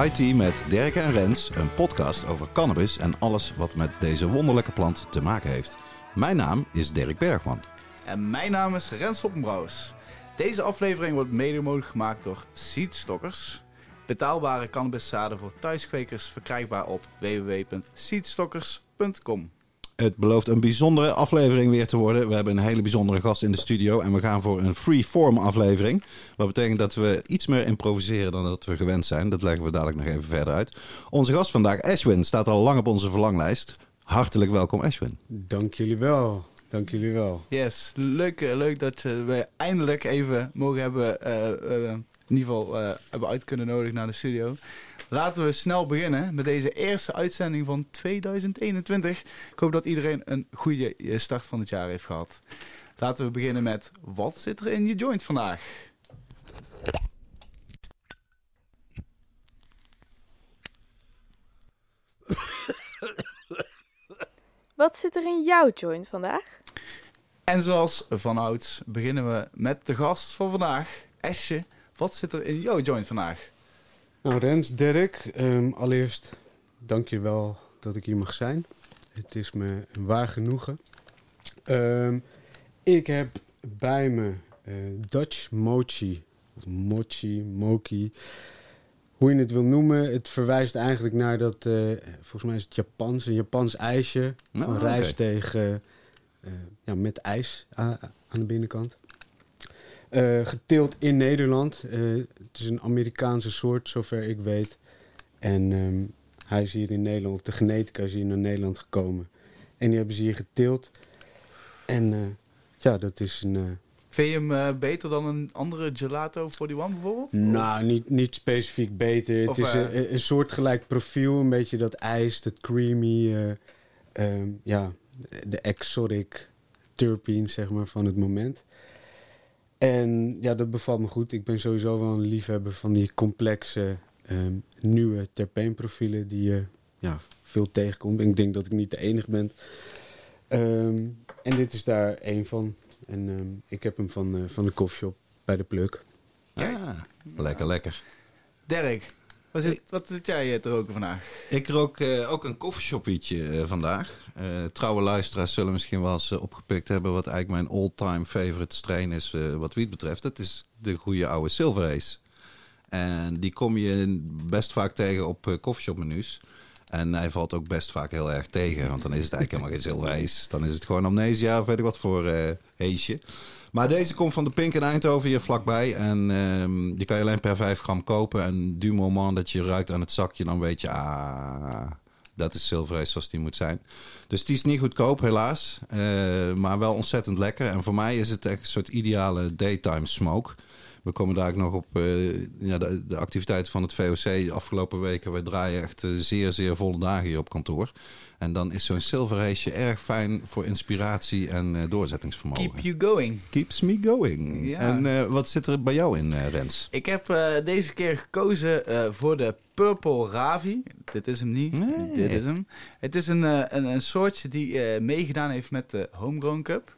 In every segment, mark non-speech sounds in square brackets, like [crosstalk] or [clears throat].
High Tea met Dirk en Rens, een podcast over cannabis en alles wat met deze wonderlijke plant te maken heeft. Mijn naam is Dirk Bergman. En mijn naam is Rens Hoppenbrouws. Deze aflevering wordt mede mogelijk gemaakt door Seedstockers. Betaalbare cannabiszaden voor thuiskwekers verkrijgbaar op www.seedstockers.com. Het belooft een bijzondere aflevering weer te worden. We hebben een hele bijzondere gast in de studio en we gaan voor een free-form aflevering. Wat betekent dat we iets meer improviseren dan dat we gewend zijn. Dat leggen we dadelijk nog even verder uit. Onze gast vandaag, Ashwin, staat al lang op onze verlanglijst. Hartelijk welkom, Ashwin. Dank jullie wel. Dank jullie wel. Yes, leuk, eh, leuk dat we eindelijk even mogen hebben, eh, eh, in ieder geval eh, hebben uit kunnen nodigen naar de studio. Laten we snel beginnen met deze eerste uitzending van 2021. Ik hoop dat iedereen een goede start van het jaar heeft gehad. Laten we beginnen met, wat zit er in je joint vandaag? Wat zit er in jouw joint vandaag? En zoals vanouds beginnen we met de gast van vandaag, Esje. Wat zit er in jouw joint vandaag? Nou, Rens, Dirk, ehm, allereerst dank je wel dat ik hier mag zijn. Het is me een waar genoegen. Ehm, ik heb bij me eh, Dutch Mochi, of Mochi, Moki, hoe je het wil noemen. Het verwijst eigenlijk naar dat, eh, volgens mij is het Japans, een Japans ijsje. Nou, een rijst tegen, eh, ja, met ijs aan de binnenkant. Eh, geteeld in Nederland. Eh, het is een Amerikaanse soort, zover ik weet. En ehm, hij is hier in Nederland, of de genetica is hier naar Nederland gekomen. En die hebben ze hier geteeld. En eh, ja, dat is een... Vind je hem beter dan een andere Gelato 41 bijvoorbeeld? nou, niet, niet specifiek beter. Of, het is een, een soortgelijk profiel. Een beetje dat ijs, dat creamy. eh, ehm, ja, de exotic terpenes, zeg maar, van het moment. En ja, dat bevalt me goed. Ik ben sowieso wel een liefhebber van die complexe, ehm, nieuwe terpeenprofielen die je ja, veel tegenkomt. En ik denk dat ik niet de enige ben. Ehm, en dit is daar één van. En ehm, ik heb hem van, eh, van de koffieshop bij de Pluk. Ah, lekker, lekker. Dirk, wat zit, wat zit jij eh, te roken vandaag? Ik rook eh, ook een koffieshoppietje eh, vandaag. Eh, trouwe luisteraars zullen misschien wel eens eh, opgepikt hebben... wat eigenlijk mijn all-time favorite strain is eh, wat wiet betreft. Dat is de goede oude Silver Ace. En die kom je best vaak tegen op eh koffieshopmenu's. En hij valt ook best vaak heel erg tegen. Want dan is het eigenlijk helemaal geen Silver Ace. Dan is het gewoon amnesia of weet ik wat voor eh heesje. Maar deze komt van de Pink in Eindhoven hier vlakbij. En ehm, die kan je alleen per 5 gram kopen. En du moment dat je ruikt aan het zakje, dan weet je... Ah, dat is Silver Ace zoals die moet zijn. Dus die is niet goedkoop, helaas. Eh, maar wel ontzettend lekker. En voor mij is het echt een soort ideale daytime smoke. We komen daar ook nog op eh, ja, de, de activiteiten van het VOC de afgelopen weken. We draaien echt eh, zeer, zeer volle dagen hier op kantoor. En dan is zo'n Silver Ace erg fijn voor inspiratie en eh, doorzettingsvermogen. Keep you going. Keeps me going. Ja. En wat zit er bij jou in, Rens? Ik heb deze keer gekozen voor de Purple Ravi. Dit is hem niet. Nee. Dit is hem. Het is een, een, een soortje die meegedaan heeft met de Homegrown Cup.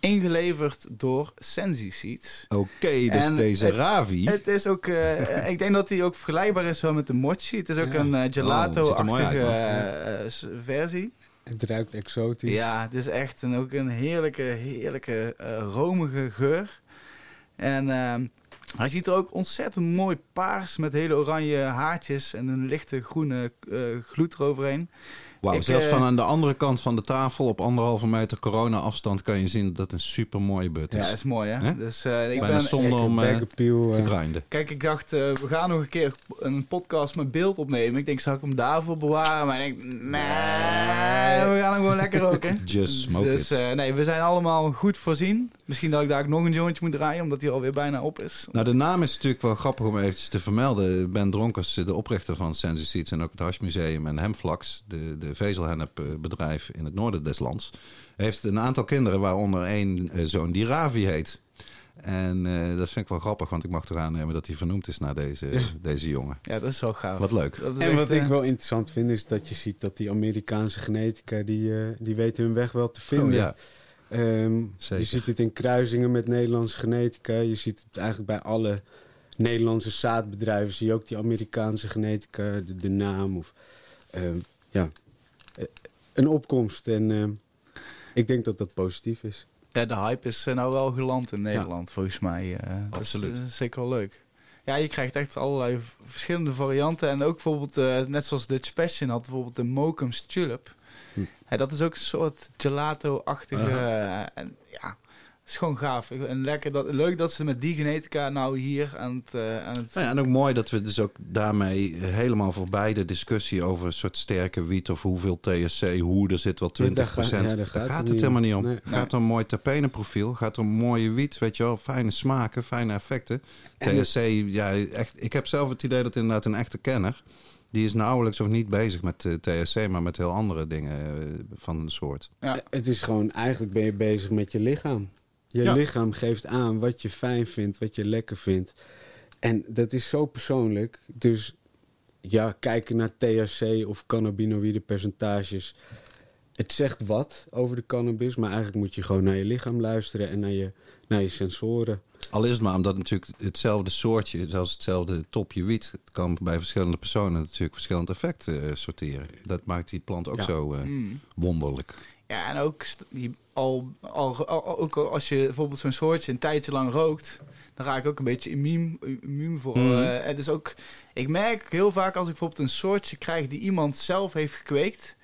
Ingeleverd door Sensi Seeds. Oké, dus En deze het- Ravi. Het is ook, eh, [laughs] ik denk dat hij ook vergelijkbaar is wel met de Mochi. Het is ook Ja. een mooi gelato-achtige eh, versie. Het ruikt exotisch. Ja, het is echt een, ook een heerlijke, heerlijke eh, romige geur. En ehm, hij ziet er ook ontzettend mooi paars met hele oranje haartjes en een lichte groene eh, gloed eroverheen. Wauw, zelfs eh, van aan de andere kant van de tafel op anderhalve meter corona afstand kan je zien dat het een super mooie but is. Ja, is mooi hè. Dus eh, ik Bijna ben, zonde om eh, appeal, te grinden. Kijk, ik dacht, eh, we gaan nog een keer een podcast met beeld opnemen. Ik denk, zou ik hem daarvoor bewaren? Maar ik denk, nee, we gaan hem gewoon lekker roken. [laughs] Just smoke dus it. eh, nee, we zijn allemaal goed voorzien. Misschien dat ik daar ook nog een jointje moet draaien, omdat hij alweer bijna op is. Nou, de naam is natuurlijk wel grappig om eventjes te vermelden. Ben Dronkers, de oprichter van Sensi Seeds en ook het Hashmuseum en Hemflax, de, de vezelhennepbedrijf in het noorden des lands, heeft een aantal kinderen, waaronder één eh, zoon die Ravi heet. En eh, dat vind ik wel grappig, want ik mag toch aannemen dat hij vernoemd is naar deze, Ja. deze jongen. Ja, dat is wel gaaf. Wat leuk. En echt, wat ik eh, wel interessant vind, is dat je ziet dat die Amerikaanse genetica, die, eh, die weten hun weg wel te vinden. Oh, ja. Ehm, Zeker. je ziet het in kruisingen met Nederlandse genetica. Je ziet het eigenlijk bij alle Nederlandse zaadbedrijven. Zie je ook die Amerikaanse genetica, de, de naam. Of, ehm, ja, eh, een opkomst. En ehm, ik denk dat dat positief is. Ja, de hype is eh, nou wel geland in Nederland, volgens mij. eh, dat is, Absoluut. eh, zeker wel leuk. Ja, je krijgt echt allerlei verschillende varianten. En ook bijvoorbeeld, net zoals Dutch Passion had bijvoorbeeld de Mokum's Tulip. Hm. Ja, dat is ook een soort gelato-achtige... eh, en ja, het is gewoon gaaf. En lekker dat, leuk dat ze met die genetica nou hier aan het... eh, aan het Nou ja, en ook mooi dat we dus ook daarmee helemaal voorbij de discussie over een soort sterke wiet of hoeveel THC, hoe er zit wel 20 Daar gaat- ja, daar Daar gaat gaat, het niet helemaal niet om. Nee. Gaat om een mooi terpenenprofiel, gaat om mooie wiet, weet je wel, fijne smaken, fijne effecten. En THC, ja, echt, ik heb zelf het idee dat inderdaad een echte kenner, die is nauwelijks of niet bezig met eh, THC, maar met heel andere dingen eh, van een soort. ja. Eh, Het is gewoon, eigenlijk ben je bezig met je lichaam. Je Ja. lichaam geeft aan wat je fijn vindt, wat je lekker vindt. En dat is zo persoonlijk. Dus ja, kijken naar THC of cannabinoïde percentages. Het zegt wat over de cannabis, maar eigenlijk moet je gewoon naar je lichaam luisteren en naar je, naar je sensoren. Al is het maar omdat natuurlijk hetzelfde soortje, zelfs hetzelfde topje wiet, het kan bij verschillende personen natuurlijk verschillend effect eh, sorteren. Dat maakt die plant ook Ja. zo eh, Mm. wonderlijk. Ja, en ook die, al, al, al- ook als je bijvoorbeeld zo'n soortje een tijdje lang rookt, dan raak ik ook een beetje immuun, immuun voor. Eh, het is ook, ik merk heel vaak als ik bijvoorbeeld een soortje krijg die iemand zelf heeft gekweekt,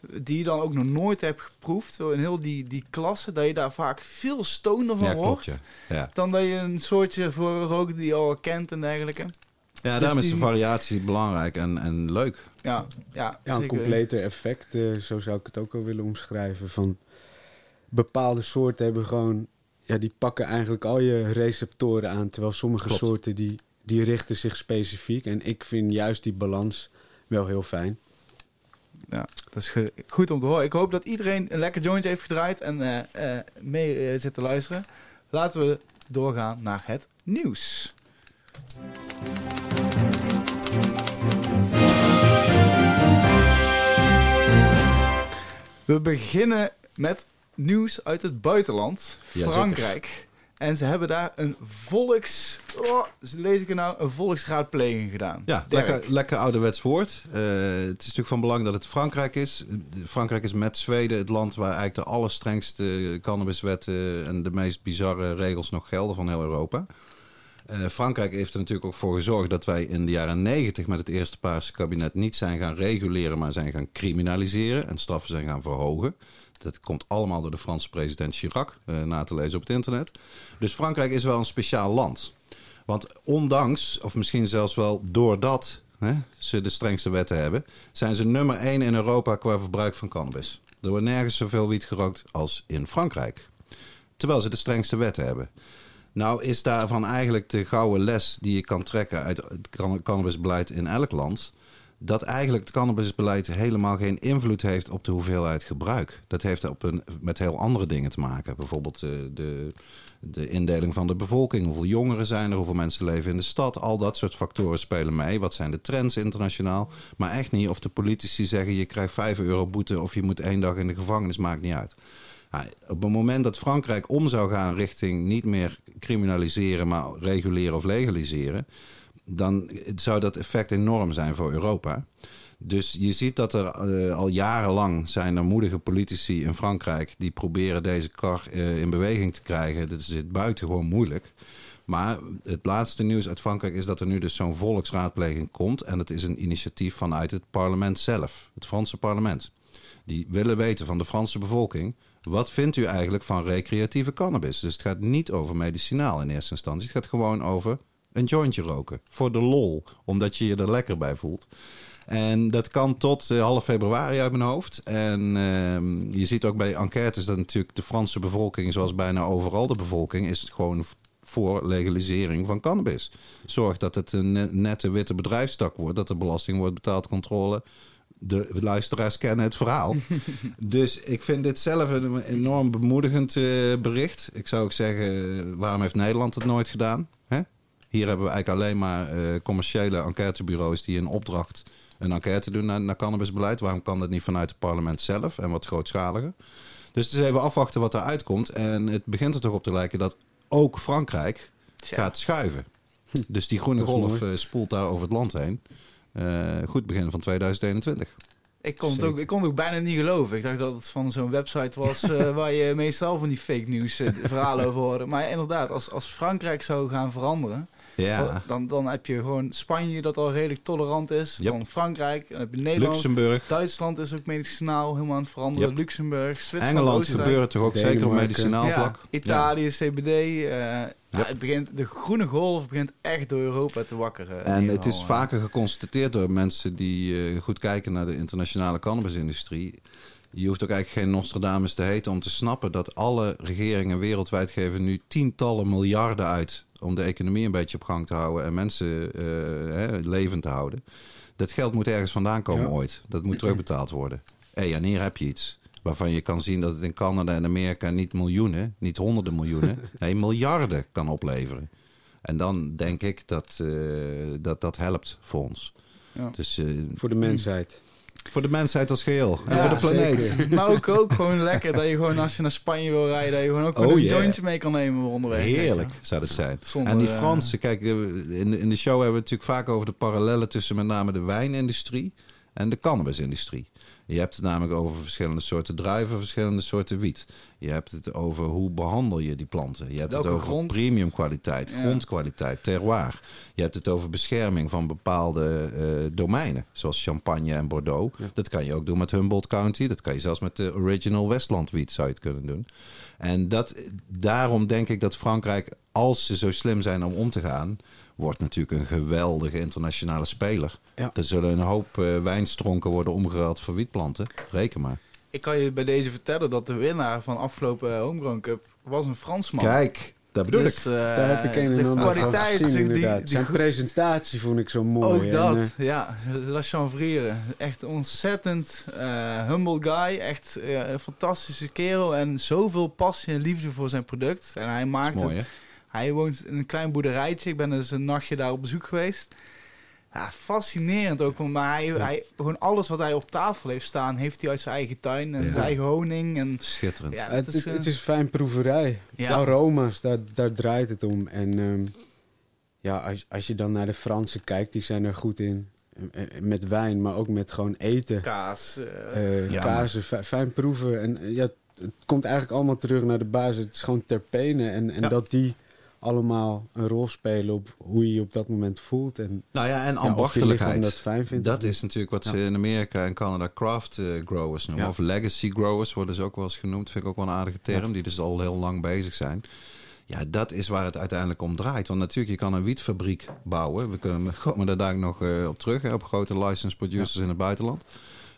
die je dan ook nog nooit hebt geproefd, in heel die, die klasse, dat je daar vaak veel stoner van Ja, wordt, klopt. Ja, ja. dan dat je een soortje voor rookt die je al kent en dergelijke. ja Dus daarom is de variatie belangrijk en, en leuk. Ja, ja, Ja, een completer effect, eh, zo zou ik het ook wel willen omschrijven. Van bepaalde soorten hebben gewoon, ja, die pakken eigenlijk al je receptoren aan. Terwijl sommige Klopt. soorten die, die richten zich specifiek. En ik vind juist die balans wel heel fijn. Ja, dat is goed om te horen. Ik hoop dat iedereen een lekker jointje heeft gedraaid en eh, eh, mee eh, zit te luisteren. Laten we doorgaan naar het nieuws. We beginnen met nieuws uit het buitenland. Frankrijk. En ze hebben daar een volks... Oh, lees ik er nou? Een volksraadpleging gedaan. Ja, Dirk. lekker, lekker ouderwets woord. Eh, het is natuurlijk van belang dat het Frankrijk is. Frankrijk is met Zweden het land waar eigenlijk de allerstrengste cannabiswetten en de meest bizarre regels nog gelden van heel Europa. Eh, Frankrijk heeft er natuurlijk ook voor gezorgd dat wij in de jaren 90 met het eerste Paarse kabinet niet zijn gaan reguleren, maar zijn gaan criminaliseren en straffen zijn gaan verhogen. Dat komt allemaal door de Franse president Chirac, eh, na te lezen op het internet. Dus Frankrijk is wel een speciaal land. Want ondanks, of misschien zelfs wel doordat hè, ze de strengste wetten hebben, zijn ze nummer één in Europa qua verbruik van cannabis. Er wordt nergens zoveel wiet gerookt als in Frankrijk. Terwijl ze de strengste wetten hebben. Nou is daarvan eigenlijk de gouden les die je kan trekken uit het can- cannabisbeleid in elk land. Dat eigenlijk het cannabisbeleid helemaal geen invloed heeft op de hoeveelheid gebruik. Dat heeft op een, met heel andere dingen te maken. Bijvoorbeeld eh, de, de indeling van de bevolking. Hoeveel jongeren zijn er? Hoeveel mensen leven in de stad? Al dat soort factoren spelen mee. Wat zijn de trends internationaal? Maar echt niet of de politici zeggen je krijgt 5 euro boete of je moet één dag in de gevangenis. Maakt niet uit. Op het moment dat Frankrijk om zou gaan richting niet meer criminaliseren, maar reguleren of legaliseren, dan zou dat effect enorm zijn voor Europa. Dus je ziet dat er eh, al jarenlang zijn er moedige politici in Frankrijk die proberen deze kar eh, in beweging te krijgen. Dat is buitengewoon moeilijk. Maar het laatste nieuws uit Frankrijk is dat er nu dus zo'n volksraadpleging komt. En dat is een initiatief vanuit het parlement zelf, het Franse parlement. Die willen weten van de Franse bevolking. Wat vindt u eigenlijk van recreatieve cannabis? Dus het gaat niet over medicinaal in eerste instantie. Het gaat gewoon over een jointje roken. Voor de lol, omdat je je er lekker bij voelt. En dat kan tot eh, half februari uit mijn hoofd. En ehm, je ziet ook bij enquêtes dat natuurlijk de Franse bevolking, zoals bijna overal de bevolking, is het gewoon voor legalisering van cannabis. Zorg dat het een ne- nette witte bedrijfstak wordt, dat er belasting wordt betaald, controle. de luisteraars kennen het verhaal. [laughs] dus ik vind dit zelf een enorm bemoedigend eh, bericht. Ik zou ook zeggen, eh, waarom heeft Nederland het nooit gedaan? Hè? Hier hebben we eigenlijk alleen maar eh, commerciële enquêtebureaus die in opdracht een enquête doen naar, naar cannabisbeleid. Waarom kan dat niet vanuit het parlement zelf en wat grootschaliger? Dus het is even afwachten wat eruit komt. En het begint er toch op te lijken dat ook Frankrijk Tja. gaat schuiven. [laughs] Dus die groene golf eh, spoelt daar over het land heen. Eh, goed begin van 2021. Ik kon, het ook, ik kon het ook bijna niet geloven. Ik dacht dat het van zo'n website was [laughs] waar je meestal van die fake nieuws eh, verhalen over hoorde. Maar inderdaad, als, als Frankrijk zou gaan veranderen, Ja, dan, dan heb je gewoon Spanje dat al redelijk tolerant is. Yep. Dan Frankrijk, dan heb je Nederland. Luxemburg, Duitsland is ook medicinaal helemaal aan het veranderen. Yep. Luxemburg, Zwitserland, Engeland gebeuren toch ook zeker op medicinaal Ja, vlak. Italië, CBD. eh, ja, het begint, de groene golf begint echt door Europa te wakkeren. En het is Vaak vaker geconstateerd door mensen die eh, goed kijken naar de internationale cannabisindustrie. Je hoeft ook eigenlijk geen Nostradamus te heten om te snappen dat alle regeringen wereldwijd geven nu tientallen miljarden uit om de economie een beetje op gang te houden en mensen eh, hè, levend te houden. Dat geld moet ergens vandaan komen Ja. ooit. Dat moet terugbetaald worden. Hé, en hier heb je iets waarvan je kan zien dat het in Canada en Amerika niet miljoenen, niet honderden miljoenen, [laughs] nee, miljarden kan opleveren. En dan denk ik dat eh, dat, dat helpt voor ons. Ja. Dus eh, Voor de mensheid. Voor de mensheid als geheel. En Ja, voor de planeet. zeker. [laughs] Maar ook, ook gewoon lekker dat je gewoon als je naar Spanje wil rijden, dat je gewoon ook Oh, een yeah. jointje mee kan nemen onderweg. Heerlijk zou dat zijn. Zonder, en die eh, Fransen, kijk, eh, in de, in de show hebben we het natuurlijk vaak over de parallellen tussen met name de wijnindustrie en de cannabisindustrie. Je hebt het namelijk over verschillende soorten druiven, verschillende soorten wiet. Je hebt het over hoe behandel je die planten. Je hebt Welke het over grond? premium kwaliteit, Ja. grondkwaliteit, terroir. Je hebt het over bescherming van bepaalde eh, domeinen, zoals Champagne en Bordeaux. Ja. Dat kan je ook doen met Humboldt County. Dat kan je zelfs met de original Westland wiet zou je het kunnen doen. En dat, daarom denk ik dat Frankrijk, als ze zo slim zijn om om te gaan, wordt natuurlijk een geweldige internationale speler. Ja. Er zullen een hoop eh, wijnstronken worden omgeruild voor wietplanten. Reken maar. Ik kan je bij deze vertellen dat de winnaar van afgelopen Homegrown Cup was een Fransman. Kijk, dat bedoel Dus, ik. eh, Daar heb ik een en de ander van kwaliteit, gezien die- die- inderdaad. die Zijn presentatie vond ik zo mooi. Ook En, dat, eh, ja. La Chanvriere. Echt ontzettend eh, humble guy. Echt eh, een fantastische kerel. En zoveel passie en liefde voor zijn product. En hij maakt mooi, het. hè? Hij woont in een klein boerderijtje. Ik ben dus een nachtje daar op bezoek geweest. Ja, fascinerend ook. Maar hij, hij, gewoon alles wat hij op tafel heeft staan, heeft hij uit zijn eigen tuin. En Ja. zijn eigen honing. En, Schitterend. ja, het, is, is, het eh, is fijn proeverij. Ja. De aroma's, daar, daar draait het om. En ehm, ja, als, als je dan naar de Fransen kijkt, die zijn er goed in. Eh, eh, Met wijn, maar ook met gewoon eten. kaas. eh, Eh Ja, kazen, fi- fijn proeven. En eh, ja, het komt eigenlijk allemaal terug naar de basis. Het is gewoon terpenen. En, en Ja. dat die allemaal een rol spelen op hoe je je op dat moment voelt. En Nou ja, en ja, ambachtelijkheid. dat fijn vindt. Dat is natuurlijk wat ze in Amerika en Canada craft eh, growers noemen. Ja. Of legacy growers worden ze ook wel eens genoemd. Vind ik ook wel een aardige term. Die dus al heel lang bezig zijn. Ja, dat is waar het uiteindelijk om draait. Want natuurlijk, je kan een wietfabriek bouwen. We kunnen, komen daar daar nog eh, op terug. Hè, op grote license producers in het buitenland.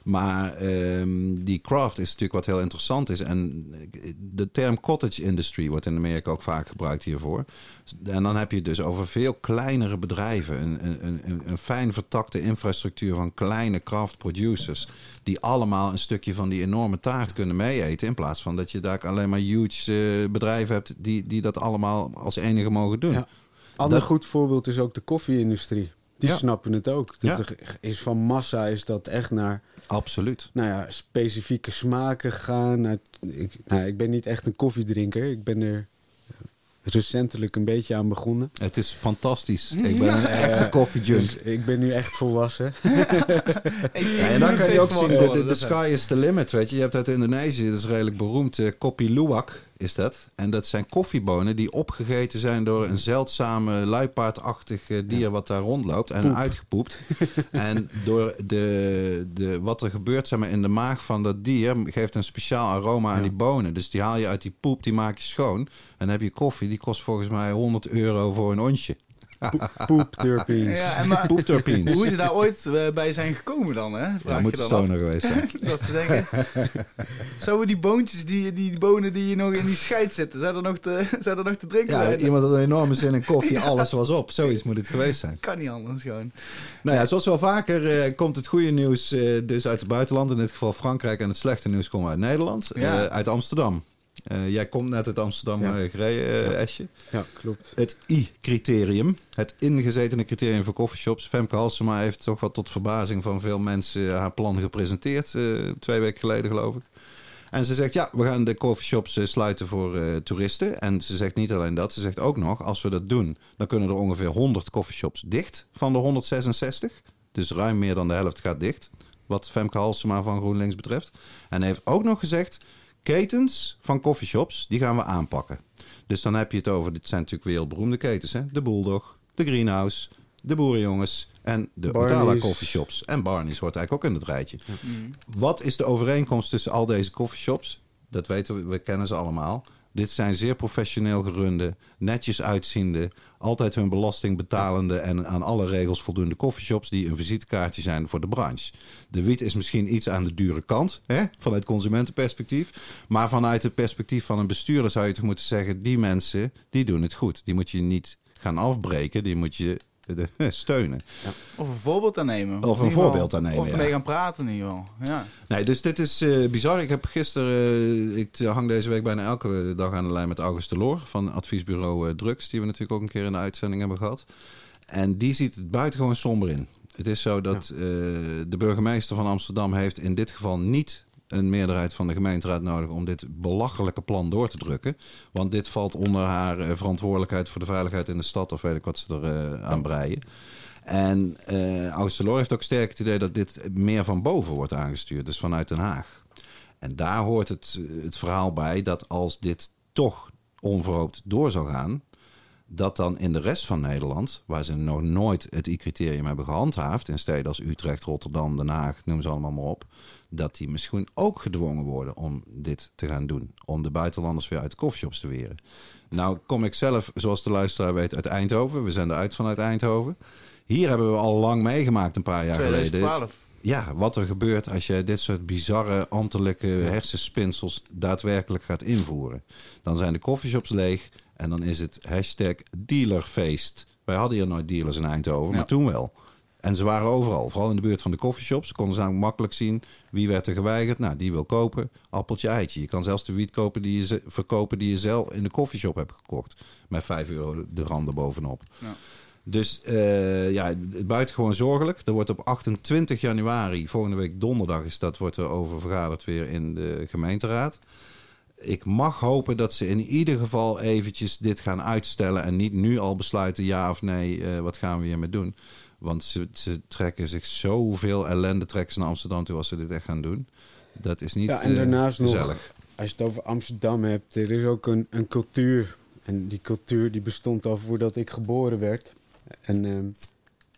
Maar ehm, die craft is natuurlijk wat heel interessant is. En de term cottage industry wordt in Amerika ook vaak gebruikt hiervoor. En dan heb je het dus over veel kleinere bedrijven. Een, een, een, een fijn vertakte infrastructuur van kleine craft producers. Die allemaal een stukje van die enorme taart kunnen meeeten. In plaats van dat je daar alleen maar huge eh, bedrijven hebt die, die dat allemaal als enige mogen doen. Ja. Ander Dat- goed voorbeeld is ook de koffie-industrie. Die Ja. snappen het ook. Dat is van massa is dat echt naar Absoluut. nou ja, specifieke smaken gaan. Naar, ik, nou, ik ben niet echt een koffiedrinker. Ik ben er recentelijk een beetje aan begonnen. Het is fantastisch. Ik ben een echte koffiejunk. Dus ik ben nu echt volwassen. [laughs] Ja, en dan kan je ook zien, de, de, de sky is the limit, weet je. Je hebt uit Indonesië, dat is redelijk beroemd, eh kopi luwak is dat. En dat zijn koffiebonen die opgegeten zijn door een zeldzame luipaardachtig eh, dier wat daar rondloopt en Poep. uitgepoept. [laughs] en door de, de, wat er gebeurt zeg maar, in de maag van dat dier geeft een speciaal aroma aan die bonen. Dus die haal je uit die poep, die maak je schoon. En dan heb je koffie, die kost volgens mij 100 euro voor een onsje. Poep [laughs] terpenes. Ja, maar hoe ze daar ooit eh, bij zijn gekomen dan, hè? Vraag Ja, je moet dan stoner geweest zijn. [laughs] Dat ze denken... Zouden die boontjes, die, die bonen die nog in die scheid zitten, zou er nog te, zou er nog te drinken Ja, zijn? iemand had een enorme zin in koffie, alles was op. Zoiets moet het geweest zijn. Kan niet anders gewoon. Nou ja, zoals wel vaker eh, komt het goede nieuws eh, dus uit het buitenland. In dit geval Frankrijk. En het slechte nieuws komt uit Nederland. Ja. uit Amsterdam. Eh, jij komt net uit Amsterdam Ja. eh, gereden, eh, Ja. Esje. Ja, klopt. Het I-criterium. Het ingezetene criterium voor coffeeshops. Femke Halsema heeft toch wel tot verbazing van veel mensen haar plan gepresenteerd. twee weken geleden geloof ik. En ze zegt, ja, we gaan de coffeeshops sluiten voor toeristen. En ze zegt niet alleen dat, ze zegt ook nog, als we dat doen... dan kunnen er ongeveer 100 coffeeshops dicht van de 166. Dus ruim meer dan de helft gaat dicht. Wat Femke Halsema van GroenLinks betreft. En hij heeft ook nog gezegd, ketens van coffeeshops, die gaan we aanpakken. Dus dan heb je het over, dit zijn natuurlijk wereldberoemde ketens, hè? De Bulldog, de Greenhouse, de Boerenjongens en de Barney's. Otala coffeeshops. En Barney's hoort eigenlijk ook in het rijtje. Wat is de overeenkomst tussen al deze coffeeshops? Dat weten we, we kennen ze allemaal. Dit zijn zeer professioneel gerunde, netjes uitziende, altijd hun belasting betalende en aan alle regels voldoende coffeeshops die een visitekaartje zijn voor de branche. De wiet is misschien iets aan de dure kant, hè, vanuit consumentenperspectief. Maar vanuit het perspectief van een bestuurder zou je toch moeten zeggen, die mensen, die doen het goed. Die moet je niet gaan afbreken, die moet je steunen. Of een voorbeeld aan nemen. Of een voorbeeld aan nemen, Of ja. ermee gaan praten in ieder geval. Ja. Nee, dus dit is eh, bizar. Ik heb gisteren, eh, ik hang deze week bijna elke dag aan de lijn met August de Loor van adviesbureau eh, Drugs, die we natuurlijk ook een keer in de uitzending hebben gehad. En die ziet het buitengewoon somber in. Het is zo dat eh, de burgemeester van Amsterdam heeft in dit geval niet een meerderheid van de gemeenteraad nodig om dit belachelijke plan door te drukken. Want dit valt onder haar eh, verantwoordelijkheid voor de veiligheid in de stad, of weet ik wat ze er eh, aan breien. En Loor heeft ook sterk het idee dat dit meer van boven wordt aangestuurd, dus vanuit Den Haag. En daar hoort het, het verhaal bij dat als dit toch onverhoopt door zou gaan, dat dan in de rest van Nederland, waar ze nog nooit het I-criterium hebben gehandhaafd, in steden als Utrecht, Rotterdam, Den Haag, noem ze allemaal maar op, dat die misschien ook gedwongen worden om dit te gaan doen. Om de buitenlanders weer uit de koffieshops te weren. Nou kom ik zelf, zoals de luisteraar weet, uit Eindhoven. We zenden uit vanuit Eindhoven. Hier hebben we al lang meegemaakt, een paar jaar geleden. 2012. Ja, wat er gebeurt als je dit soort bizarre ambtelijke hersenspinsels daadwerkelijk gaat invoeren. Dan zijn de coffeeshops leeg en dan is het hashtag dealerfeest. Wij hadden hier nooit dealers in Eindhoven, Ja. maar toen wel. En ze waren overal, vooral in de buurt van de coffeeshops. Konden ze namelijk makkelijk zien wie werd er geweigerd. Nou, die wil kopen, appeltje, eitje. Je kan zelfs de wiet kopen die je ze- verkopen die je zelf in de coffeeshop hebt gekocht. Met 5 euro de randen bovenop. Ja. Dus eh, ja, het buitengewoon zorgelijk. Er wordt op 28 januari, volgende week donderdag is dat, wordt er over vergaderd weer in de gemeenteraad. Ik mag hopen dat ze in ieder geval eventjes dit gaan uitstellen en niet nu al besluiten ja of nee, eh, wat gaan we hiermee doen. Want ze, ze trekken zich zoveel ellende trekken ze naar Amsterdam toe als ze dit echt gaan doen. Dat is niet Ja, en eh, daarnaast nog- gezellig. Als je het over Amsterdam hebt, er is ook een, een cultuur. En die cultuur die bestond al voordat ik geboren werd. En ehm,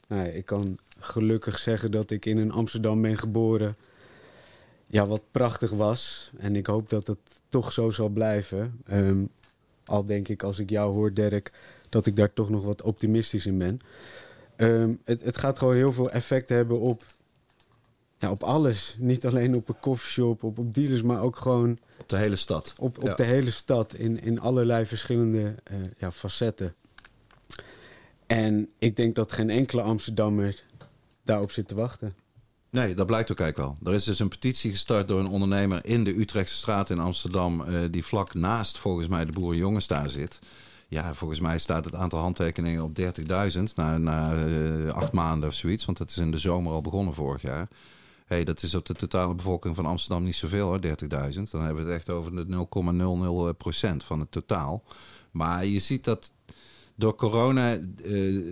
nou ja, ik kan gelukkig zeggen dat ik in een Amsterdam ben geboren. Ja, wat prachtig was. En ik hoop dat het toch zo zal blijven. Ehm, al denk ik als ik jou hoor, Dirk, dat ik daar toch nog wat optimistisch in ben. Ehm, het, het gaat gewoon heel veel effect hebben op, ja, op alles. Niet alleen op een koffieshop, op, op dealers, maar ook gewoon Op de hele stad. op, op Ja. de hele stad in, in allerlei verschillende eh, ja, facetten. En ik denk dat geen enkele Amsterdammer daarop zit te wachten. Nee, dat blijkt ook eigenlijk wel. Er is dus een petitie gestart door een ondernemer in de Utrechtse straat in Amsterdam, eh, die vlak naast volgens mij de Boerenjongens daar zit. Ja, volgens mij staat het aantal handtekeningen op 30.000 na, na eh, acht maanden of zoiets, want dat is in de zomer al begonnen vorig jaar. hey, dat is op de totale bevolking van Amsterdam niet zoveel hoor, 30.000. Dan hebben we het echt over de 0,00% van het totaal. Maar je ziet dat door corona eh,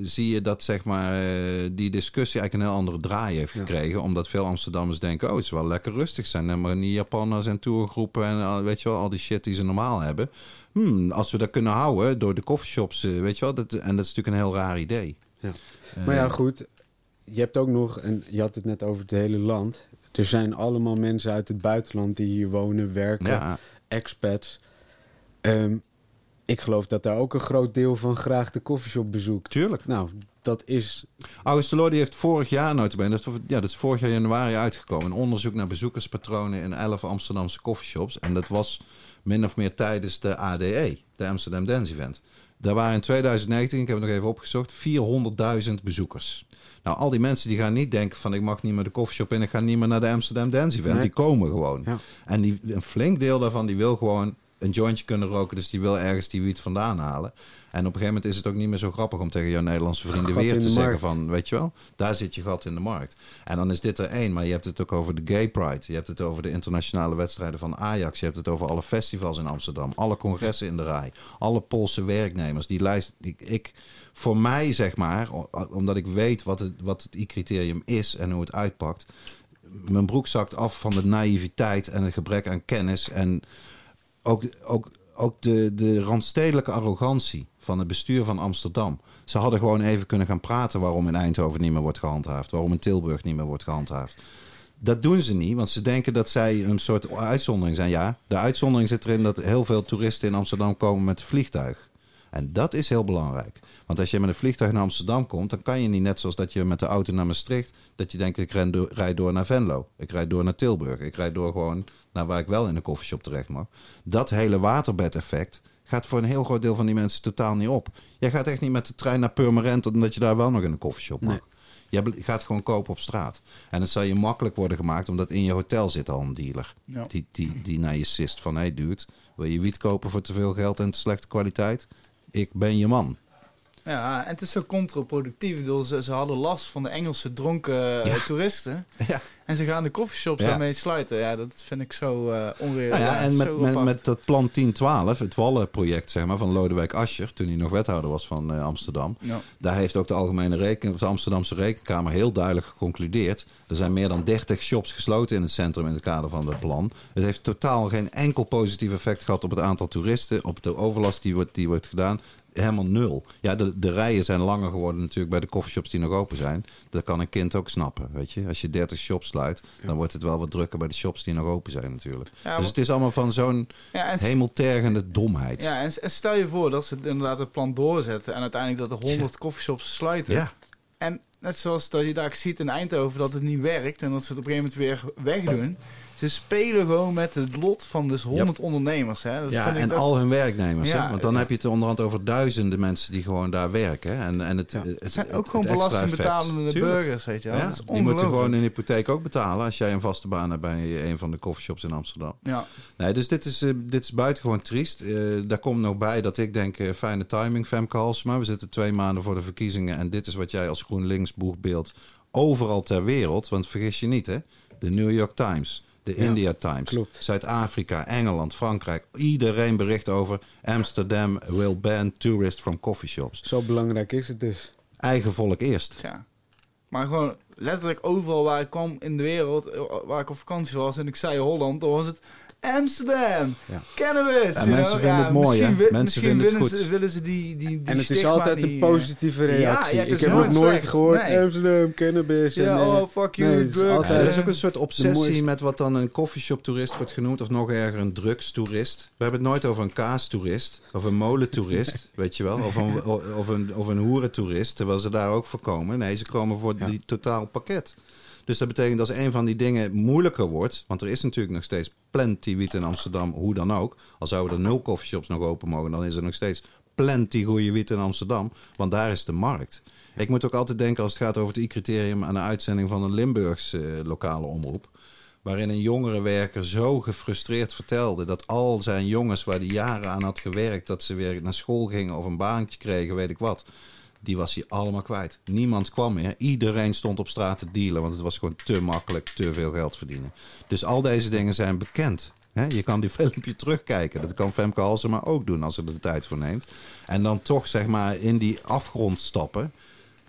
zie je dat zeg maar, eh, die discussie eigenlijk een heel andere draai heeft Ja. gekregen. Omdat veel Amsterdammers denken, oh het is wel lekker rustig zijn. En maar niet Japanners en tourgroepen en weet je wel, al die shit die ze normaal hebben. Hmm, als we dat kunnen houden door de coffeeshops, eh, weet je wel. Dat, en dat is natuurlijk een heel raar idee. Ja. Maar ja, goed. Je hebt ook nog, en je had het net over het hele land. Er zijn allemaal mensen uit het buitenland die hier wonen, werken, ja, expats. Ehm, ik geloof dat daar ook een groot deel van graag de koffieshop bezoekt. Tuurlijk. Nou, dat is... August die heeft vorig jaar notabene, dat, ja, dat is vorig jaar januari uitgekomen. Een onderzoek naar bezoekerspatronen in 11 Amsterdamse coffeeshops. En dat was min of meer tijdens de ADE, de Amsterdam Dance Event. Daar waren in 2019, ik heb het nog even opgezocht, 400.000 bezoekers. Nou, al die mensen die gaan niet denken van ik mag niet meer de coffeeshop in, ik ga niet meer naar de Amsterdam Dance Event. Nee. Die komen gewoon. Ja. En die, een flink deel daarvan die wil gewoon een jointje kunnen roken. Dus die wil ergens die wiet vandaan halen. En op een gegeven moment is het ook niet meer zo grappig om tegen jouw Nederlandse vrienden Gat weer te zeggen markt. van, weet je wel, daar zit je gat in de markt. En dan is dit er één, maar je hebt het ook over de Gay Pride. Je hebt het over de internationale wedstrijden van Ajax. Je hebt het over alle festivals in Amsterdam. Alle congressen in de rij. Alle Poolse werknemers. Die lijst, die, ik, voor mij zeg maar, omdat ik weet wat het, wat het I-criterium is en hoe het uitpakt. Mijn broek zakt af van de naïviteit en het gebrek aan kennis. En ook, ook, ook de, de randstedelijke arrogantie van het bestuur van Amsterdam. Ze hadden gewoon even kunnen gaan praten waarom in Eindhoven niet meer wordt gehandhaafd. Waarom in Tilburg niet meer wordt gehandhaafd. Dat doen ze niet, want ze denken dat zij een soort uitzondering zijn. Ja, de uitzondering zit erin dat heel veel toeristen in Amsterdam komen met vliegtuig. En dat is heel belangrijk. Want als je met een vliegtuig naar Amsterdam komt, dan kan je niet net zoals dat je met de auto naar Maastricht, dat je denkt ik door, rijd door naar Venlo. Ik rijd door naar Tilburg. Ik rijd door gewoon naar waar ik wel in een koffieshop terecht mag. Dat hele waterbedeffect gaat voor een heel groot deel van die mensen totaal niet op. Jij gaat echt niet met de trein naar Purmerend omdat je daar wel nog in een koffieshop mag. Nee. Je gaat gewoon kopen op straat. En het zal je makkelijk worden gemaakt, omdat in je hotel zit al een dealer. Ja. Die, die, die naar je sist van, hé hey dude, wil je wiet kopen voor te veel geld en te slechte kwaliteit? Ik ben je man. Ja, en het is zo contraproductief. Ik bedoel, ze, ze hadden last van de Engelse dronken eh, Ja. toeristen. [laughs] Ja. En ze gaan de koffieshops daarmee sluiten. Ja, dat vind ik zo onreëel. Nou ja, en met, met, dat plan 1012, het Wallenproject zeg maar, van Lodewijk Asscher, toen hij nog wethouder was van eh, Amsterdam. Ja. Daar heeft ook de Algemene Reken, de Amsterdamse Rekenkamer heel duidelijk geconcludeerd. Er zijn meer dan 30 shops gesloten in het centrum in het kader van het plan. Het heeft totaal geen enkel positief effect gehad op het aantal toeristen, op de overlast die wordt, die wordt gedaan. Helemaal nul. Ja, de, de rijen zijn langer geworden natuurlijk bij de coffeeshops die nog open zijn. Dat kan een kind ook snappen, weet je. Als je 30 shops sluit, dan wordt het wel wat drukker bij de shops die nog open zijn natuurlijk. Ja, dus het is allemaal van zo'n Ja, en, hemeltergende domheid. ja, en, en stel je voor dat ze het inderdaad het plan doorzetten. En uiteindelijk dat er 100 koffieshops sluiten. ja. En net zoals dat je daar ziet in Eindhoven dat het niet werkt. En dat ze het op een gegeven moment weer wegdoen. Ze spelen gewoon met het lot van dus 100 ondernemers. Hè. Dat Ja, vind ik en dat- al hun werknemers. Ja, hè? Want dan heb je het onderhand over duizenden mensen die gewoon daar werken. En, en het, Ja. het, zijn ook gewoon het extra belastingbetalende burgers, weet je wel. Ja, dat is die moeten gewoon een hypotheek ook betalen als jij een vaste baan hebt bij een van de coffeeshops in Amsterdam. Ja, Nee, dus dit is, eh, dit is buitengewoon triest. Eh, daar komt nog bij dat ik denk, eh, fijne timing, Femke Halsema. We zitten twee maanden voor de verkiezingen en dit is wat jij als GroenLinks boegbeeld overal ter wereld, want vergis je niet hè, de New York Times, de Ja, India Times. Zuid-Afrika, Engeland, Frankrijk. Iedereen bericht over Amsterdam will ban tourists from coffeeshops. Zo belangrijk is het dus. Eigen volk eerst. ja. Maar gewoon letterlijk overal waar ik kwam in de wereld, eh, waar ik op vakantie was en ik zei Holland, dan was het Amsterdam, Ja. cannabis. Ja, you mensen know? vinden het mooi, hè? Mensen misschien vinden het willen goed. Ze, willen ze die, die, die En het is altijd die, een eh, positieve reactie. ja, ik heb nooit nog nooit slecht. gehoord Nee. Amsterdam, cannabis. Ja, en, oh, fuck you, nee, het is drugs. altijd- Ja, er is ook een soort obsessie met wat dan een coffeeshop toerist wordt genoemd. Of nog erger, een drugstoerist. We hebben het nooit over een kaastoerist. Of een molentoerist, [laughs] weet je wel. Of een, of een, of een hoerentoerist, terwijl ze daar ook voor komen. Nee, ze komen voor Ja. die totaal pakket. Dus dat betekent als een van die dingen moeilijker wordt... want er is natuurlijk nog steeds plenty wiet in Amsterdam, hoe dan ook. Al zouden er nul coffeeshops nog open mogen... dan is er nog steeds plenty goede wiet in Amsterdam. Want daar is de markt. Ik moet ook altijd denken als het gaat over het I-criterium... aan de uitzending van een Limburgse eh, lokale omroep. Waarin een jongerenwerker zo gefrustreerd vertelde... dat al zijn jongens waar hij jaren aan had gewerkt... dat ze weer naar school gingen of een baantje kregen, weet ik wat... Die was hij allemaal kwijt. Niemand kwam meer. Iedereen stond op straat te dealen, want het was gewoon te makkelijk, te veel geld verdienen. Dus al deze dingen zijn bekend. Je kan die [laughs] filmpje terugkijken. Dat kan Femke Halsema ook doen als ze er de tijd voor neemt. En dan toch zeg maar in die afgrond stappen.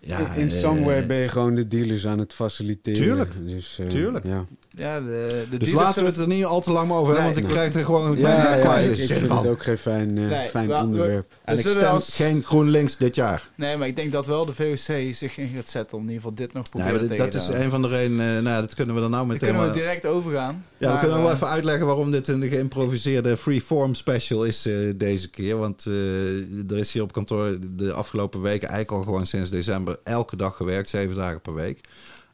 Ja, in, in eh, somewhere ben je gewoon de dealers aan het faciliteren. Tuurlijk. Dus, eh, Tuurlijk. Ja, Ja, de, de Dus laten we het er niet al te lang over hebben, Nee. want ik krijg er gewoon ja, bijna ja, kwaaie ik, vind het ook geen fijn, eh, Nee, fijn maar we- onderwerp. En ik stem als- geen GroenLinks dit jaar. Nee, maar ik denk dat wel de VOC zich in gaat zetten om in ieder geval dit nog proberen maar dit- dat te is een van de redenen. eh, nou, ja, dat kunnen we dan nou Dan meteen. kunnen we direct overgaan. Ja, we kunnen wel eh, even uitleggen waarom dit een geïmproviseerde freeform special is deze keer. Want eh, er is hier op kantoor de afgelopen weken eigenlijk al gewoon sinds december elke dag gewerkt, zeven dagen per week.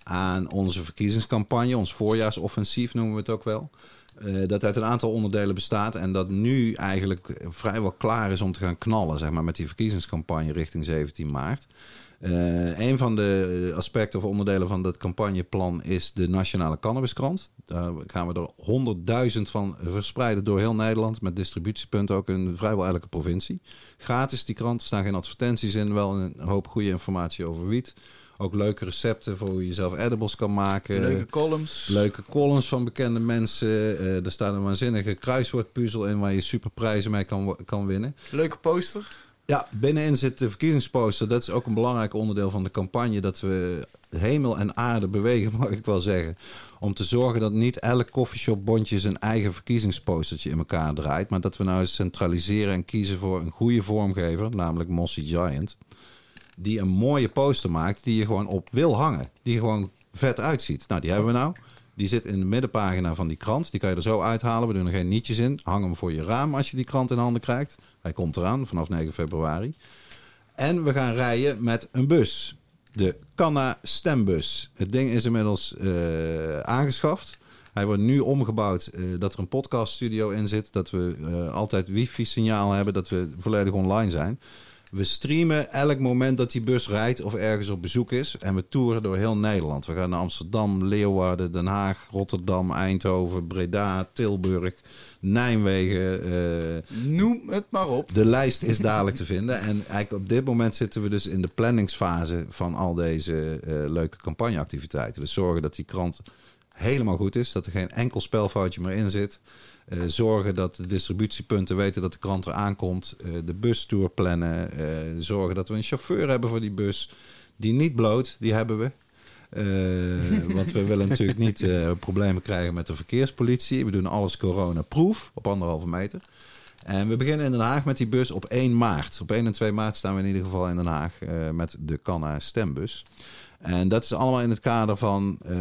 Aan onze verkiezingscampagne, ons voorjaarsoffensief noemen we het ook wel. Eh, dat uit een aantal onderdelen bestaat en dat nu eigenlijk vrijwel klaar is om te gaan knallen, zeg maar, met die verkiezingscampagne richting 17 maart. Eh, een van de aspecten of onderdelen van dat campagneplan is de Nationale Cannabiskrant. Daar gaan we er 100.000 van verspreiden door heel Nederland. Met distributiepunten ook in vrijwel elke provincie. Gratis die krant, er staan geen advertenties in. Wel een hoop goede informatie over wiet. Ook leuke recepten voor hoe je zelf edibles kan maken. Leuke columns. Leuke columns van bekende mensen. Eh, er staat een waanzinnige kruiswoordpuzzel in waar je superprijzen mee kan, kan winnen. Leuke poster. Ja, binnenin zit de verkiezingsposter. Dat is ook een belangrijk onderdeel van de campagne. Dat we hemel en aarde bewegen, [laughs] mag ik wel zeggen. Om te zorgen dat niet elk koffieshopbondje zijn eigen verkiezingspostertje in elkaar draait. Maar dat we nou eens centraliseren en kiezen voor een goede vormgever, namelijk Mossy Giant. Die een mooie poster maakt die je gewoon op wil hangen. Die gewoon vet uitziet. Nou, die hebben we nou. Die zit in de middenpagina van die krant. Die kan je er zo uithalen. We doen er geen nietjes in. Hang hem voor je raam als je die krant in handen krijgt. Hij komt eraan vanaf 9 februari. En we gaan rijden met een bus. De Canna stembus. Het ding is inmiddels eh, aangeschaft. Hij wordt nu omgebouwd eh, dat er een podcaststudio in zit. Dat we eh, altijd wifi-signaal hebben. Dat we volledig online zijn. We streamen elk moment dat die bus rijdt of ergens op bezoek is. En we toeren door heel Nederland. We gaan naar Amsterdam, Leeuwarden, Den Haag, Rotterdam, Eindhoven, Breda, Tilburg, Nijmegen. eh, Noem het maar op. de lijst is dadelijk te vinden. En eigenlijk op dit moment zitten we dus in de planningsfase van al deze eh, leuke campagneactiviteiten. Dus zorgen dat die krant helemaal goed is. Dat er geen enkel spelfoutje meer in zit. Eh, zorgen dat de distributiepunten weten dat de krant er aankomt. Eh, de bustour plannen. eh, zorgen dat we een chauffeur hebben voor die bus. Die niet bloot, die hebben we. Want we willen natuurlijk [laughs] niet problemen krijgen met de verkeerspolitie. We doen alles coronaproof op anderhalve meter. En we beginnen in Den Haag met die bus op 1 maart. Op 1 en 2 maart staan we in ieder geval in Den Haag met de Canna stembus. En dat is allemaal in het kader van eh,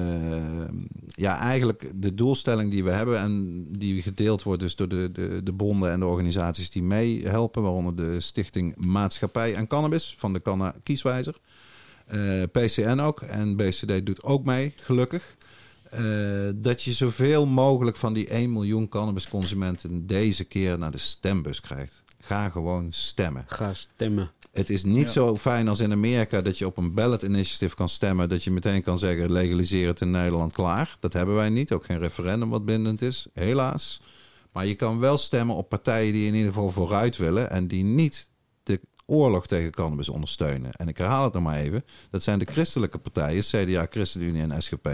ja, eigenlijk de doelstelling die we hebben en die gedeeld wordt dus door de, de, de bonden en de organisaties die meehelpen, waaronder de Stichting Maatschappij en Cannabis van de Canna Kieswijzer. Eh, PCN ook en BCD doet ook mee, gelukkig. Eh, dat je zoveel mogelijk van die 1 miljoen cannabisconsumenten deze keer naar de stembus krijgt. Ga gewoon stemmen. Ga stemmen. Het is niet Ja. zo fijn als in Amerika dat je op een ballot initiative kan stemmen. Dat je meteen kan zeggen legaliseer het in Nederland klaar. Dat hebben wij niet. Ook geen referendum wat bindend is. Helaas. Maar je kan wel stemmen op partijen die in ieder geval vooruit willen. En die niet de oorlog tegen cannabis ondersteunen. En ik herhaal het nog maar even. Dat zijn de christelijke partijen. CDA, ChristenUnie en SGP.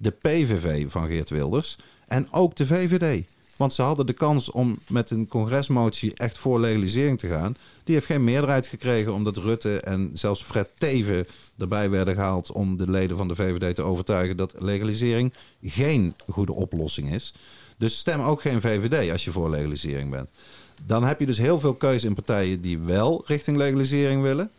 De PVV van Geert Wilders. En ook de VVD. Want ze hadden de kans om met een congresmotie echt voor legalisering te gaan. Die heeft geen meerderheid gekregen omdat Rutte en zelfs Fred Teven erbij werden gehaald om de leden van de VVD te overtuigen dat legalisering geen goede oplossing is. Dus stem ook geen VVD als je voor legalisering bent. Dan heb je dus heel veel keuze in partijen die wel richting legalisering willen.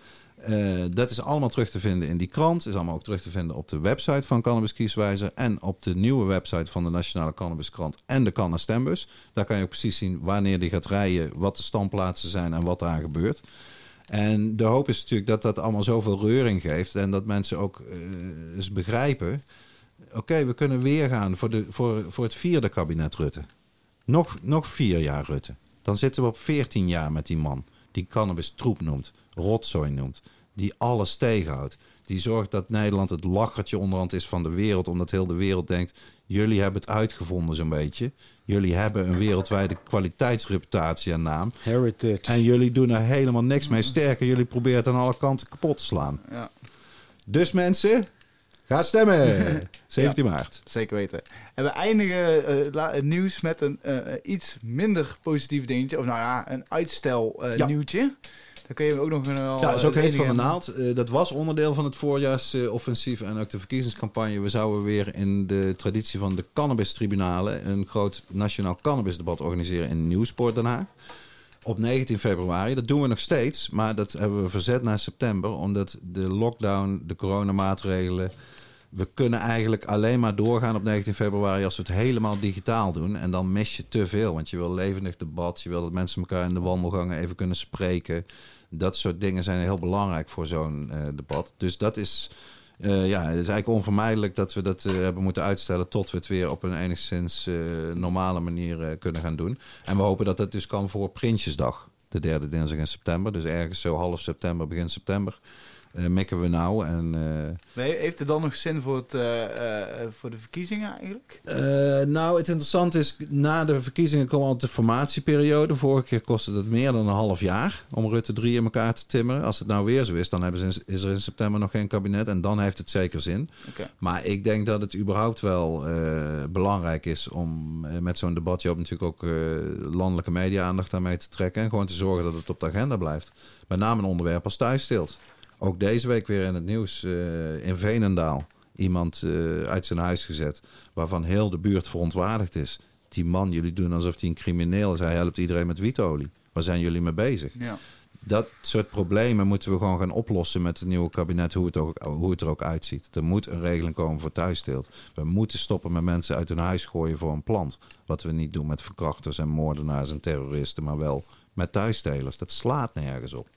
Eh, dat is allemaal terug te vinden in die krant. Is allemaal ook terug te vinden op de website van Cannabis Kieswijzer. En op de nieuwe website van de Nationale Cannabiskrant en de Canna Stembus. Daar kan je ook precies zien wanneer die gaat rijden, wat de standplaatsen zijn en wat daar gebeurt. En de hoop is natuurlijk dat dat allemaal zoveel reuring geeft. En dat mensen ook eh, eens begrijpen. Oké, we kunnen weer gaan voor, de, voor, voor het vierde kabinet Rutte. Nog, nog vier jaar Rutte. Dan zitten we op 14 jaar met die man. Die cannabis troep noemt, rotzooi noemt. Die alles tegenhoudt. Die zorgt dat Nederland het lachertje onderhand is van de wereld. Omdat heel de wereld denkt, jullie hebben het uitgevonden zo'n beetje. Jullie hebben een wereldwijde kwaliteitsreputatie en naam. Heritage. En jullie doen er helemaal niks mee. Sterker, jullie proberen het aan alle kanten kapot te slaan. Ja, Dus mensen, ga stemmen. [laughs] 17 maart. zeker weten. En we eindigen eh, la- het nieuws met een eh, iets minder positief dingetje. Of nou ja, een uitstel eh, Ja. nieuwtje. Dan kun je ook nog een... Ja, dat is ook eh, heet van de naald. Eh, dat was onderdeel van het voorjaarsoffensief en ook de verkiezingscampagne. We zouden weer in de traditie van de cannabis-tribunalen een groot nationaal cannabisdebat organiseren in Nieuwsport Den Haag. Op 19 februari. Dat doen we nog steeds, maar dat hebben we verzet naar september. Omdat de lockdown, de coronamaatregelen. We kunnen eigenlijk alleen maar doorgaan op 19 februari als we het helemaal digitaal doen. En dan mis je te veel. Want je wil levendig debat. Je wil dat mensen elkaar in de wandelgangen even kunnen spreken. Dat soort dingen zijn heel belangrijk voor zo'n eh, debat. Dus dat is, eh, ja, het is eigenlijk onvermijdelijk dat we dat eh, hebben moeten uitstellen tot we het weer op een enigszins normale manier kunnen gaan doen. En we hopen dat dat dus kan voor Prinsjesdag, de derde dinsdag in september. Dus ergens zo half september, begin september. Eh, mikken we nou. En, eh, Maar heeft het dan nog zin voor, het, eh, voor de verkiezingen eigenlijk? Nou, het interessante is, na de verkiezingen komt altijd de formatieperiode. Vorige keer kostte het meer dan een half jaar om Rutte 3 in elkaar te timmeren. Als het nou weer zo is, dan hebben ze in- is er in september nog geen kabinet en dan heeft het zeker zin. Maar ik denk dat het überhaupt wel belangrijk is om met zo'n debat, je hoopt natuurlijk ook landelijke media-aandacht daarmee te trekken en gewoon te zorgen dat het op de agenda blijft. Met name een onderwerp als thuisstilt. Ook deze week weer in het nieuws eh, in Veenendaal. Iemand eh, uit zijn huis gezet waarvan heel de buurt verontwaardigd is. Die man, jullie doen alsof hij een crimineel is. Hij helpt iedereen met wietolie. Waar zijn jullie mee bezig? Ja. Dat soort problemen moeten we gewoon gaan oplossen met het nieuwe kabinet, hoe het, ook, hoe het er ook uitziet. Er moet een regeling komen voor thuissteelt. We moeten stoppen met mensen uit hun huis gooien voor een plant. Wat we niet doen met verkrachters en moordenaars en terroristen, maar wel met thuisstelers. Dat slaat nergens op.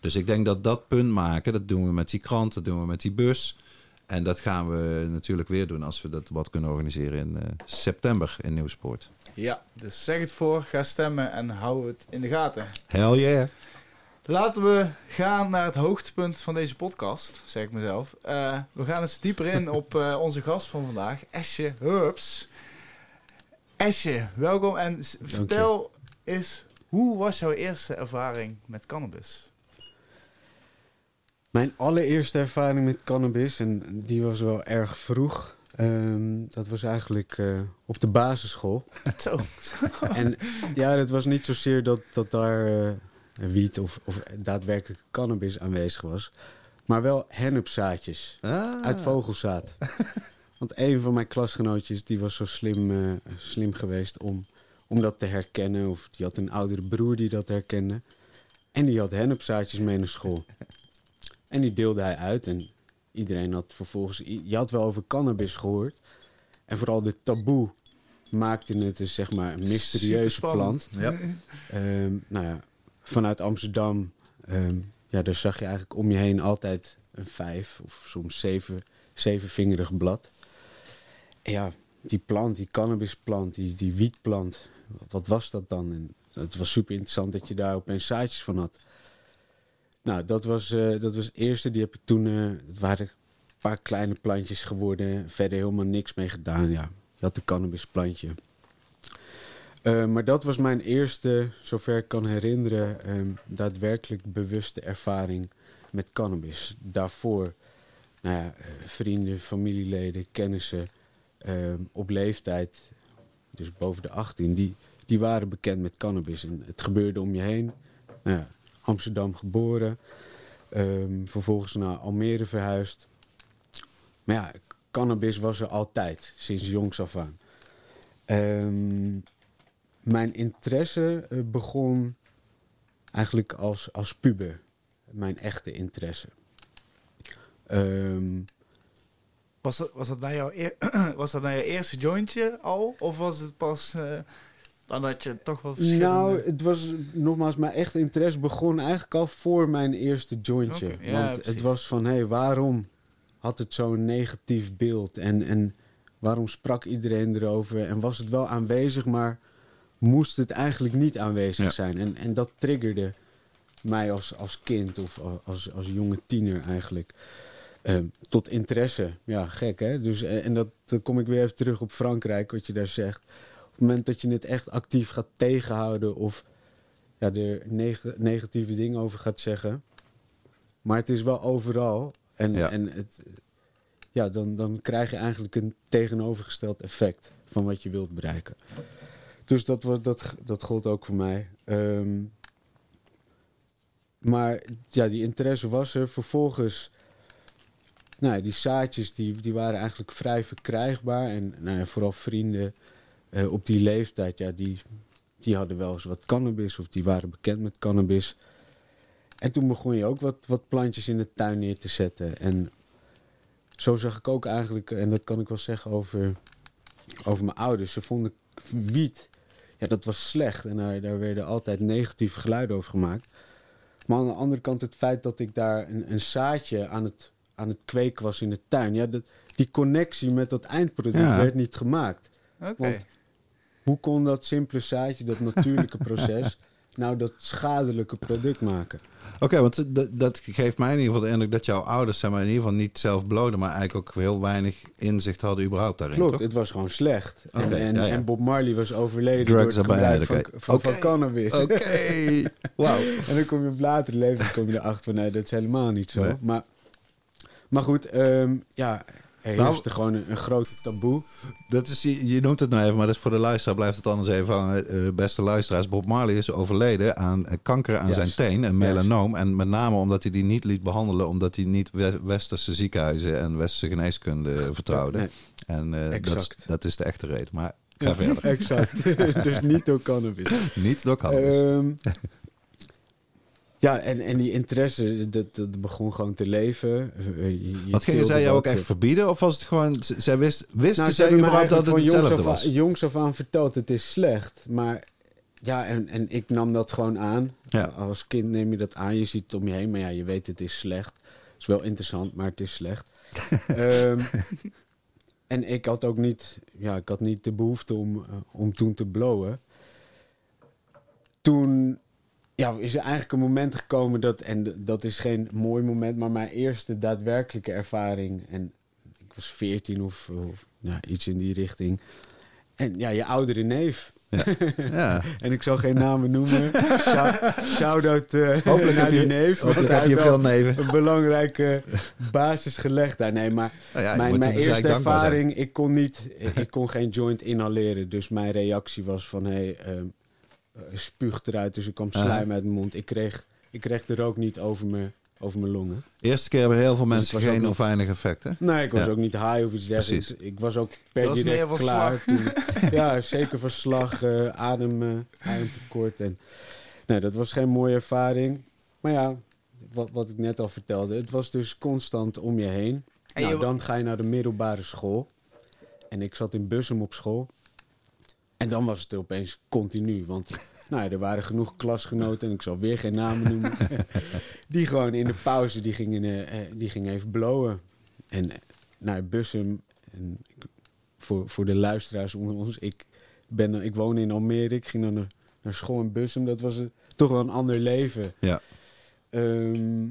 Dus ik denk dat dat punt maken, dat doen we met die krant, dat doen we met die bus. En dat gaan we natuurlijk weer doen als we dat wat kunnen organiseren in eh, september in Nieuwspoort. ja, dus zeg het voor, ga stemmen en hou het in de gaten. Hell yeah! Laten we gaan naar het hoogtepunt van deze podcast, zeg ik mezelf. Eh, we gaan eens dieper in op eh, onze gast van vandaag, Esje Herbs. Esje, welkom en vertel eens, hoe was jouw eerste ervaring met cannabis? Mijn allereerste ervaring met cannabis, en die was wel erg vroeg. ehm, dat was eigenlijk eh, op de basisschool. [laughs] Zo. [laughs] en ja, het was niet zozeer dat, dat daar eh, wiet of, of daadwerkelijk cannabis aanwezig was. Maar wel hennepzaadjes Ah. uit vogelzaad. [laughs] Want een van mijn klasgenootjes die was zo slim, eh, slim geweest om, om dat te herkennen. Of die had een oudere broer die dat herkende. En die had hennepzaadjes mee naar school. En die deelde hij uit. En iedereen had vervolgens... Je had wel over cannabis gehoord. En vooral de taboe maakte het dus zeg maar een mysterieuze plant. Ja. Ehm, nou ja, vanuit Amsterdam, ehm, ja, daar zag je eigenlijk om je heen altijd een vijf of soms zeven, zevenvingerig blad. En ja, die plant, die cannabisplant, die, die wietplant, wat was dat dan? En het was super interessant dat je daar opeens zaadjes van had. Nou, dat was, eh, dat was eerste. Die heb ik toen, eh, het waren een paar kleine plantjes geworden. Verder helemaal niks mee gedaan. Ja, had een cannabisplantje. Eh, maar dat was mijn eerste, zover ik kan herinneren, ehm, daadwerkelijk bewuste ervaring met cannabis. Daarvoor, nou ja, vrienden, familieleden, kennissen ehm, op leeftijd, dus boven de 18, die, die waren bekend met cannabis. En het gebeurde om je heen. Nou ja, Amsterdam geboren, ehm, vervolgens naar Almere verhuisd. Maar ja, cannabis was er altijd, sinds jongs af aan. Ehm, mijn interesse eh, begon eigenlijk als, als puber. Mijn echte interesse. Ehm, Was dat, was, dat nou jouw [clears throat] was dat nou jouw eerste jointje al? Of was het pas eh dan dat je toch wel verschillende... nou, het was nogmaals, mijn echte interesse begon eigenlijk al voor mijn eerste jointje. Ja, Want precies. het was van, hé, hey, waarom had het zo'n negatief beeld? En, en waarom sprak iedereen erover? En was het wel aanwezig, maar moest het eigenlijk niet aanwezig Ja. zijn? En, en dat triggerde mij als, als kind of als, als jonge tiener eigenlijk. Ehm, tot interesse. Ja, gek hè? Dus, en en dat, dan kom ik weer even terug op Frankrijk, wat je daar zegt. Het moment dat je het echt actief gaat tegenhouden of ja, er neg- negatieve dingen over gaat zeggen. Maar het is wel overal. En, Ja. en het, ja, dan, dan krijg je eigenlijk een tegenovergesteld effect van wat je wilt bereiken. Dus dat, was, dat, dat gold ook voor mij. Ehm, maar ja, die interesse was er. Vervolgens, nou, die zaadjes die, die waren eigenlijk vrij verkrijgbaar. En nou ja, vooral vrienden eh, op die leeftijd, ja, die, die hadden wel eens wat cannabis of die waren bekend met cannabis. En toen begon je ook wat, wat plantjes in de tuin neer te zetten. En zo zag ik ook eigenlijk, en dat kan ik wel zeggen over, over mijn ouders. Ze vonden wiet, ja, dat was slecht. En daar, daar werden altijd negatieve geluiden over gemaakt. Maar aan de andere kant het feit dat ik daar een, een zaadje aan het, aan het kweken was in de tuin. Ja, dat, die connectie met dat eindproduct Ja. werd niet gemaakt. Oké. Want hoe kon dat simpele zaadje, dat natuurlijke proces, [laughs] nou dat schadelijke product maken? Oké, want dat, dat geeft mij in ieder geval de indruk dat jouw ouders zeg maar, in ieder geval niet zelf bloden, maar eigenlijk ook heel weinig inzicht hadden überhaupt daarin, Klopt, toch? het was gewoon slecht. En, en, ja, ja. en Bob Marley was overleden Drugs door het gebruik van, van, cannabis. Oké, [laughs] wauw. En dan kom je op later leven kom je erachter van nee, dat is helemaal niet zo. Nee. Maar, maar goed, ehm, ja, er Nou- gewoon een, een grote taboe. Dat is, je, je noemt het nou even, maar dat is voor de luisteraar blijft het anders even hangen. Eh, beste luisteraars, Bob Marley is overleden aan eh, kanker aan Juist. zijn teen, een melanoom. En met name omdat hij die niet liet behandelen, omdat hij niet we- westerse ziekenhuizen en westerse geneeskunde vertrouwde. Nee, En eh, dat, is, dat is de echte reden. Maar ga verder. [laughs] exact. [laughs] dus niet door cannabis. Niet door cannabis. Ehm, ja, en, en die interesse, dat, dat begon gewoon te leven. Je- je Wat gingen zij jou ook echt verbieden? Of was het gewoon, zij wist, wisten Nou, zij überhaupt dat het hetzelfde was? aan, jongs af aan verteld, het is slecht. Maar ja, en, en ik nam dat gewoon aan. Ja. Als kind neem je dat aan, je ziet het om je heen, maar ja, je weet het is slecht. Het is wel interessant, maar het is slecht. [laughs] Ehm, en ik had ook niet, ja, ik had niet de behoefte om, eh, om toen te blowen. Toen ja, is er eigenlijk een moment gekomen dat, en dat is geen mooi moment, maar mijn eerste daadwerkelijke ervaring. En ik was 14 of, of ja, iets in die richting. En ja, je oudere neef. [laughs] Ja. En ik zal geen namen noemen. Shout- Shout-out eh, Hopelijk naar heb je, neef. hopelijk heb je veel neven. Een belangrijke basis gelegd daar. Nee, maar ja, je mijn, mijn dus eerste ervaring, ik kon, niet, ik kon geen joint inhaleren. Dus mijn reactie was van, hé, hey, ehm, eh, spuug eruit. Dus er kwam slijm uit mijn mond. Ik kreeg, ik kreeg de rook niet over mijn, over mijn longen. De eerste keer hebben heel veel Dus mensen was geen of weinig effecten. Nee, ik was Ja. ook niet high of iets dergelijks. Ik was ook per Dat direct klaar. Toen, [laughs] ja, zeker van slag, eh, adem, eh, ademtekort. En, nee, dat was geen mooie ervaring. Maar ja, wat, wat ik net al vertelde. Het was dus constant om je heen. En nou, je- dan ga je naar de middelbare school. En ik zat in Bussum op school. En dan was het er opeens continu. Want [laughs] nou, ja, er waren genoeg klasgenoten, en ik zal weer geen namen noemen. [laughs] die gewoon in de pauze, die gingen, eh, die gingen even blowen. En eh, naar Bussum, en ik, voor, voor de luisteraars onder ons, ik, ben, ik woon in Almere, ik ging dan naar, naar school in Bussum. Dat was een, toch wel een ander leven. Ja. Ehm,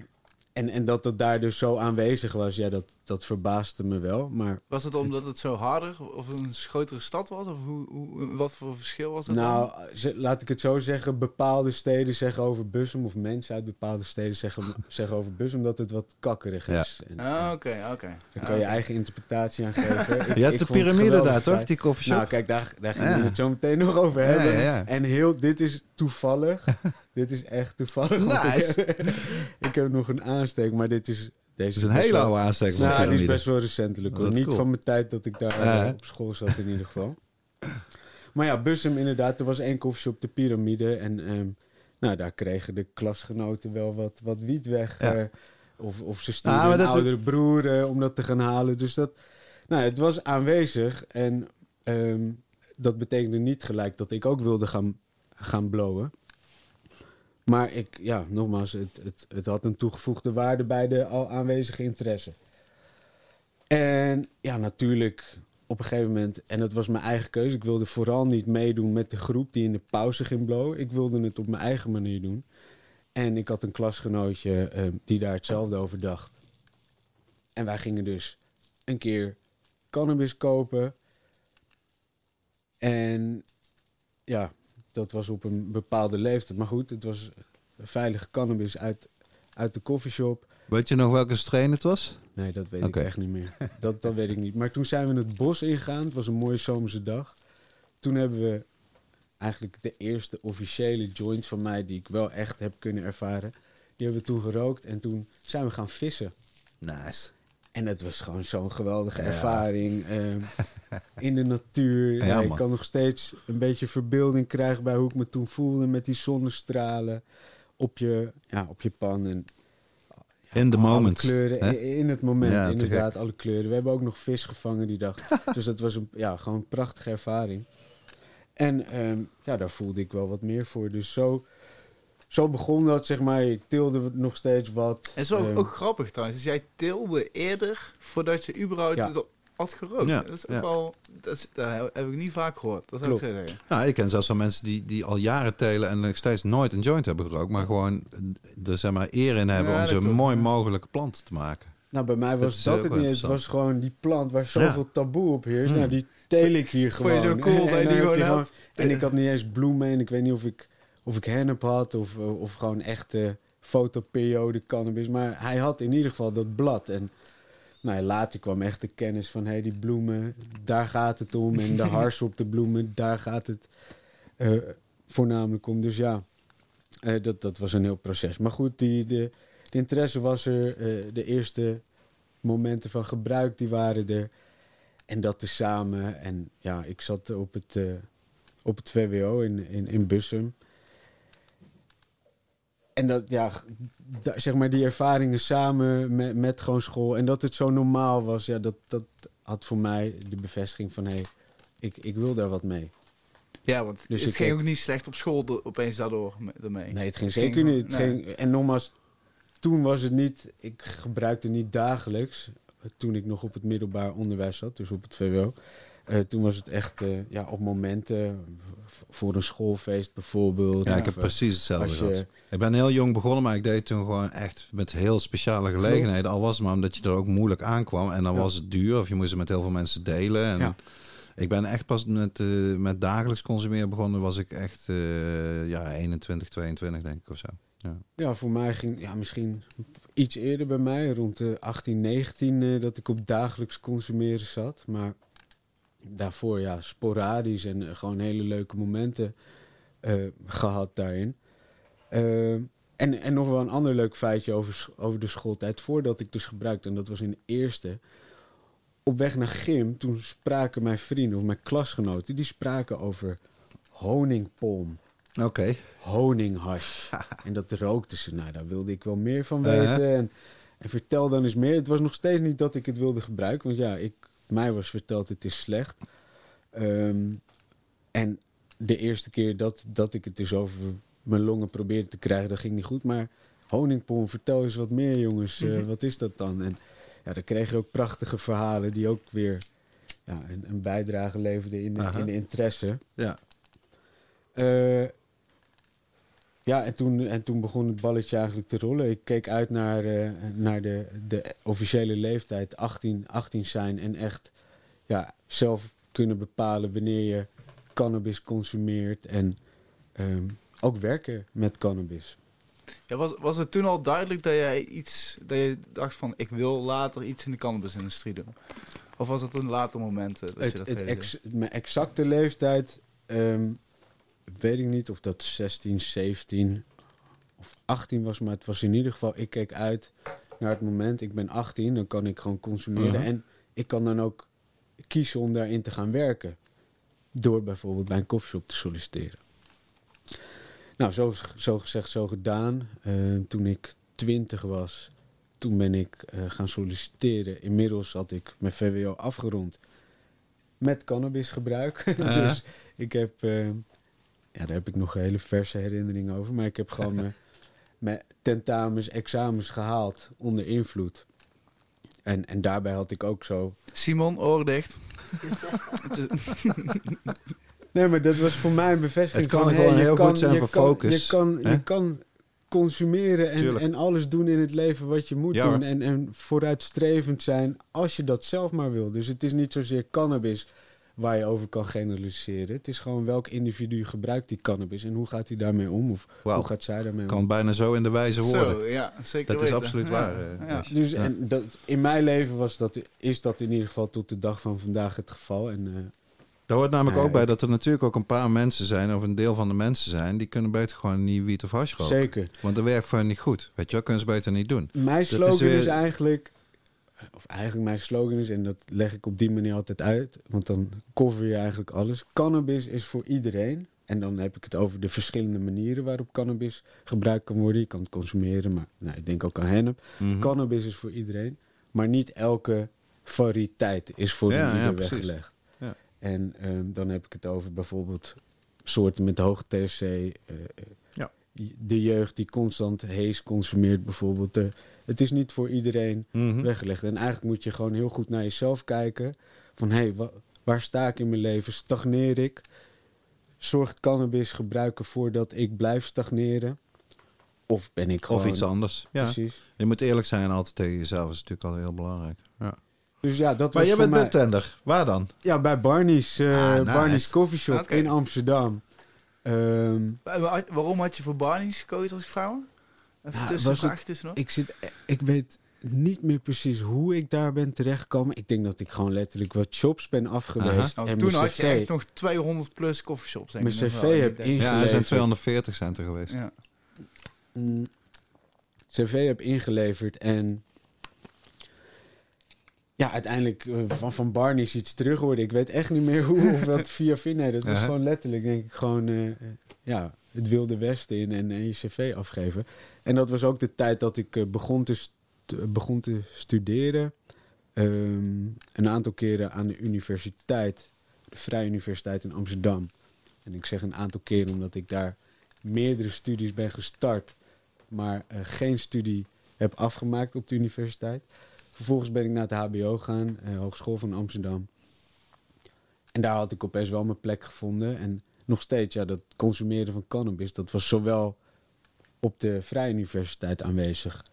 en, en dat dat daar dus zo aanwezig was, ja, dat, dat verbaasde me wel. Maar Was het omdat het zo harder of een grotere stad was? Of hoe, hoe, wat voor verschil was dat nou, dan? laat ik het zo zeggen, bepaalde steden zeggen over Bussum, of mensen uit bepaalde steden zeggen, [laughs] zeggen over Bussum dat het wat kakkerig is. Ah, oké, oké. daar kan je Ah, eigen interpretatie aan geven. [laughs] Ik- Je hebt de piramide daar toch, die koffieshop? Nou, kijk, daar, daar gaan Ja. we het zo meteen nog over Ja, hebben. ja, ja. En heel, dit is toevallig. [laughs] dit is echt toevallig. Nice. Ik, heb, [laughs] ik heb nog een aansteek, maar dit is... Deze Het is een hele wel- oude aansteek Nou, die is best wel recentelijk hoor. Niet cool. van mijn tijd dat ik daar eh, op school zat in ieder geval. Maar ja, Bussum inderdaad. Er was één koffieshop, de piramide. En ehm, nou, daar kregen de klasgenoten wel wat, wat wiet weg. Ja. eh, of, of ze stuurden Ah, een oudere broer om dat te gaan halen. Dus dat, nou, het was aanwezig. En ehm, dat betekende niet gelijk dat ik ook wilde gaan, gaan blowen. Maar ik, ja, nogmaals, het, het, het had een toegevoegde waarde bij de al aanwezige interesse. En ja, natuurlijk op een gegeven moment, en dat was mijn eigen keuze, ik wilde vooral niet meedoen met de groep die in de pauze ging blowen. Ik wilde het op mijn eigen manier doen. En ik had een klasgenootje eh, die daar hetzelfde over dacht. En wij gingen dus een keer cannabis kopen. En ja, dat was op een bepaalde leeftijd. Maar goed, het was veilige cannabis uit, uit de koffieshop. Weet je nog welke strain het was? Nee, dat weet ik echt niet meer. [laughs] Dat, dat weet ik niet. Maar toen zijn we het bos ingegaan. Het was een mooie zomerse dag. Toen hebben we eigenlijk de eerste officiële joint van mij... die ik wel echt heb kunnen ervaren... Die hebben we toen gerookt en toen zijn we gaan vissen. Nice. En het was gewoon zo'n geweldige Ja. ervaring. ehm, [laughs] in de natuur. Ja, ik kan nog steeds een beetje verbeelding krijgen bij hoe ik me toen voelde met die zonnestralen op je, ja, op je pan. En, In alle moment, Kleuren, hè? in, het moment, Ja, inderdaad, alle kleuren. We hebben ook nog vis gevangen die dag. [laughs] dus dat was een, ja, gewoon een prachtige ervaring. En ehm, ja, daar voelde ik wel wat meer voor. Dus zo, zo begon dat, zeg maar. Ik tilde nog steeds wat. En zo ook, Ehm, ook grappig trouwens. Dus jij tilde eerder voordat je überhaupt Ja. het had gerookt. Ja, Dat is ook ja. wel... Dat, is, dat heb ik niet vaak gehoord. Dat zou ik zo zeggen. Nou, ik ken zelfs wel mensen die, die al jaren telen en nog steeds nooit een joint hebben gerookt. Maar gewoon er zeg maar eer in hebben Ja, om zo mooi mogelijke plant te maken. Nou, bij mij was dat, het niet. Het was gewoon die plant waar zoveel taboe op heerst. Hmm. Nou, die teel ik hier Vond je gewoon. zo cool dan die gewoon? En ik had niet eens bloemen en ik weet niet of ik, of ik hennep had of, eh, of gewoon echte fotoperiode cannabis. Maar hij had in ieder geval dat blad. En nou, later kwam echt de kennis van, hey, die bloemen, daar gaat het om. En de [laughs] hars op de bloemen, daar gaat het eh, voornamelijk om. Dus ja, eh, dat, dat was een heel proces. Maar goed, die, de, de interesse was er. de eerste momenten van gebruik, die waren er. En dat tezamen. En ja, ik zat op het, op het VWO in, in, in Bussum. En dat, ja, zeg maar die ervaringen samen met, met gewoon school. En dat het zo normaal was, ja, dat, dat had voor mij de bevestiging van... hé, hey, ik, ik wil daar wat mee. Ja, want Dus het ging heb- ook niet slecht op school do- opeens daardoor me- ermee. Nee, het ging Het zeker niet. Het nee. ging, en nogmaals, toen was het niet... Ik gebruikte niet dagelijks. Toen ik nog op het middelbaar onderwijs zat, dus op het VWO. Eh, toen was het echt eh, ja, op momenten, voor een schoolfeest bijvoorbeeld. Ja, ik heb eh, precies hetzelfde gehad. je, Ik ben heel jong begonnen, maar ik deed toen gewoon echt met heel speciale gelegenheden. Al was het maar omdat je er ook moeilijk aankwam. En dan Ja. was het duur of je moest het met heel veel mensen delen. En Ja. Ik ben echt pas met, met dagelijks consumeren begonnen. Was ik echt ja, 21, 22 denk ik of zo. Ja. Ja, voor mij ging ja, misschien iets eerder bij mij, rond de 18, 19, eh, dat ik op dagelijks consumeren zat. Maar daarvoor ja, sporadisch en eh, gewoon hele leuke momenten eh, gehad daarin. Eh, en, en nog wel een ander leuk feitje over, over de schooltijd, voordat ik dus gebruikte, en dat was in de eerste. Op weg naar gym, toen spraken mijn vrienden of mijn klasgenoten, die spraken over honingpalm Oké. honinghash. [laughs] en dat rookte ze. Nou, daar wilde ik wel meer van weten. En, en vertel dan eens meer. Het was nog steeds niet dat ik het wilde gebruiken. Want ja, ik, mij was verteld het is slecht. Ehm, en de eerste keer dat, dat ik het dus over mijn longen probeerde te krijgen, dat ging niet goed. Maar honingpom, vertel eens wat meer jongens. Eh, wat is dat dan? En ja, dan kreeg je ook prachtige verhalen die ook weer ja, een, een bijdrage leverden in, de- in de interesse. Ja. Eh, ja, en toen, en toen begon het balletje eigenlijk te rollen. Ik keek uit naar, eh, naar de, de officiële leeftijd, 18, 18 zijn. En echt ja, zelf kunnen bepalen wanneer je cannabis consumeert. En ehm, ook werken met cannabis. Ja, was, was het toen al duidelijk dat jij iets, dat je dacht van ik wil later iets in de cannabisindustrie doen? Of was het een later moment eh, dat je dat het ex- mijn exacte leeftijd ehm, weet ik niet of dat 16, 17 of 18 was, maar het was in ieder geval, ik keek uit naar het moment, ik ben 18, dan kan ik gewoon consumeren en ik kan dan ook kiezen om daarin te gaan werken. Door bijvoorbeeld bij een koffieshop te solliciteren. Nou, zo, zo gezegd, zo gedaan. Eh, toen ik 20 was, toen ben ik eh, gaan solliciteren. Inmiddels had ik mijn VWO afgerond met cannabisgebruik. [laughs] Dus ik heb, eh, ja, daar heb ik nog hele verse herinneringen over. Maar ik heb gewoon [laughs] mijn, mijn tentamens, examens gehaald onder invloed. En, en daarbij had ik ook zo Simon, oor dicht. [laughs] Nee, maar dat was voor mij een bevestiging. Het kan van, gewoon hey, je heel kan- goed zijn je voor kan- focus, Je kan, hè? je kan consumeren en, Tuurlijk. en alles doen in het leven wat je moet Ja, doen. En, en vooruitstrevend zijn als je dat zelf maar wil. Dus het is niet zozeer cannabis waar je over kan generaliseren. Het is gewoon welk individu gebruikt die cannabis en hoe gaat hij daarmee om? Of hoe gaat zij daarmee om? Kan bijna zo in de wijze woorden. Zo, ja, zeker Dat is absoluut Ja, waar. eh, ja. Dus Ja. en dat, in mijn leven was dat, is dat in ieder geval tot de dag van vandaag het geval. En eh, Daar hoort namelijk Ja, ook bij dat er natuurlijk ook een paar mensen zijn, of een deel van de mensen zijn, die kunnen beter gewoon niet wiet of hash roken. Zeker. Want dat werkt voor hen niet goed. Weet je wel, kunnen ze beter niet doen. Mijn slogan is, weer- eigenlijk, of eigenlijk mijn slogan is, en dat leg ik op die manier altijd uit, want dan cover je eigenlijk alles. Cannabis is voor iedereen. En dan heb ik het over de verschillende manieren waarop cannabis gebruikt kan worden. Je kan het consumeren, maar nou, ik denk ook aan hennep. Mhm. Cannabis is voor iedereen, maar niet elke variëteit is voor Ja, ieder ja, precies. weggelegd. Ja. En ehm, dan heb ik het over bijvoorbeeld soorten met hoog THC. eh, eh, Ja. De jeugd die constant hees consumeert bijvoorbeeld. Het is niet voor iedereen Mhm. weggelegd. En eigenlijk moet je gewoon heel goed naar jezelf kijken. Van hé, hey, wa- waar sta ik in mijn leven? Stagneer ik? Zorgt cannabis gebruiken voordat ik blijf stagneren? Of ben ik gewoon... Of iets anders. Ja. Precies. Je moet eerlijk zijn altijd tegen jezelf. is natuurlijk al heel belangrijk. Ja. Dus ja, dat Maar was je bent mij... bartender. Waar dan? Ja, bij Barney's, Ah, nice. Barney's Coffee Shop Oké. in Amsterdam. Ehm, Wa- wa- Waarom had je voor Barney's gekozen als ik vraag? Even Ja, tussen was vraag het- tussendoor. ik, zit, ik weet niet meer precies hoe ik daar ben terechtgekomen. Ik denk dat ik gewoon letterlijk wat shops ben afgeweest. Nou, en toen had je echt nog 200 plus coffeeshops. mijn nog cv heb denk- Ja, er zijn ingeleverd. 240 zijn er geweest. Ja. Mm, cv heb ingeleverd en ja, uiteindelijk eh, van, van Barney's iets terug hoorde. Ik weet echt niet meer hoe of wat [laughs] via. Nee, dat was Ja. gewoon letterlijk, denk ik, gewoon eh, eh, ja, het wilde westen in en, en je cv afgeven. En dat was ook de tijd dat ik eh, begon, te begon te studeren. Ehm, een aantal keren aan de universiteit, de Vrije Universiteit in Amsterdam. En ik zeg een aantal keren omdat ik daar meerdere studies ben gestart, maar eh, geen studie heb afgemaakt op de universiteit. Vervolgens ben ik naar het HBO gegaan, eh, Hogeschool van Amsterdam. En daar had ik opeens wel mijn plek gevonden. En nog steeds, ja, dat consumeren van cannabis, dat was zowel op de Vrije Universiteit aanwezig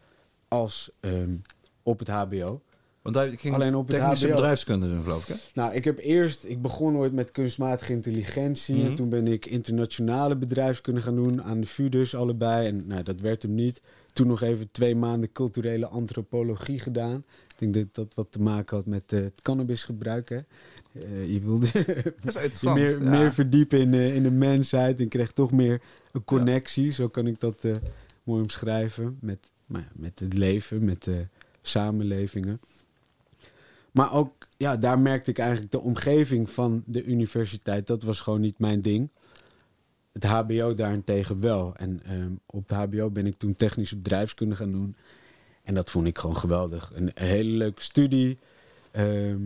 als ehm, op het HBO. Want hij ging Alleen op het technische HBO. bedrijfskunde doen, geloof ik. Hè? Nou, ik heb eerst, ik begon ooit met kunstmatige intelligentie. Mhm. En toen ben ik internationale bedrijfskunde gaan doen aan de VU dus allebei. En nou, dat werd hem niet. Toen nog even twee maanden culturele antropologie gedaan. Ik denk dat dat wat te maken had met eh, het cannabisgebruik. Hè. Eh, je wilde [laughs] [laughs] je meer, ja. meer verdiepen in, eh, in de mensheid. En kreeg toch meer een connectie. Zo kan ik dat eh, mooi omschrijven. Met, nou ja, met het leven, met de samenlevingen. Maar ook, ja, daar merkte ik eigenlijk de omgeving van de universiteit. Dat was gewoon niet mijn ding. Het HBO daarentegen wel. En ehm, op het HBO ben ik toen technische bedrijfskunde gaan doen. En dat vond ik gewoon geweldig. Een, een hele leuke studie. Ehm,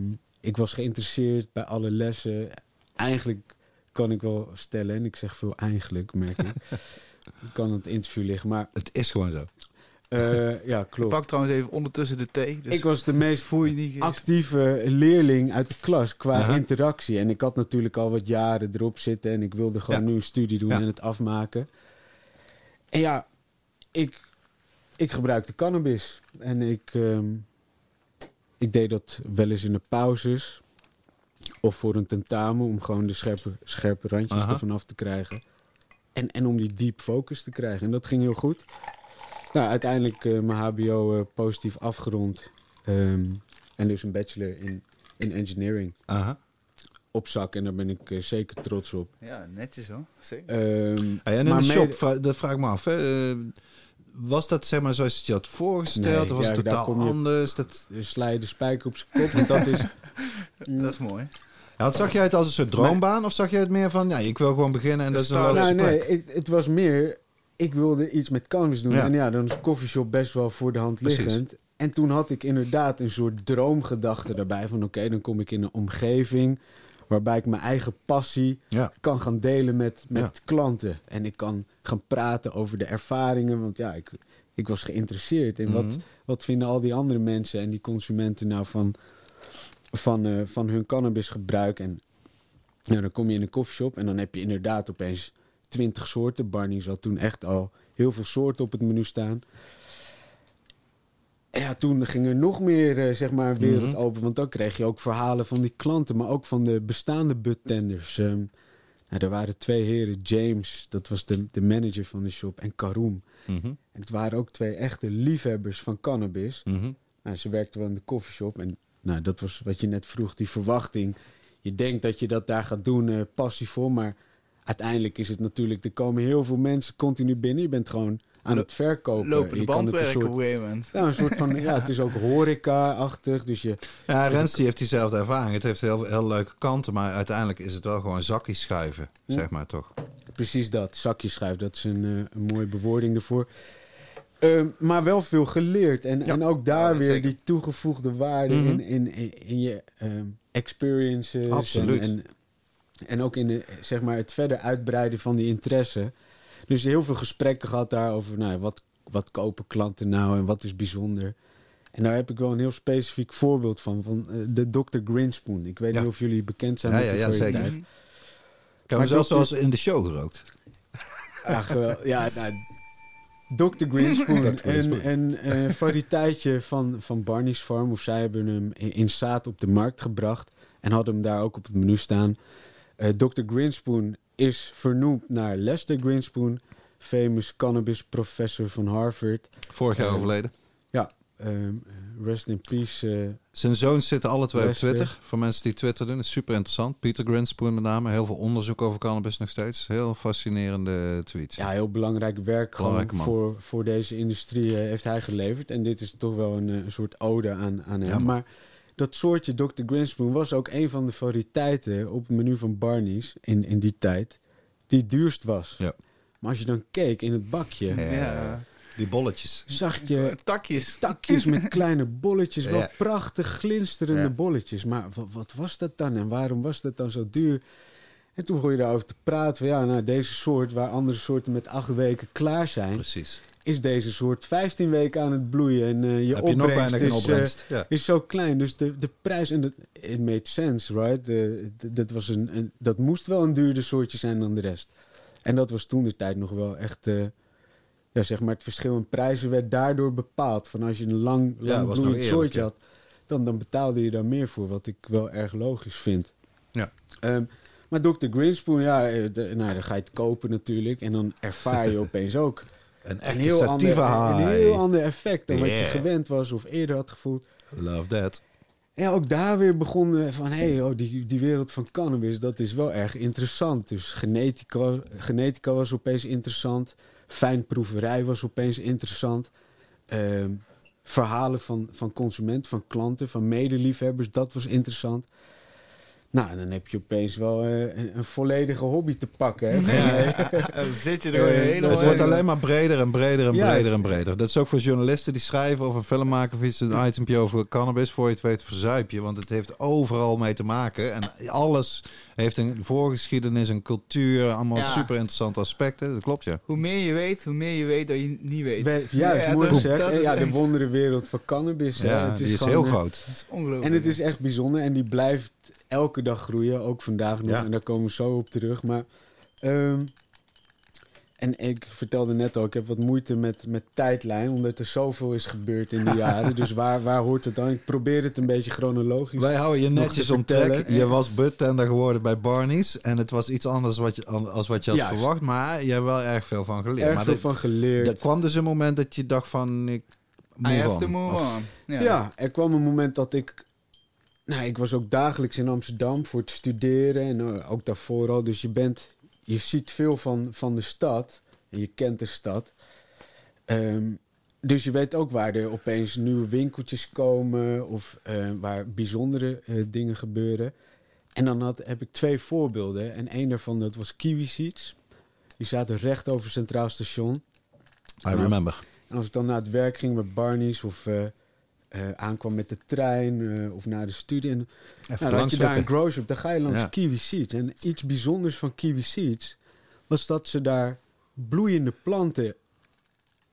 ik was geïnteresseerd bij alle lessen. Eigenlijk kan ik wel stellen, en ik zeg veel eigenlijk, merk ik. Ik [laughs] kan het interview liggen, maar Het is gewoon zo. eh, ja, Ik klopt. pak trouwens even ondertussen de thee. Dus ik was de meest voel je niet. actieve leerling uit de klas qua interactie. En ik had natuurlijk al wat jaren erop zitten en ik wilde gewoon Ja. nu een studie doen Ja. en het afmaken. En ja, ik, ik gebruikte cannabis. En ik, ehm, ik deed dat wel eens in de pauzes. Of voor een tentamen om gewoon de scherpe, scherpe randjes Aha. ervan af te krijgen. En, en om die deep focus te krijgen. En dat ging heel goed. Nou, uiteindelijk eh, mijn HBO eh, positief afgerond. Ehm, en dus een bachelor in, in engineering Aha. op zak. En daar ben ik eh, zeker trots op. Ja, netjes hoor. Zeker. Ehm, Hey, en in Maar de shop, dat vraag ik me af. Hè? Was dat zeg maar zoals je het je had voorgesteld? Nee, of was ja, het daar totaal kom je- anders? Dat... dus sla je de spijker op zijn kop. Want dat is... [laughs] Dat is mooi. Ja, zag jij het als een soort droombaan? Of zag je het meer van, ja, ik wil gewoon beginnen en dat is een logische nou, nee, plek? ik, het was meer... Ik wilde iets met cannabis doen. Ja. En ja, dan is coffeeshop best wel voor de hand Precies. liggend. En toen had ik inderdaad een soort droomgedachte daarbij. Van oké, dan kom ik in een omgeving... waarbij ik mijn eigen passie Ja. kan gaan delen met, met Ja. klanten. En ik kan gaan praten over de ervaringen. Want ja, ik, ik was geïnteresseerd in wat, Mhm. wat vinden al die andere mensen en die consumenten nou van, van, eh, van hun cannabisgebruik. En ja, dan kom je in een koffieshop en dan heb je inderdaad opeens twintig soorten. Barney's had toen echt al heel veel soorten op het menu staan. En ja, toen ging er nog meer, eh, zeg maar, wereld Mhm. open. Want dan kreeg je ook verhalen van die klanten, maar ook van de bestaande budtenders. Ehm nou, er waren twee heren, James, dat was de, de manager van de shop, en Karoom. Mhm. En het waren ook twee echte liefhebbers van cannabis. Mhm. Nou, ze werkten wel in de koffieshop. En nou, dat was wat je net vroeg, die verwachting. je denkt dat je dat daar gaat doen eh, passievol, maar uiteindelijk is het natuurlijk, er komen heel veel mensen continu binnen. Je bent gewoon aan het verkopen. Lopen de Je kan band het een werken soort- op een gegeven moment. Ja, een soort van, ja, het is ook horeca-achtig. Dus je, Ja, Rens die heeft diezelfde ervaring. Het heeft heel, heel leuke kanten, maar uiteindelijk is het wel gewoon zakjes schuiven, Ja. zeg maar toch. precies dat, zakjes schuiven, dat is een, eh, een mooie bewoording ervoor. Ehm, maar wel veel geleerd. En, Ja. en ook daar Ja, weer zeker. die toegevoegde waarde Mhm. in, in, in, in je ehm, experiences. Absoluut. En, en, en ook in de, zeg maar, het verder uitbreiden van die interesse. Dus heel veel gesprekken gehad daarover. Nou, ja, wat, wat kopen klanten nou en wat is bijzonder? En daar heb ik wel een heel specifiek voorbeeld van. Van eh, de Dr. Grinspoon. Ik weet Ja. niet of jullie bekend zijn Ja, met ja, die ja, zeker. Mhm. Ik heb zelfs zoals in de show gerookt. Ja, geweldig. Ja, nou, Dr. Greenspoon. Een, een eh, variëteitje van, van Barney's Farm. Of zij hebben hem in, in zaad op de markt gebracht. En hadden hem daar ook op het menu staan. Eh, Dr. Greenspoon is vernoemd naar Lester Greenspoon. Famous cannabis professor van Harvard. Vorig jaar Eh, overleden. Ehm, rest in peace. eh, Zijn zoons zitten alle twee op. Twitter. Voor mensen die Twitter doen. Het is super interessant. Peter Grinspoon met name. Heel veel onderzoek over cannabis nog steeds. Heel fascinerende tweets. ja, heel belangrijk werk gewoon man. voor, voor deze industrie eh, heeft hij geleverd. En dit is toch wel een, eh, een soort ode aan, aan hem. Ja, maar dat soortje Dr. Grinspoon was ook een van de variëteiten op het menu van Barney's in, in die tijd. Die het duurst was. Ja. Maar als je dan keek in het bakje, Ja. Ja. Die bolletjes. zag je Takjes. takjes met [laughs] kleine bolletjes. Wel Ja. prachtig glinsterende Ja. bolletjes. Maar wat, wat was dat dan en waarom was dat dan zo duur? En toen begon je daarover te praten. Van, ja, nou, deze soort, waar andere soorten met acht weken klaar zijn, Precies. Is deze soort 15 weken aan het bloeien. En eh, je Heb je nog opbrengst bijna geen is, eh, opbrengst. ja. is zo klein. Dus de, de prijs, en dat it made sense, right? Dat, was een, een, dat moest wel een duurder soortje zijn dan de rest. En dat was toen de tijd nog wel echt... eh, ja, zeg maar, het verschil in prijzen werd daardoor bepaald. Van als je een lang, Ja, lang nog bloeiend soortje ja. had, dan, dan betaalde je daar meer voor. Wat ik wel erg logisch vind. Ja. Ehm, maar Dr. Greenspoon, ja, de- nou, dan ga je het kopen natuurlijk. En dan ervaar je [laughs] opeens ook Een een echte heel, ander, sativa een heel high. ander effect dan wat je gewend was of eerder had gevoeld. Love that. Ja, ook daar weer begonnen van, hé, hey, oh, die, die wereld van cannabis, dat is wel erg interessant. Dus genetica, genetica was opeens interessant, fijnproeverij was opeens interessant. Ehm, verhalen van, van consumenten, van klanten, van medeliefhebbers, dat was interessant. Nou, en dan heb je opeens wel eh, een, een volledige hobby te pakken. Hè? Ja. [laughs] [laughs] Dan zit je er gewoon Eh, helemaal Het wordt alleen maar breder en breder en Ja. breder en breder. Dat is ook voor journalisten die schrijven of een filmmaker of iets, een itempje over cannabis. Voor je het weet verzuip je, want het heeft overal mee te maken. En alles heeft een voorgeschiedenis, een cultuur, allemaal Ja. super interessante aspecten. Dat klopt, ja. Hoe meer je weet, hoe meer je weet dat je niet weet. We- Juist, Ja, mooi gezegd. is ja, de wonderenwereld van cannabis. hè. Ja, Het die is gewoon, heel eh, groot. Dat is ongelooflijk. En het is echt bijzonder en die blijft elke dag groeien, ook vandaag nog. Ja. En daar komen we zo op terug. Maar, ehm, en ik vertelde net al, ik heb wat moeite met, met tijdlijn, omdat er zoveel is gebeurd in de [laughs] jaren. Dus waar, waar hoort het dan? Ik probeer het een beetje chronologisch. Wij houden je netjes om vertellen. Je was buttender geworden bij Barney's. En het was iets anders wat je, als wat je had Juist. verwacht. Maar je hebt wel erg veel van geleerd. erg maar veel dit- van geleerd. er kwam dus een moment dat je dacht van... Ik I move have on. to move on. Ja. Ja. er kwam een moment dat ik... Nou, ik was ook dagelijks in Amsterdam voor het studeren en eh, ook daarvoor al. Dus je bent... Je ziet veel van, van de stad en je kent de stad. Ehm, dus je weet ook waar er opeens nieuwe winkeltjes komen of eh, waar bijzondere eh, dingen gebeuren. En dan had, heb ik twee voorbeelden. En één daarvan dat was Kiwi Seeds. Die zaten recht over Centraal Station. I remember. En als ik dan naar het werk ging met Barney's of eh, aankwam met de trein eh, of naar de studie. En, nou, dan had langs je daar een wippen. grow shop, dan ga je langs Ja. Kiwi Seeds. En iets bijzonders van Kiwi Seeds was dat ze daar bloeiende planten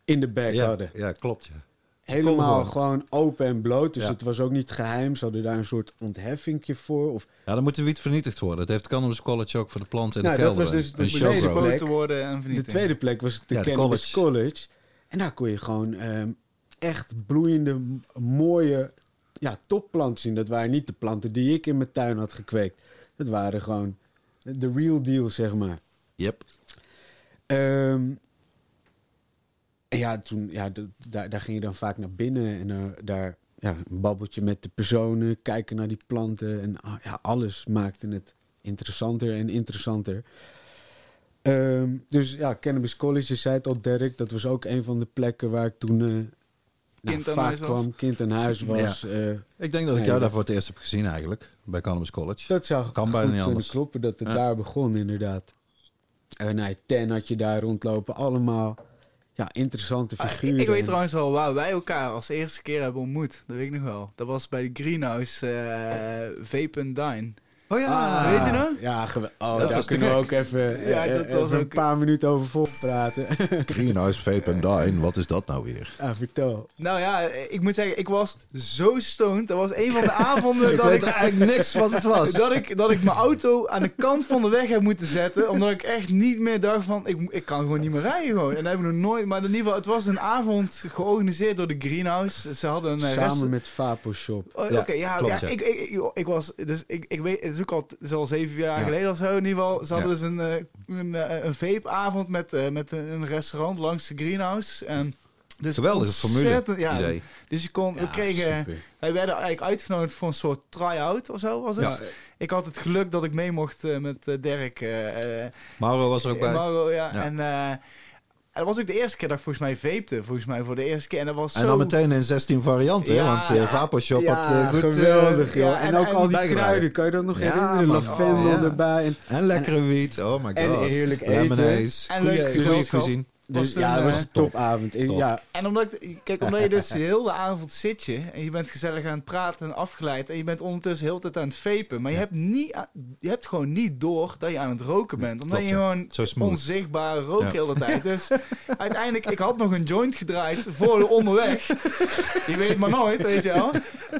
in de bag ja, hadden. ja, klopt. Ja. Helemaal gewoon open en bloot. Dus Ja. het was ook niet geheim. Ze hadden daar een soort ontheffingje voor. Of, ja, dan moet de wiet vernietigd worden. Dat heeft Cannabis College ook voor de planten in Nou, de dat kelder. was dus een de tweede plek. worden en de tweede plek was de Ja, de Cannabis college. college. En daar kon je gewoon ehm, echt bloeiende, mooie ja, topplanten zien. Dat waren niet de planten die ik in mijn tuin had gekweekt. Dat waren gewoon de real deal, zeg maar. Yep. Ehm, en ja, toen, ja, daar, daar ging je dan vaak naar binnen en eh, daar ja, een babbeltje met de personen, kijken naar die planten. En ah, ja, alles maakte het interessanter en interessanter. Ehm, dus ja, Cannabis College, je zei het al, Dirk. Dat was ook een van de plekken waar ik toen eh, nou, Kind aan huis was. kwam. Kind aan huis was. Ja. eh, Ik denk dat ik Nee, jou daar voor het eerst heb gezien eigenlijk. Bij Cannabis College. Dat zou Kan goed bijna niet kunnen anders. kloppen dat het Ja. daar begon, inderdaad. En nou, Ten had je daar rondlopen. Allemaal ja, interessante Ah, figuren. ik weet En- trouwens wel waar wij elkaar als eerste keer hebben ontmoet. Dat weet ik nog wel. Dat was bij de Greenhouse eh Vape and Dine. Oh ja. Ah, weet je nog? Ja, oh, Dat daar kunnen we ook even, Ja, eh, dat even was een paar minuten over vol praten. Greenhouse, [laughs] Vape and Dine. Wat is dat nou weer? ah, vertel. Nou ja, ik moet zeggen, ik was zo stoned. Dat was een van de [laughs] avonden Ik dat weet ik... eigenlijk niks wat het was. [laughs] Dat ik, dat ik mijn auto aan de kant van de weg heb moeten zetten. Omdat ik echt niet meer dacht van... Ik, ik kan gewoon niet meer rijden gewoon. En dat heb ik nog nooit... Maar in ieder geval, het was een avond georganiseerd door de Greenhouse. Ze hadden een... eh, rest- Samen met Vapo Shop. Oh, Ja, Oké, ja, klopt, ja, ja. Ik, ik, ik, ik was, dus ik, ik weet, is ook al, het is al zeven jaar Ja. geleden of zo in ieder geval. Ze hadden Ja. dus een, eh, een, eh, een vapeavond met, eh, met een, restaurant langs de Greenhouse. En dus Geweldige formule ontzettend- Ja, idee. dus je kon, we kregen, super. wij werden eigenlijk uitgenodigd voor een soort try-out of zo was het. Ja. Ik had het geluk dat ik mee mocht eh, met Dirk. eh, eh, Mauro was er ook bij. Mauro, ja. Ja. En dat was ook de eerste keer dat ik volgens mij vapete. Volgens mij voor de eerste keer. En dat was En zo... dan meteen in 16 varianten, hè? Ja, want uh, ja. Vaposhop ja, had uh, goed... geweldig, eh, ja, en, en- ook en al die bijgedragen. kruiden, kan je dat nog Ja, herinneren? man. Lavendel Oh, erbij. En, En lekkere wiet, oh my en god. heerlijk eten. Lemonades, En leuk cuisine. Dus Was ja, dat was eh, een topavond. En Top. Ja, En omdat ik, kijk, omdat je dus heel de avond zit je en je bent gezellig aan het praten en afgeleid en je bent ondertussen heel de tijd aan het vapen, maar je hebt niet, je hebt gewoon niet door dat je aan het roken bent, omdat Klopt, je ja. gewoon onzichtbaar rookt Ja. heel de tijd. [laughs] Dus uiteindelijk, ik had nog een joint gedraaid voor de onderweg. Je weet maar nooit, weet je wel.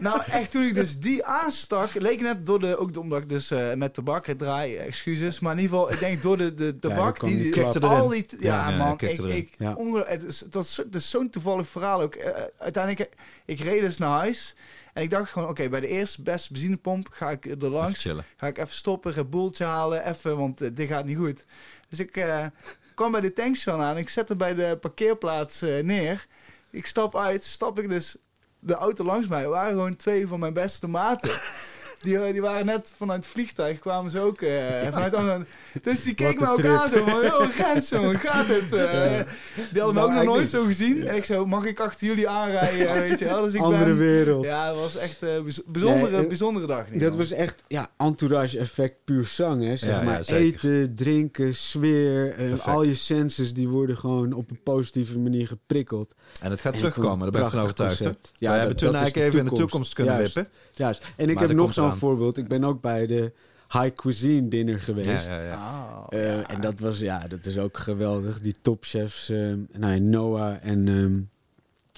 Nou, echt toen ik dus die aanstak, leek net door de, ook omdat ik dus eh, met tabak draai, excuses, maar in ieder geval, ik denk door de, de tabak kwam die, die al erin. die, ja, Ja, ja, man, ik, erin. ik, Ja. onge- het is, dat is, zo'n toevallig verhaal ook. Eh, uiteindelijk, ik reed dus naar huis en ik dacht gewoon, oké, bij de eerste beste benzinepomp ga ik er langs. Ga ik even stoppen, een boeltje halen, even, want eh, dit gaat niet goed. Dus ik eh, kwam bij de tankstation aan. Ik zette bij de parkeerplaats eh, neer. Ik stap uit, stap ik dus de auto langs mij. waren gewoon twee van mijn beste maten. [laughs] Die, eh, die waren net vanuit het vliegtuig, kwamen ze ook eh, [laughs] vanuit Amsterdam. Dus die keken me ook een aan zo van, joh, gaat het? eh?" Die hadden me ook nog nooit niet. zo gezien. En ik zo, mag ik achter jullie aanrijden, [laughs] weet je wel? Dus ik andere ben... wereld. Ja, het was echt een bijzondere, Nee, bijzondere dag. Dat was echt ja, entourage effect puur zang. Hè, zeg Ja, maar. Eten, drinken, sfeer. al je senses die worden gewoon op een positieve manier geprikkeld. En het gaat En terugkomen, daar ben ik van een overtuigd. Ja, dat- hebben toen eigenlijk even in de toekomst. kunnen Juist. wippen. Juist. En ik Maar heb nog zo'n voorbeeld. Ik ben ook bij de High Cuisine dinner geweest. Ja, ja, ja. Ah, Eh, ja. En dat was, ja, dat is ook geweldig. Die topchefs, eh, nou ja, Noah en ehm,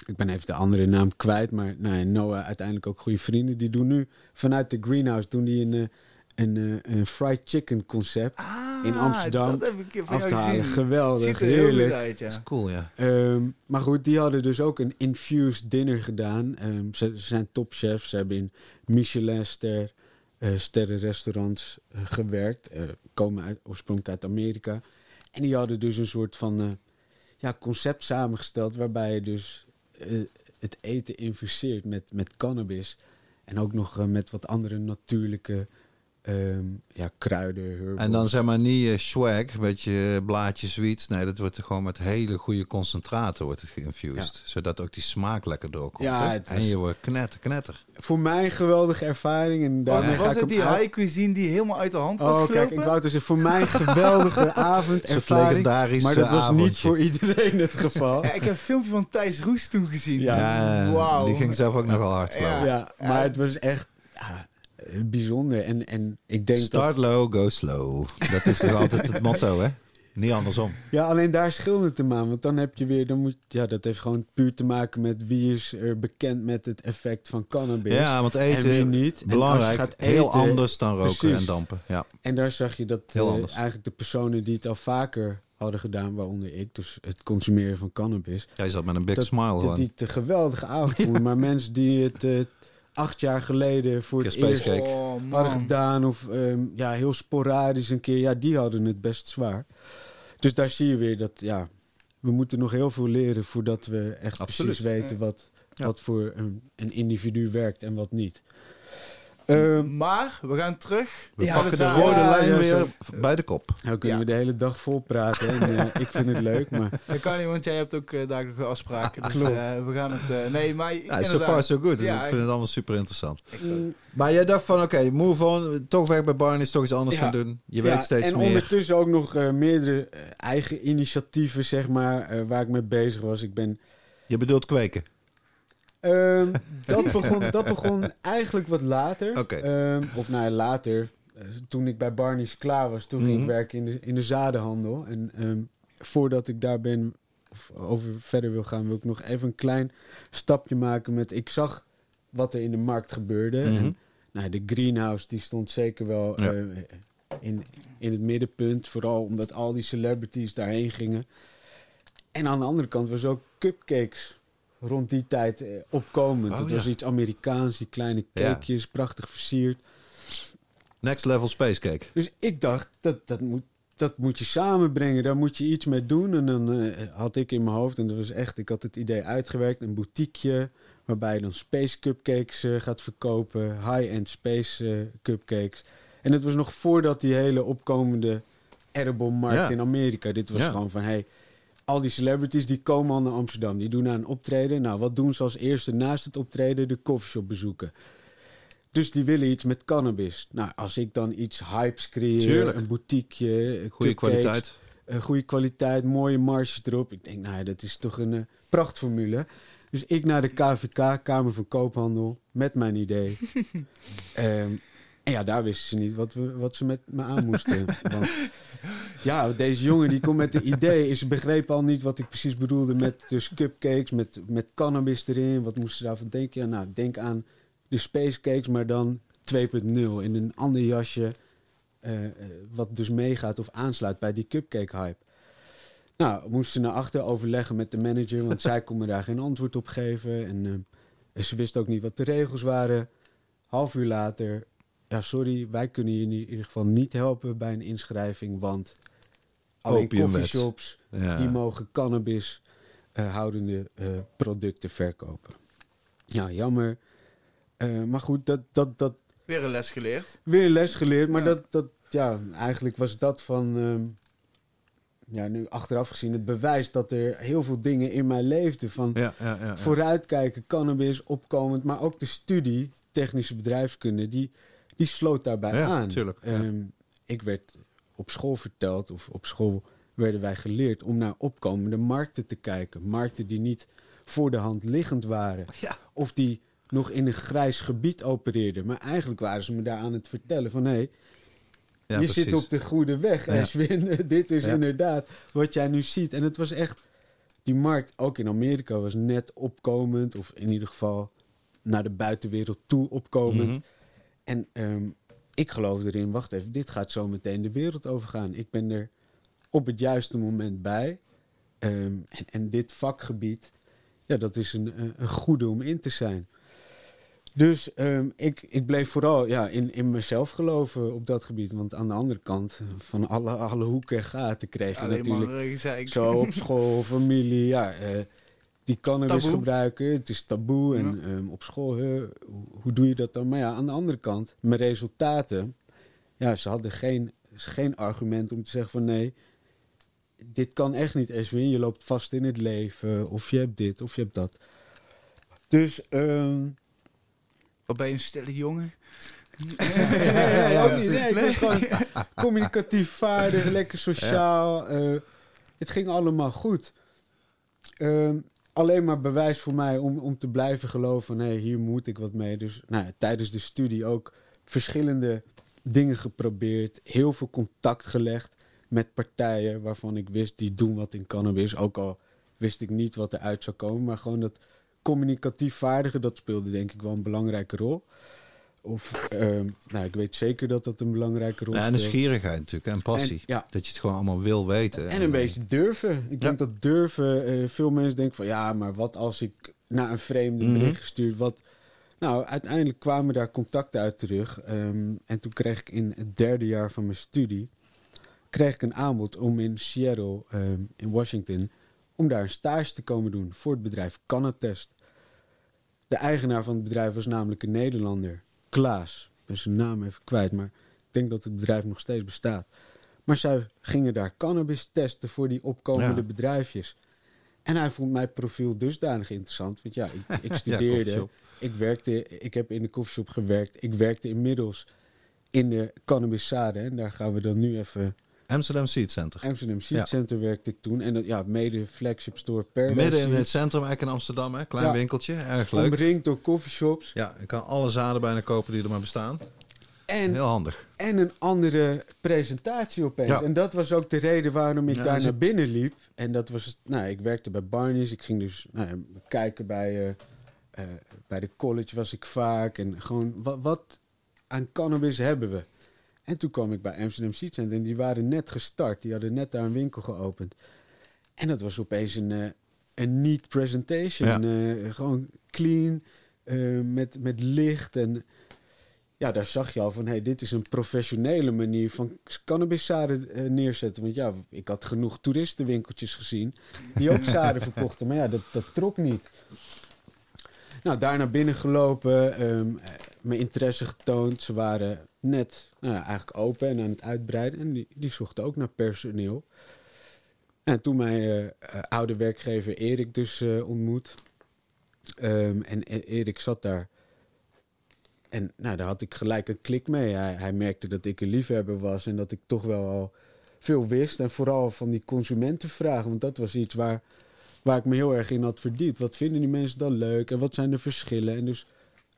ik ben even de andere naam kwijt, maar nou ja, Noah uiteindelijk ook goede vrienden. Die doen nu vanuit de Greenhouse doen die een, eh, een, eh, een fried chicken concept Ah, in Amsterdam dat heb ik van af jou te halen. Geweldig, Ziet er heel heerlijk. uit, ja. Dat is cool, ja. Ehm, maar goed, die hadden dus ook een infused dinner gedaan. Ehm, ze, ze zijn topchefs. Ze hebben in Michelin-ster, eh, sterrenrestaurants eh, gewerkt. eh, komen uit, oorspronkelijk uit Amerika. En die hadden dus een soort van eh, ja, concept samengesteld... waarbij je dus het eten infuseert met, met cannabis. En ook nog met wat andere natuurlijke ehm, ja, kruiden, herbals. En dan zeg maar niet eh, swag, beetje eh, blaadjes zoiets. Nee, dat wordt er gewoon met hele goede concentraten wordt het geïnfused. Zodat ook die smaak lekker doorkomt. Ja, En je wordt knetter, knetter. Voor mij een geweldige ervaring. En daarmee Was, ga was ik het die high cuisine die helemaal uit de hand was Oh, gelopen? kijk, ik wou dus voor mij een geweldige [laughs] avond Een soort ervaring. legendarisch Maar dat was avondje. niet voor iedereen het geval. [laughs] Ja, ik heb een filmpje van Thijs Roes toen gezien. Ja. Ja, Wauw. die ging zelf ook nogal hard. Ja. maar het was echt ja, bijzonder. En, en ik denk Start dat... low, go slow. Dat is toch altijd het motto, hè? Niet andersom. Ja, alleen daar scheelt het hem aan. Want dan heb je weer... Dan moet, ja, dat heeft gewoon puur te maken met wie is er bekend met het effect van cannabis. Ja, want eten, niet. En je belangrijk, gaat heel anders dan roken Precies. en dampen. Ja. En daar zag je dat Heel eh, eigenlijk de personen die het al vaker hadden gedaan, waaronder ik, dus het consumeren van cannabis, Jij zat met een big Dat- smile dat die het een geweldige avond vonden. [laughs] Maar mensen die het eh, acht jaar geleden voor het eerst. Oh, hadden gedaan, of ehm, ja, heel sporadisch een keer, ja, die hadden het best zwaar. Dus daar zie je weer dat, ja, we moeten nog heel veel leren voordat we echt Absoluut. precies weten wat, Ja. wat voor een, een individu werkt en wat niet. Ehm, maar we gaan terug. We Ja, pakken de rode ja, lijn ja, weer zo. bij de kop. nou kunnen Ja. we de hele dag vol praten. En, eh, ik vind het leuk, maar [laughs] Dat kan niet, want jij hebt ook uh, dagelijkse afspraken. Dus Klopt. eh, we gaan het... nee, maar Ja, so far so good. Dus Ja, ik vind het allemaal super interessant. ik- Maar jij dacht van, oké, move on. Toch weg bij Barney's, toch iets anders Ja. gaan doen. Je Ja, weet steeds en meer. ondertussen ook nog meerdere eigen initiatieven, zeg maar, waar ik mee bezig was. Ik ben Je bedoelt kweken. Ehm, dat, [laughs] begon, dat begon eigenlijk wat later. Ehm, of nou later. Eh, toen ik bij Barney's klaar was, toen ging Mhm. ik werken in de, in de zadenhandel. En ehm, voordat ik daar ben, of over verder wil gaan, wil ik nog even een klein stapje maken met... Ik zag wat er in de markt gebeurde. Mhm. En nou, de greenhouse die stond zeker wel Ja. eh, in, in het middenpunt. Vooral omdat al die celebrities daarheen gingen. En aan de andere kant was ook cupcakes rond die tijd eh, opkomend. Oh, het ja. was iets Amerikaans, die kleine Ja. cakejes, prachtig versierd. Next level space cake. Dus ik dacht, dat, dat, moet, dat moet je samenbrengen. Daar moet je iets mee doen. En dan eh, had ik in mijn hoofd, en dat was echt, ik had het idee uitgewerkt, een boutiqueje waarbij je dan space cupcakes eh, gaat verkopen, high-end space cupcakes. En het was nog voordat die hele opkomende edible-markt Ja. in Amerika. Dit was gewoon van, hey, al die celebrities die komen al naar Amsterdam. Die doen aan een optreden. Nou, wat doen ze als eerste naast het optreden? De coffeeshop bezoeken. Dus die willen iets met cannabis. Nou, als ik dan iets hypes creëer, Tuurlijk. een boutiqueje, Goede kwaliteit. eh, goede kwaliteit, mooie marges erop. Ik denk, nou ja, dat is toch een eh, prachtformule. Dus ik naar de KVK, Kamer van Koophandel, met mijn idee. [laughs] Ehm, en ja, daar wisten ze niet wat, we, wat ze met me aan moesten. Want ja, deze jongen die komt met de idee. Ze begrepen al niet wat ik precies bedoelde met dus cupcakes, met, met cannabis erin. Wat moesten ze daarvan denken? Ja, nou, denk aan de space cakes, maar dan 2.0 in een ander jasje. eh, eh, wat dus meegaat of aansluit bij die cupcake hype. Nou, moesten naar achter overleggen met de manager, want zij kon me daar geen antwoord op geven. En eh, ze wist ook niet wat de regels waren. Half uur later, ja, sorry, wij kunnen je in ieder geval niet helpen bij een inschrijving, want alleen coffeeshops Ja. die mogen cannabis eh, houdende eh, producten verkopen. Ja, jammer. Eh, maar goed, dat, dat, dat Weer een les geleerd. weer les geleerd. Maar Ja. dat, dat, ja, eigenlijk was dat van, ehm, ja, nu achteraf gezien het bewijs dat er heel veel dingen in mij leefden. Van Ja, ja, ja, ja. vooruitkijken, cannabis, opkomend, maar ook de studie, technische bedrijfskunde, die, die sloot daarbij Ja, aan. tuurlijk. Ehm, ik werd op school verteld, of op school werden wij geleerd om naar opkomende markten te kijken. Markten die niet voor de hand liggend waren. Ja. Of die nog in een grijs gebied opereerden. Maar eigenlijk waren ze me daar aan het vertellen van... hé, Ja, je precies. zit op de goede weg, Ja. Ashwin. [laughs] Dit is Ja. inderdaad wat jij nu ziet. En het was echt... Die markt, ook in Amerika, was net opkomend. Of in ieder geval naar de buitenwereld toe opkomend. Mhm. En ehm, ik geloof erin, wacht even, dit gaat zo meteen de wereld overgaan. Ik ben er op het juiste moment bij. Ehm, en, en dit vakgebied, ja, dat is een, een- goede om in te zijn. Dus ehm, ik, ik bleef vooral ja, in, in mezelf geloven op dat gebied. Want aan de andere kant, van alle, alle hoeken en gaten kreeg je natuurlijk zo op school, [laughs] familie, ja, eh, die cannabis Taboe. gebruiken. Het is taboe en ehm, op school, hè, hoe, hoe doe je dat dan? Maar ja, aan de andere kant, mijn resultaten, ja, ze hadden geen, geen argument om te zeggen van nee, dit kan echt niet, Eswin. Je loopt vast in het leven, of je hebt dit, of je hebt dat. Dus, ehm Wat ben je een stille jongen? [laughs] nee, ook niet. Nee, ik was gewoon communicatief vaardig, lekker sociaal. eh, het ging allemaal goed. Ehm, alleen maar bewijs voor mij om, om te blijven geloven van... hier moet ik wat mee. Dus nou, tijdens de studie ook verschillende dingen geprobeerd. Heel veel contact gelegd met partijen waarvan ik wist... die doen wat in cannabis. Ook al wist ik niet wat eruit zou komen. Maar gewoon dat communicatief vaardige... dat speelde denk ik wel een belangrijke rol. Of, ehm, nou, ik weet zeker dat dat een belangrijke rol Ja, en nieuwsgierigheid natuurlijk en passie. En- ja. Dat je het gewoon allemaal wil weten. En een beetje durven. Ik denk dat durven, eh, veel mensen denken van ja, maar wat als ik naar een vreemde Mhm. bericht gestuurd? Wat? Nou, uiteindelijk kwamen daar contacten uit terug. ehm, en toen kreeg ik in het derde jaar van mijn studie, kreeg ik een aanbod om in Seattle, ehm, in Washington, om daar een stage te komen doen voor het bedrijf Canatest. De eigenaar van het bedrijf was namelijk een Nederlander, Klaas. Ik ben zijn naam even kwijt, maar ik denk dat het bedrijf nog steeds bestaat. Maar zij gingen daar cannabis testen voor die opkomende Ja. bedrijfjes. En hij vond mijn profiel dusdanig interessant. Want ja, ik, [laughs] ik studeerde, ik werkte, ik heb in de koffieshop gewerkt. Ik werkte inmiddels in de cannabisade. En daar gaan we dan nu even... Amsterdam Seed Center. Amsterdam Seed Ja. Center werkte ik toen. En dat, ja, mede flagship store Paradise Midden in het centrum, eigenlijk in Amsterdam. Hè? Klein Ja. winkeltje, erg leuk. Omringd door coffeeshops. Ja, je kan alle zaden bijna kopen die er maar bestaan. En, Heel handig. en een andere presentatie opeens. Ja. En dat was ook de reden waarom ik Ja, daar naar binnen liep. En dat was, nou, ik werkte bij Barney's. Ik ging dus nou, kijken bij, eh, eh, bij de college was ik vaak. En gewoon, wat, wat aan cannabis hebben we? En toen kwam ik bij Amsterdam Seed Center en die waren net gestart. Die hadden net daar een winkel geopend. En dat was opeens een, eh, een neat presentation. Eh, gewoon clean, eh, met, met licht. En ja, daar zag je al van, hey, dit is een professionele manier van cannabiszaden neerzetten. Want ja, ik had genoeg toeristenwinkeltjes gezien die ook zaden [laughs] verkochten. Maar ja, dat, dat trok niet. Nou, daar naar binnen gelopen, ehm, eh, mijn interesse getoond. Ze waren net nou ja, eigenlijk open en aan het uitbreiden. En die, die zochten ook naar personeel. En toen mijn eh, eh, oude werkgever Erik dus eh, ontmoet. Ehm, en E- Erik zat daar. En nou, daar had ik gelijk een klik mee. Hij, hij merkte dat ik een liefhebber was en dat ik toch wel al veel wist. En vooral van die consumentenvragen. Want dat was iets waar, waar ik me heel erg in had verdiept. Wat vinden die mensen dan leuk en wat zijn de verschillen? En dus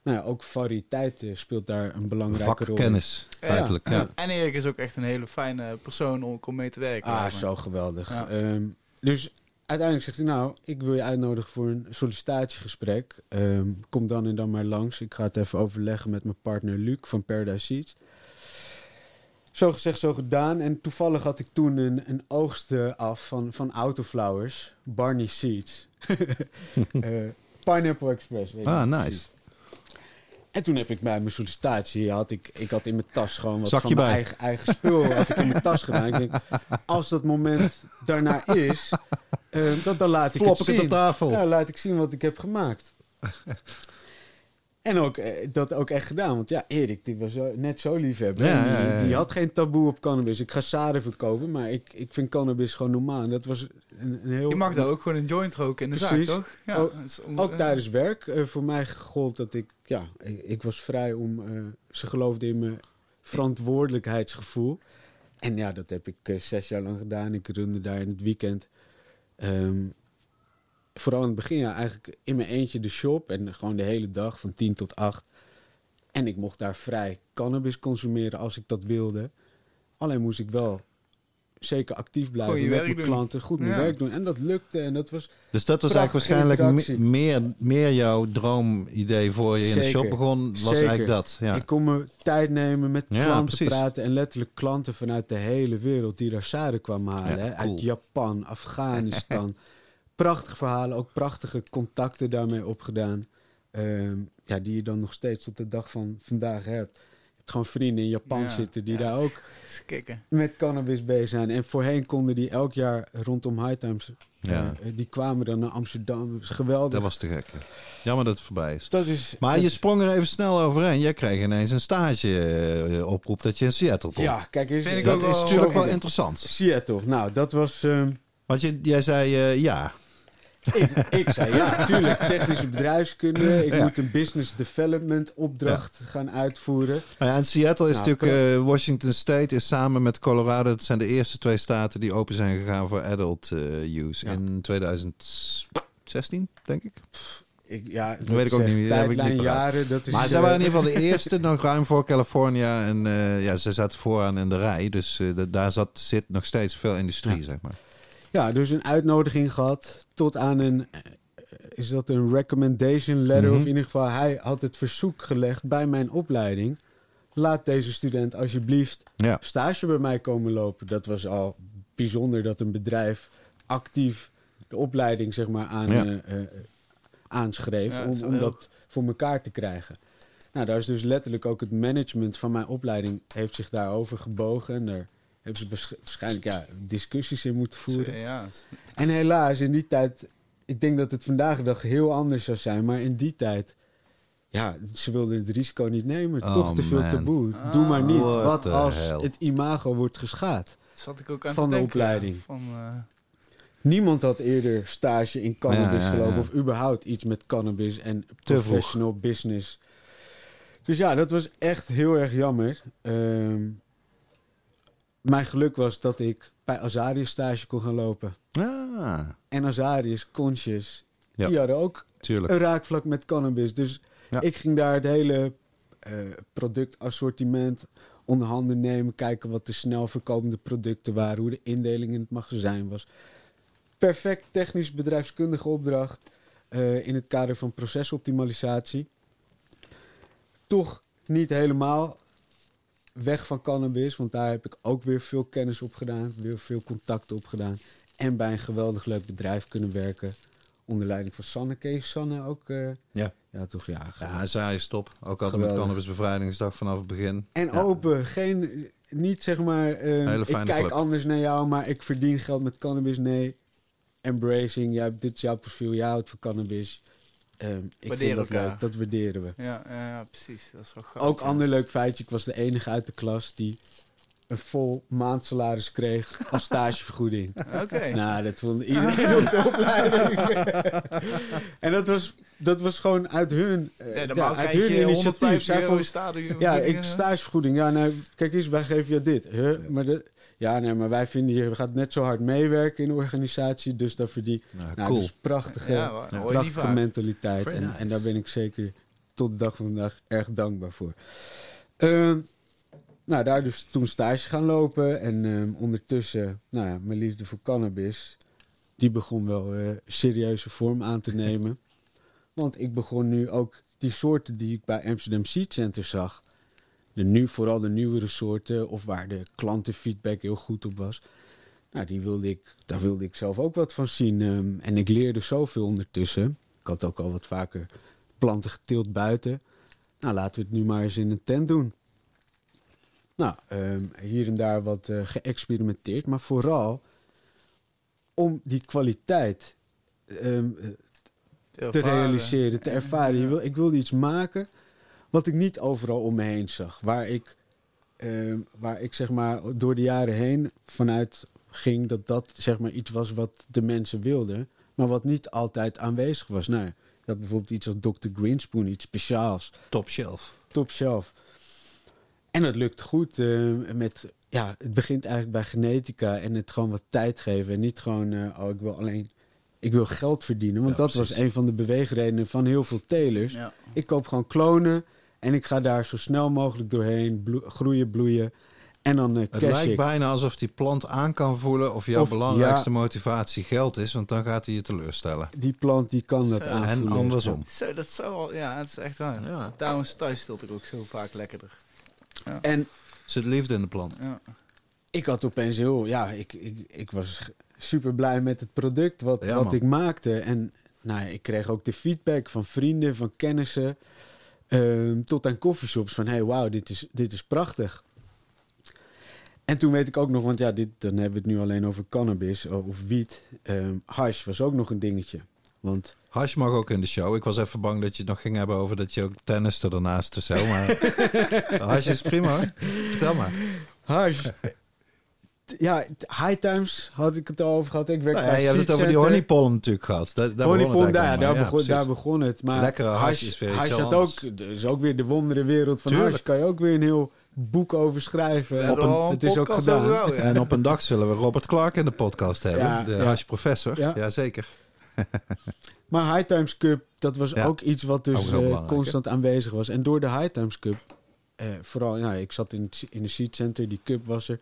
nou ja, ook variëteit eh, speelt daar een belangrijke rol. in. Vakkennis, feitelijk. Ja. En Erik is ook echt een hele fijne persoon om, om mee te werken. Ah, zo geweldig. Ja. Ehm, dus uiteindelijk zegt hij, nou, ik wil je uitnodigen voor een sollicitatiegesprek. Ehm, kom dan en dan maar langs. Ik ga het even overleggen met mijn partner Luc van Paradise Seeds. Zo gezegd, zo gedaan. En toevallig had ik toen een, een oogst eh, af van, van Autoflowers, Barney Seeds. [laughs] Eh, Pineapple Express. Weet Ah, nice. precies. En toen heb ik bij mijn sollicitatie, had ik, ik had in mijn tas gewoon wat Zakje van mijn bij. eigen, eigen spul had ik in mijn tas gedaan. Ik denk, als dat moment daarna is, eh, dat, dan laat ik Flop het ik zien. het op tafel. Ja, laat ik zien wat ik heb gemaakt. En ook eh, dat ook echt gedaan. Want ja, Erik, die was zo, net zo liefhebber. Ja, die, ja, ja, ja. die had geen taboe op cannabis. Ik ga zaden verkopen, maar ik, ik vind cannabis gewoon normaal. En dat was een, een heel... Je mag daar ook gewoon een joint roken in de Precies. zaak, toch? Ja, Ook- on- Ook eh, tijdens werk. eh, voor mij gold dat ik... Ja, ik, ik was vrij om... eh, ze geloofden in mijn verantwoordelijkheidsgevoel. En ja, dat heb ik zes jaar lang gedaan. Ik runde daar in het weekend. ehm, vooral in het begin ja, eigenlijk in mijn eentje de shop. En gewoon de hele dag van 10 tot 8. En ik mocht daar vrij cannabis consumeren als ik dat wilde. Alleen moest ik wel zeker actief blijven met mijn doen. klanten. Goed mijn Ja. werk doen. En dat lukte. En dat was Dus dat was eigenlijk waarschijnlijk me- meer, meer jouw droomidee voor je in de shop begon. Was Zeker. eigenlijk dat. Ja. Ik kon me tijd nemen met Ja, klanten precies. praten. En letterlijk klanten vanuit de hele wereld die daar zaden kwamen halen. Ja, hè. cool. Uit Japan, Afghanistan. [laughs] Prachtige verhalen, ook prachtige contacten daarmee opgedaan. Ehm, ja, die je dan nog steeds tot de dag van vandaag hebt. Je hebt gewoon vrienden in Japan Ja, zitten die ja, daar ook met cannabis bezig zijn. En voorheen konden die elk jaar rondom High Times, Ja. eh, die kwamen dan naar Amsterdam. Dat is geweldig. Dat was te gek. Jammer dat het voorbij is. dat is, Maar dat- je sprong er even snel overheen. Jij kreeg ineens een stage eh, oproep dat je in Seattle kon. Ja, kijk eens. Dat is natuurlijk wel interessant. Seattle. Nou, dat was... ehm, Want je, jij zei eh, ja. Ik, ik zei ja, natuurlijk. Technische bedrijfskunde. Ik Ja. moet een business development opdracht gaan uitvoeren. Nou ja, en Seattle is Nou, natuurlijk, eh, Washington State is samen met Colorado, dat zijn de eerste twee staten die open zijn gegaan voor adult eh, use. In 2016, denk ik. Ik, ja, Dat weet ik ook zeg, niet heb ik niet jaren, dat is... Maar zij eh, waren in ieder geval de [laughs] eerste, nog ruim voor California. En eh, ja, ze zaten vooraan in de rij. Dus da- daar zat, zit nog steeds veel industrie, Ja. zeg maar. Ja, dus een uitnodiging gehad tot aan een... eh, Is dat een recommendation letter? Mhm. Of in ieder geval, hij had het verzoek gelegd bij mijn opleiding. Laat deze student alsjeblieft Ja. stage bij mij komen lopen. Dat was al bijzonder dat een bedrijf actief de opleiding zeg maar aan, Ja. eh, eh, aanschreef Ja, om, om dat voor elkaar te krijgen. Nou, daar is dus letterlijk ook het management van mijn opleiding heeft zich daarover gebogen en daar hebben ze waarsch- waarschijnlijk ja, discussies in moeten voeren. Ja, En helaas, in die tijd ik denk dat het vandaag de dag heel anders zou zijn. Maar in die tijd, ja, ze wilden het risico niet nemen. Oh, Toch te veel man. taboe. Doe maar niet. What Wat als hell. het imago wordt geschaad? Dat zat ik ook aan Van te de denken, opleiding. ja. Van, eh, Niemand had eerder stage in cannabis Ja, ja, gelopen. ja. Of überhaupt iets met cannabis en Te vroeg. professional business. Dus ja, dat was echt heel erg jammer. Ehm, mijn geluk was dat ik bij Azarius stage kon gaan lopen. Ah, En Azarius, Conscious, Ja. die hadden ook tuurlijk. een raakvlak met cannabis. Dus Ja. ik ging daar het hele eh, productassortiment onder handen nemen. Kijken wat de snel verkopende producten waren. Hoe de indeling in het magazijn was. Perfect technisch bedrijfskundige opdracht. eh, in het kader van procesoptimalisatie. Toch niet helemaal weg van cannabis. Want daar heb ik ook weer veel kennis op gedaan. Weer veel contacten op gedaan. En bij een geweldig leuk bedrijf kunnen werken. Onder leiding van Sanne. Ken je Sanne ook? eh? Ja. Ja, toch ja. Ja, zij is top. Ook altijd Geweldig. met cannabisbevrijdingsdag vanaf het begin. En Ja. open. Geen, niet zeg maar, Hele ik kijk club. anders naar jou, maar ik verdien geld met cannabis. Nee. Embracing. Ja, dit is jouw profiel. Jij houdt van cannabis. Ehm, ik vind dat elkaar. leuk. Dat waarderen we. ja, ja, ja, precies. Dat is wel grappig. Ook ja. ander leuk feitje. Ik was de enige uit de klas die een vol maandsalaris kreeg als [laughs] stagevergoeding. Oké. Nou, dat vond iedereen op de opleiding. [laughs] en dat was, dat was gewoon uit hun, eh, Ja, ja, normaal uit hun initiatief. 150 Zij stadion. ja, ik stagevergoeding. Ja, nou, kijk eens, wij geven je dit. Huh? Maar de, ja, nee, maar wij vinden je gaat net zo hard meewerken in de organisatie, dus dat verdien. Ja, Nou, cool. dus prachtige, Ja, je niet prachtige vaak. mentaliteit. En, nice. en daar ben ik zeker tot de dag van vandaag erg dankbaar voor. Ehm, nou, daar dus toen stage gaan lopen. En ehm, ondertussen, nou ja, mijn liefde voor cannabis... die begon wel eh, serieuze vorm aan te nemen. [laughs] Want ik begon nu ook die soorten die ik bij Amsterdam Seed Center zag... de nu, vooral de nieuwere soorten... of waar de klantenfeedback heel goed op was... Nou, die wilde ik, daar wilde ik zelf ook wat van zien. ehm, en ik leerde zoveel ondertussen. Ik had ook al wat vaker planten geteeld buiten. Nou, laten we het nu maar eens in een tent doen. Nou, ehm, hier en daar wat eh, geëxperimenteerd. Maar vooral om die kwaliteit ehm, eh, te realiseren, te ervaren. Je wil, ik wilde iets maken wat ik niet overal om me heen zag. Waar ik, ehm, waar ik zeg maar door de jaren heen vanuit ging dat dat zeg maar iets was wat de mensen wilden. Maar wat niet altijd aanwezig was. Nou, had bijvoorbeeld iets als Dr. Greenspoon, iets speciaals Top shelf. top shelf. En het lukt goed eh, met, ja, het begint eigenlijk bij genetica en het gewoon wat tijd geven. En niet gewoon, eh, oh, ik wil alleen, ik wil geld verdienen. Want Ja, dat precies. was een van de beweegredenen van heel veel telers. Ja. Ik koop gewoon klonen en ik ga daar zo snel mogelijk doorheen bloe- groeien, bloeien. En dan eh Het lijkt ik. bijna alsof die plant aan kan voelen of jouw Of- belangrijkste ja. motivatie geld is, want dan gaat hij je teleurstellen. Die plant die kan dat Zo. aanvoelen. En andersom. Zo, dat zou wel... Ja, het is echt waar. Ja. Daarom is ik ook zo vaak lekkerder. En Zit liefde in de plant. Ja. ik had opeens heel, ja, ik, ik, ik was super blij met het product wat, Ja, wat ik maakte. En nou, ja, ik kreeg ook de feedback van vrienden, van kennissen, ehm, tot aan coffeeshops van, hey, wauw, dit is, dit is prachtig. En toen weet ik ook nog, want ja, dit, dan hebben we het nu alleen over cannabis of, wiet. Ehm hash was ook nog een dingetje. Want Hash mag ook in de show. Ik was even bang dat je het nog ging hebben over dat je ook tennis ernaast of zo. Maar [laughs] hash is prima hoor. Vertel maar. hash... Ja, high times had ik het al over gehad. Ik werk Nou ja, je hebt het over die honeypollen natuurlijk gehad. Daar, daar begon het daar, eigenlijk daar, allemaal. begon, Ja, daar precies. begon het. Maar Lekkere hash is weer hash had anders. ook, is ook weer de wondere wereld van Tuurlijk. hash. Kan je ook weer een heel boek over schrijven. Al een het is ook gedaan. gehouden. [laughs] En op een dag zullen we Robert Clark in de podcast hebben. Ja, de hash professor. Ja. Jazeker. [laughs] Maar High Times Cup, dat was ook iets wat dus eh, constant aanwezig was. En door de High Times Cup, eh, vooral, nou, ik zat in, in de Seed Center, die cup was er,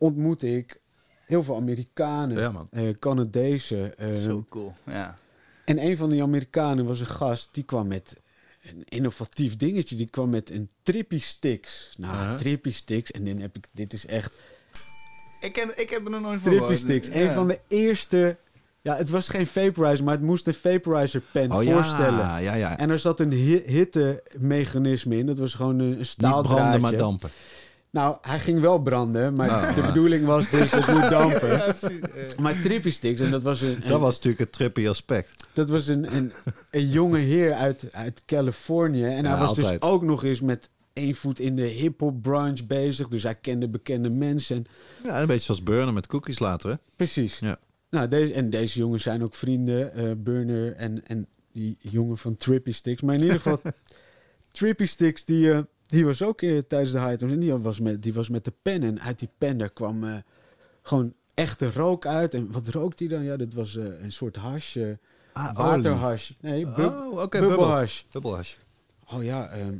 ontmoette ik heel veel Amerikanen, Ja, man. eh, Canadezen. eh, Zo cool. Ja. En een van die Amerikanen was een gast, die kwam met een innovatief dingetje. Die kwam met een Trippy Sticks. Nou, Aha. Trippy Sticks. En dan heb ik, dit is echt Ik, ken, ik heb er nog nooit van Trippy. Sticks. Ja. Een van de eerste... Ja, het was geen vaporizer, maar het moest een vaporizer pen Oh ja, voorstellen. ja, ja. En er zat een hi- hittemechanisme in. Dat was gewoon een, een Niet branden, maar staaldraadje. dampen. Nou, hij ging wel branden, maar Nou, de bedoeling was dus het moet [laughs] dampen. Ja, Maar Trippy Sticks, en dat was een, Dat was natuurlijk het trippy aspect. dat was een, een, een jonge heer uit, uit Californië. En hij was altijd. dus ook nog eens met één voet in de hip-hop branch bezig. Dus hij kende bekende mensen. Ja, een beetje zoals Burner met cookies later, hè? Precies. Ja. Nou, deze, en deze jongens zijn ook vrienden, eh, Burner en, en die jongen van Trippy Sticks. Maar in ieder geval, [laughs] Trippy Sticks, die, eh, die was ook eh, tijdens de high. En die was, met, die was met de pen. En uit die pen daar kwam eh, gewoon echte rook uit. En wat rookt hij dan? Ja, dat was eh, een soort hash. Ah, waterhash. Nee, bub, Oh, bubbelhash. Bubbelhash. Oh ja, ehm,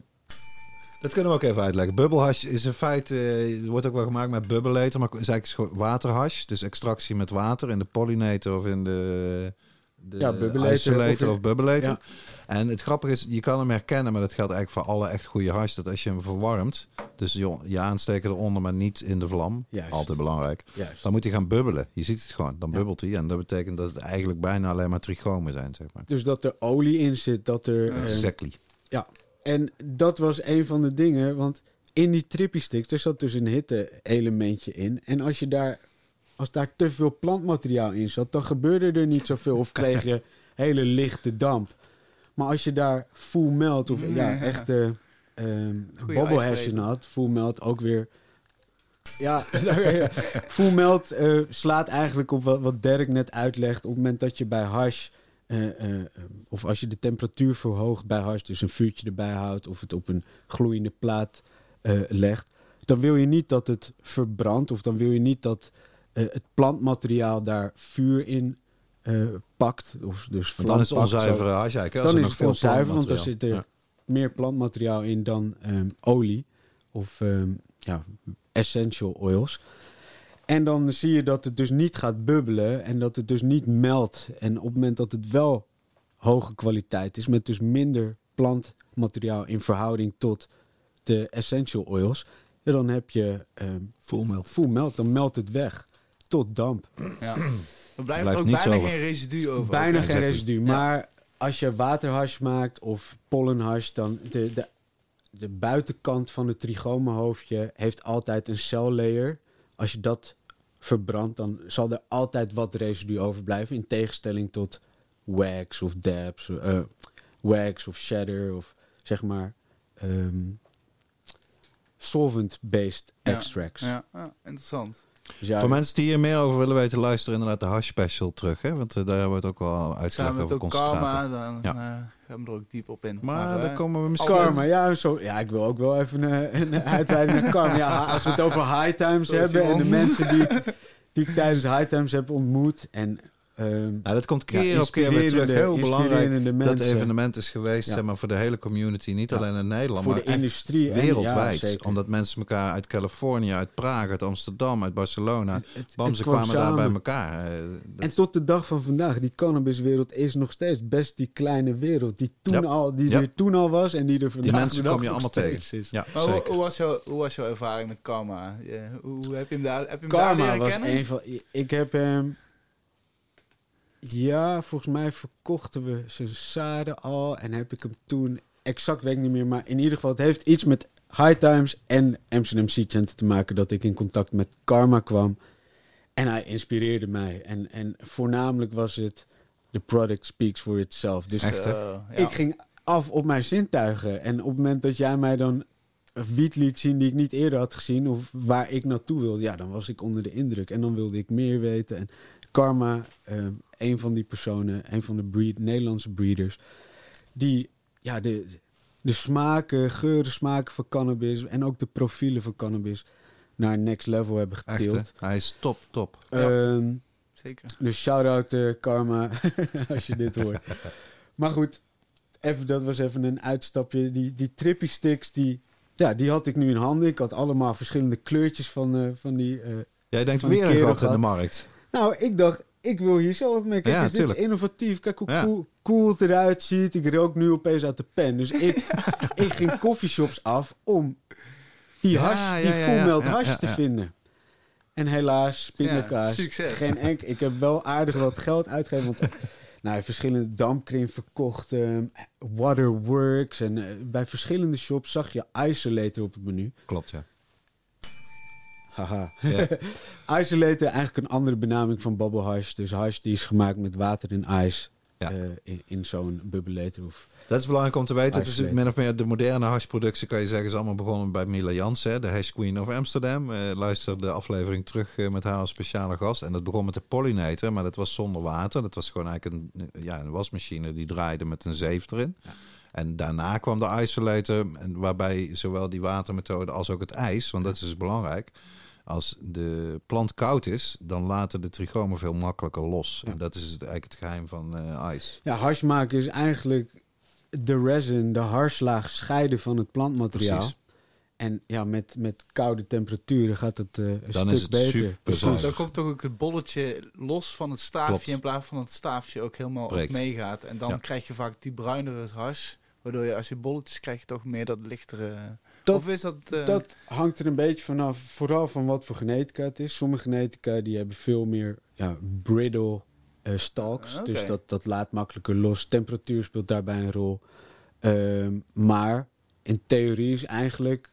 Dat kunnen we ook even uitleggen. Bubbelhash is in feite, eh, wordt ook wel gemaakt met bubbelator, maar is eigenlijk waterhash. Dus extractie met water in de pollinator of in de, de Ja, bubbelator isolator of- of, bubbelator. Ja. En het grappige is, je kan hem herkennen, maar dat geldt eigenlijk voor alle echt goede hash, dat als je hem verwarmt, dus je, je aansteken eronder, maar niet in de vlam, Juist. altijd belangrijk, juist. dan moet hij gaan bubbelen. Je ziet het gewoon, dan Ja. bubbelt hij. En dat betekent dat het eigenlijk bijna alleen maar trichomen zijn, zeg maar. Dus dat er olie in zit, dat er... Ja. ehm, Exactly. En dat was een van de dingen, want in die trippy sticks, er zat dus een hitte-elementje in. En als je daar, als daar te veel plantmateriaal in zat, dan gebeurde er niet zoveel of [laughs] kreeg je hele lichte damp. Maar als je daar full melt of ja, Ja. echte ijsvreter. in had, full melt ook weer... Ja, [laughs] full melt eh, slaat eigenlijk op wat, wat Dirk net uitlegt. Op het moment dat je bij hash eh, eh, of als je de temperatuur verhoogt bij hash, dus een vuurtje erbij houdt of het op een gloeiende plaat legt, dan wil je niet dat het verbrandt of dan wil je niet dat het plantmateriaal daar vuur in eh, pakt. Of dus Want dan is het onzuivere hash eigenlijk. hè, als Dan er is nog het veel onzuiver, want er zit er Ja. meer plantmateriaal in dan ehm, olie of ehm, ja, essential oils. En dan zie je dat het dus niet gaat bubbelen en dat het dus niet meldt. En op het moment dat het wel hoge kwaliteit is, met dus minder plantmateriaal in verhouding tot de essential oils, dan heb je ehm Full melt. full melt, dan meldt het weg tot damp. ja. Er blijft, Blijft ook bijna over. geen residu over. Bijna ook, geen exactly. residu. Ja. Maar als je waterhash maakt of pollenhash, dan de, de, de buitenkant van het trichomenhoofdje heeft altijd een cell layer. Als je dat verbrandt, dan zal er altijd wat residu overblijven. In tegenstelling tot wax of dabs, eh, wax of shatter of zeg maar ehm, solvent-based Ja, extracts. Ja, ja, interessant. Dus ja, Voor mensen die hier meer over willen weten, luisteren inderdaad de hash special terug. Hè? Want eh, daar wordt ook wel uitgelegd over ook concentraten. karma, dan Ja. eh, gaan we er ook diep op in. Maar eh, daar komen we misschien... Karma, ja, zo, ja, ik wil ook wel even een, een uitweiding naar Karma. Ja, als we het over high times hebben en de mensen die ik, [laughs] die ik tijdens high times heb ontmoet. En ehm, Ja, dat komt ja, keer op keer weer terug. Heel belangrijk dat evenement is geweest Ja. zeg maar, voor de hele community. Niet Ja. alleen in Nederland, voor maar de echt industrie. en- wereldwijd. omdat mensen elkaar uit Californië, uit Praag, uit Amsterdam, uit Barcelona... Het- Bam, het ze kwam kwamen daar bij elkaar. Dat- En tot de dag van vandaag, die cannabiswereld is nog steeds best die kleine wereld. Die, toen Ja. al, die Ja. er toen al was en die er vandaag die mensen de dag kom je nog allemaal steeds tegen. is. Ja, Maar hoe, zeker. hoe, was jouw, hoe was jouw ervaring met Karma? Hoe, heb je hem daar, heb je hem daar Karma leren was een van... Ik heb hem... Ja, volgens mij verkochten we zijn zaden al. En heb ik hem toen... Exact weet ik niet meer. Maar in ieder geval, het heeft iets met High Times en Amsterdam Seed Center te maken... dat ik in contact met Karma kwam. En hij inspireerde mij. En, en voornamelijk was het... The product speaks for itself. Dus Echt? Eh, ja. ik ging af op mijn zintuigen. En op het moment dat jij mij dan een wiet liet zien die ik niet eerder had gezien, of waar ik naartoe wilde, ja, dan was ik onder de indruk. En dan wilde ik meer weten. En Karma, eh, een van die personen, een van de breed, Nederlandse breeders, die ja, de, de smaken, geuren, smaken van cannabis en ook de profielen van cannabis naar next level hebben Echt, getild. Hij is top, top. Ja. Ehm, Zeker. dus shout-out eh, Karma, [laughs] als je dit hoort. Maar goed, even, dat was even een uitstapje. Die, die trippy sticks, die, ja, die had ik nu in handen. Ik had allemaal verschillende kleurtjes van, eh, van die... eh, Jij denkt weer een gat in de markt. Nou, ik dacht, ik wil hier zo wat mee. Kijk, Ja, eens, dit is innovatief. Kijk hoe Ja. cool, cool het eruit ziet. Ik rook nu opeens uit de pen. Dus ik, [laughs] ik ging coffeeshops af om die hash, die full hash te vinden. En helaas, pindakaas. Succes. Geen enk. Ik heb wel aardig wat geld uitgegeven. Want [laughs] nou, verschillende dampkring verkocht. ehm, Waterworks. En eh, bij verschillende shops zag je Isolator op het menu. Klopt, ja. Haha. Ja. [laughs] Isolator, eigenlijk een andere benaming van bubble hash. Dus hash die is gemaakt met water en ijs. Ja. eh, in, in zo'n bubbelator. Of, Dat is belangrijk om te weten. Het is Isolate. min of meer de moderne hashproductie, kan je zeggen, is allemaal begonnen bij Mila Jansen, de hash queen of Amsterdam. Eh, luister de aflevering terug eh, met haar als speciale gast. En dat begon met de pollinator, maar dat was zonder water. Dat was gewoon eigenlijk een, ja, een wasmachine die draaide met een zeef erin. En daarna kwam de isolator, waarbij zowel die watermethode als ook het ijs, want dat is dus belangrijk. Als de plant koud is, dan laten de trichomen veel makkelijker los. Ja. En dat is het, eigenlijk het geheim van eh ijs. ja, hash maken is eigenlijk de resin, de harslaag scheiden van het plantmateriaal. Precies. En ja, met, met koude temperaturen gaat het eh, een Dan stuk is het beter. super. Dan komt toch ook het bolletje los van het staafje Klopt. in plaats van dat het staafje ook helemaal op meegaat. En dan Ja. krijg je vaak die bruinere hars. Waardoor je als je bolletjes krijg je toch meer dat lichtere... Dat- of is dat... eh, Dat hangt er een beetje vanaf, vooral van wat voor genetica het is. Sommige genetica die hebben veel meer ja, brittle eh, stalks. Oké. Dus dat, dat laat makkelijker los. Temperatuur speelt daarbij een rol. Ehm, maar in theorie is eigenlijk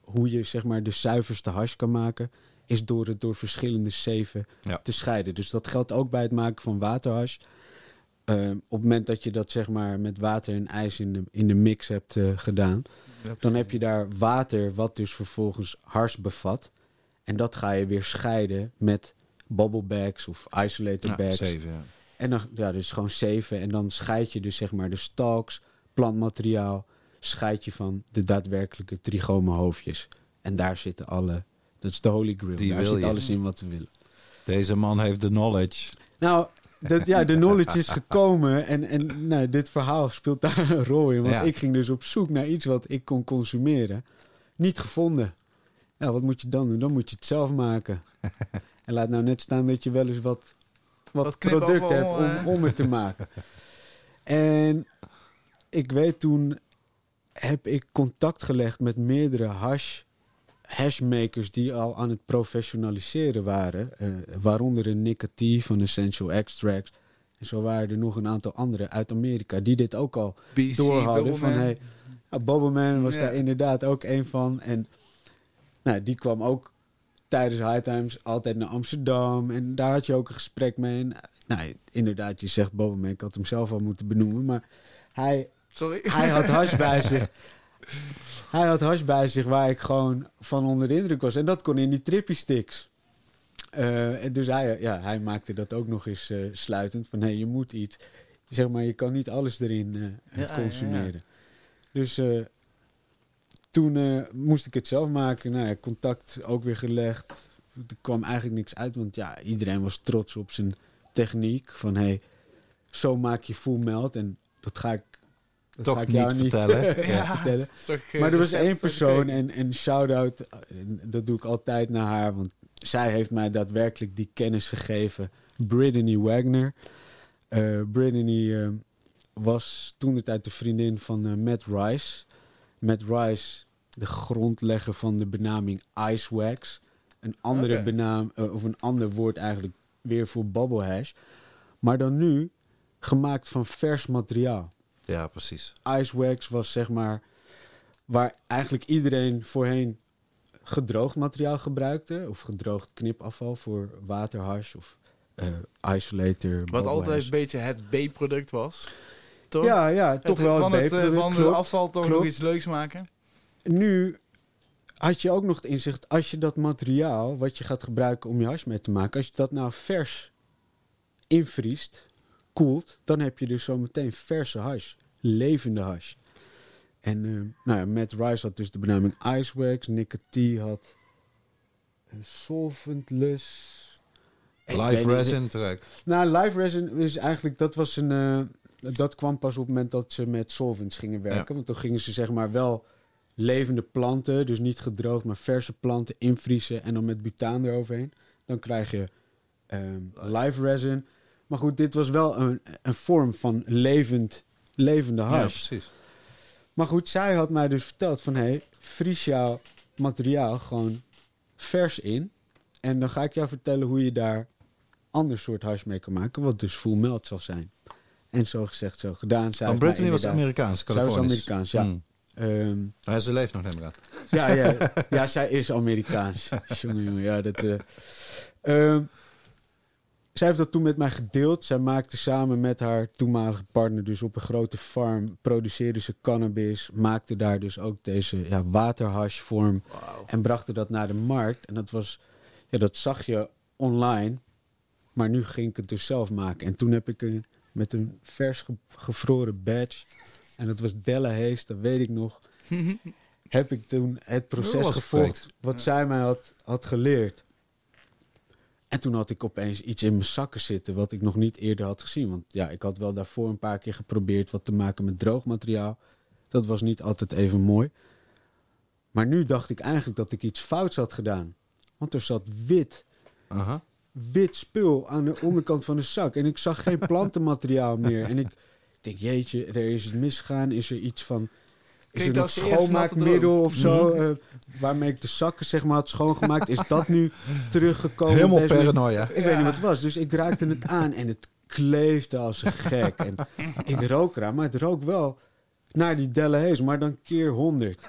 hoe je zeg maar de zuiverste hash kan maken... is door het door verschillende zeven Ja. te scheiden. Dus dat geldt ook bij het maken van waterhash. Ehm, op het moment dat je dat zeg maar met water en ijs in de, in de mix hebt eh, gedaan... Dan heb je daar water, wat dus vervolgens hars bevat. En dat ga je weer scheiden met bubble bags of isolator Ja, bags. zeven, ja. En dan, ja, dus gewoon zeven. En dan scheid je dus zeg maar de stalks, plantmateriaal, scheid je van de daadwerkelijke trichomenhoofdjes. En daar zitten alle, dat is de holy grail. Die daar zit je. alles in wat we willen. Deze man heeft de knowledge. Nou, dat, ja, de knowledge is gekomen en, en nou, dit verhaal speelt daar een rol in. Want Ja. ik ging dus op zoek naar iets wat ik kon consumeren. Niet gevonden. Ja, wat moet je dan doen? Dan moet je het zelf maken. [laughs] en laat nou net staan dat je wel eens wat, wat, Wat product hebt om, eh. om het te maken. en ik weet toen heb ik contact gelegd met meerdere hash hashmakers die al aan het professionaliseren waren. eh, waaronder een Nick T van Essential Extracts. En zo waren er nog een aantal andere uit Amerika die dit ook al BC, doorhouden. Van, hey, ja, Bobbleman was Ja. daar inderdaad ook een van. En nou, die kwam ook tijdens High Times altijd naar Amsterdam. En daar had je ook een gesprek mee. En, nou, inderdaad, je zegt Bobbleman. Ik had hem zelf al moeten benoemen. Maar hij, Sorry. hij had hash bij zich. [laughs] Hij had hash bij zich waar ik gewoon van onder de indruk was. En dat kon in die trippy sticks. Eh, en dus hij, ja, hij maakte dat ook nog eens eh, sluitend. Van, hé, hey, je moet iets. Zeg maar, je kan niet alles erin eh, Ja, ja, consumeren. Dus toen moest ik het zelf maken. Nou ja, contact ook weer gelegd. Er kwam eigenlijk niks uit. Want ja, iedereen was trots op zijn techniek. Van, hé, hey, zo maak je full melt. En dat ga ik... Dat Toch ga ik jou niet vertellen. [laughs] Ja. vertellen. Eh, Maar er was één persoon en, en shout-out, dat doe ik altijd naar haar, want zij heeft mij daadwerkelijk die kennis gegeven. Brittany Wagner. Eh Brittany eh, was toen de tijd de vriendin van Matt Rice. Matt Rice, de grondlegger van de benaming Ice Wax. Een andere benaam, of een ander woord eigenlijk weer voor bubble hash. Maar dan nu gemaakt van vers materiaal. Ja, precies. Ice wax was zeg maar waar eigenlijk iedereen voorheen gedroogd materiaal gebruikte. Of gedroogd knipafval voor waterhash of eh, isolator. Wat altijd hash. een beetje het B-product was. Toch? Ja, ja, toch Het- wel van het eh, van het klopt. afval toch klopt. nog iets leuks maken. Nu had je ook nog het inzicht, als je dat materiaal wat je gaat gebruiken om je hash mee te maken, als je dat nou vers invriest, koelt, dan heb je dus zometeen verse hash, levende hash. En eh, nou ja, Matt Rice had dus de benaming Icewax, Nick T had eh, Solventless. Live resin track. nou, live resin is eigenlijk, dat was een, eh, dat kwam pas op het moment dat ze met solvents gingen werken. Want toen gingen ze zeg maar wel levende planten, dus niet gedroogd, maar verse planten invriezen en dan met butaan eroverheen. Dan krijg je live resin. Maar goed, dit was wel een, een vorm van levend, levende Ja, hash. precies. Maar goed, zij had mij dus verteld van... hé, hey, vries jouw materiaal gewoon vers in. En dan ga ik jou vertellen hoe je daar ander soort hash mee kan maken... wat dus full melt zal zijn. En zo gezegd, zo gedaan. Zij Want mij Brittany was Amerikaans, Zij was Californisch. Amerikaans, ja. Ehm, Ja, ze leeft nog aan. ja, ja, ja, zij is Amerikaans. [laughs] Jongen, jongen, ja, dat... eh, ehm, zij heeft dat toen met mij gedeeld. Zij maakte samen met haar toenmalige partner dus op een grote farm... produceerde ze cannabis, maakte daar dus ook deze ja, waterhashvorm... en brachten dat naar de markt. En dat was... Ja, dat zag je online. Maar nu ging ik het dus zelf maken. En toen heb ik een, met een vers ge- gevroren badge... en dat was Della Hayes, dat weet ik nog... [laughs] heb ik toen het proces gevolgd wat zij mij had, had geleerd. En toen had ik opeens iets in mijn zakken zitten wat ik nog niet eerder had gezien. Want ja, ik had wel daarvoor een paar keer geprobeerd wat te maken met droog materiaal. Dat was niet altijd even mooi. Maar nu dacht ik eigenlijk dat ik iets fouts had gedaan. Want er zat wit, Aha. wit spul aan de onderkant van de zak. En ik zag geen plantenmateriaal meer. En ik denk, jeetje, er is iets misgegaan. Is er iets van... Is natte schoonmaakmiddel of zo? eh, waarmee ik de zakken zeg maar had schoongemaakt. Is dat nu [laughs] teruggekomen? Helemaal Deze- paranoia. Ik weet niet wat het was. Dus ik raakte het aan en het kleefde als een gek. En [laughs] ik rook eraan, maar het rook wel naar die Delle Hayes, maar dan keer honderd.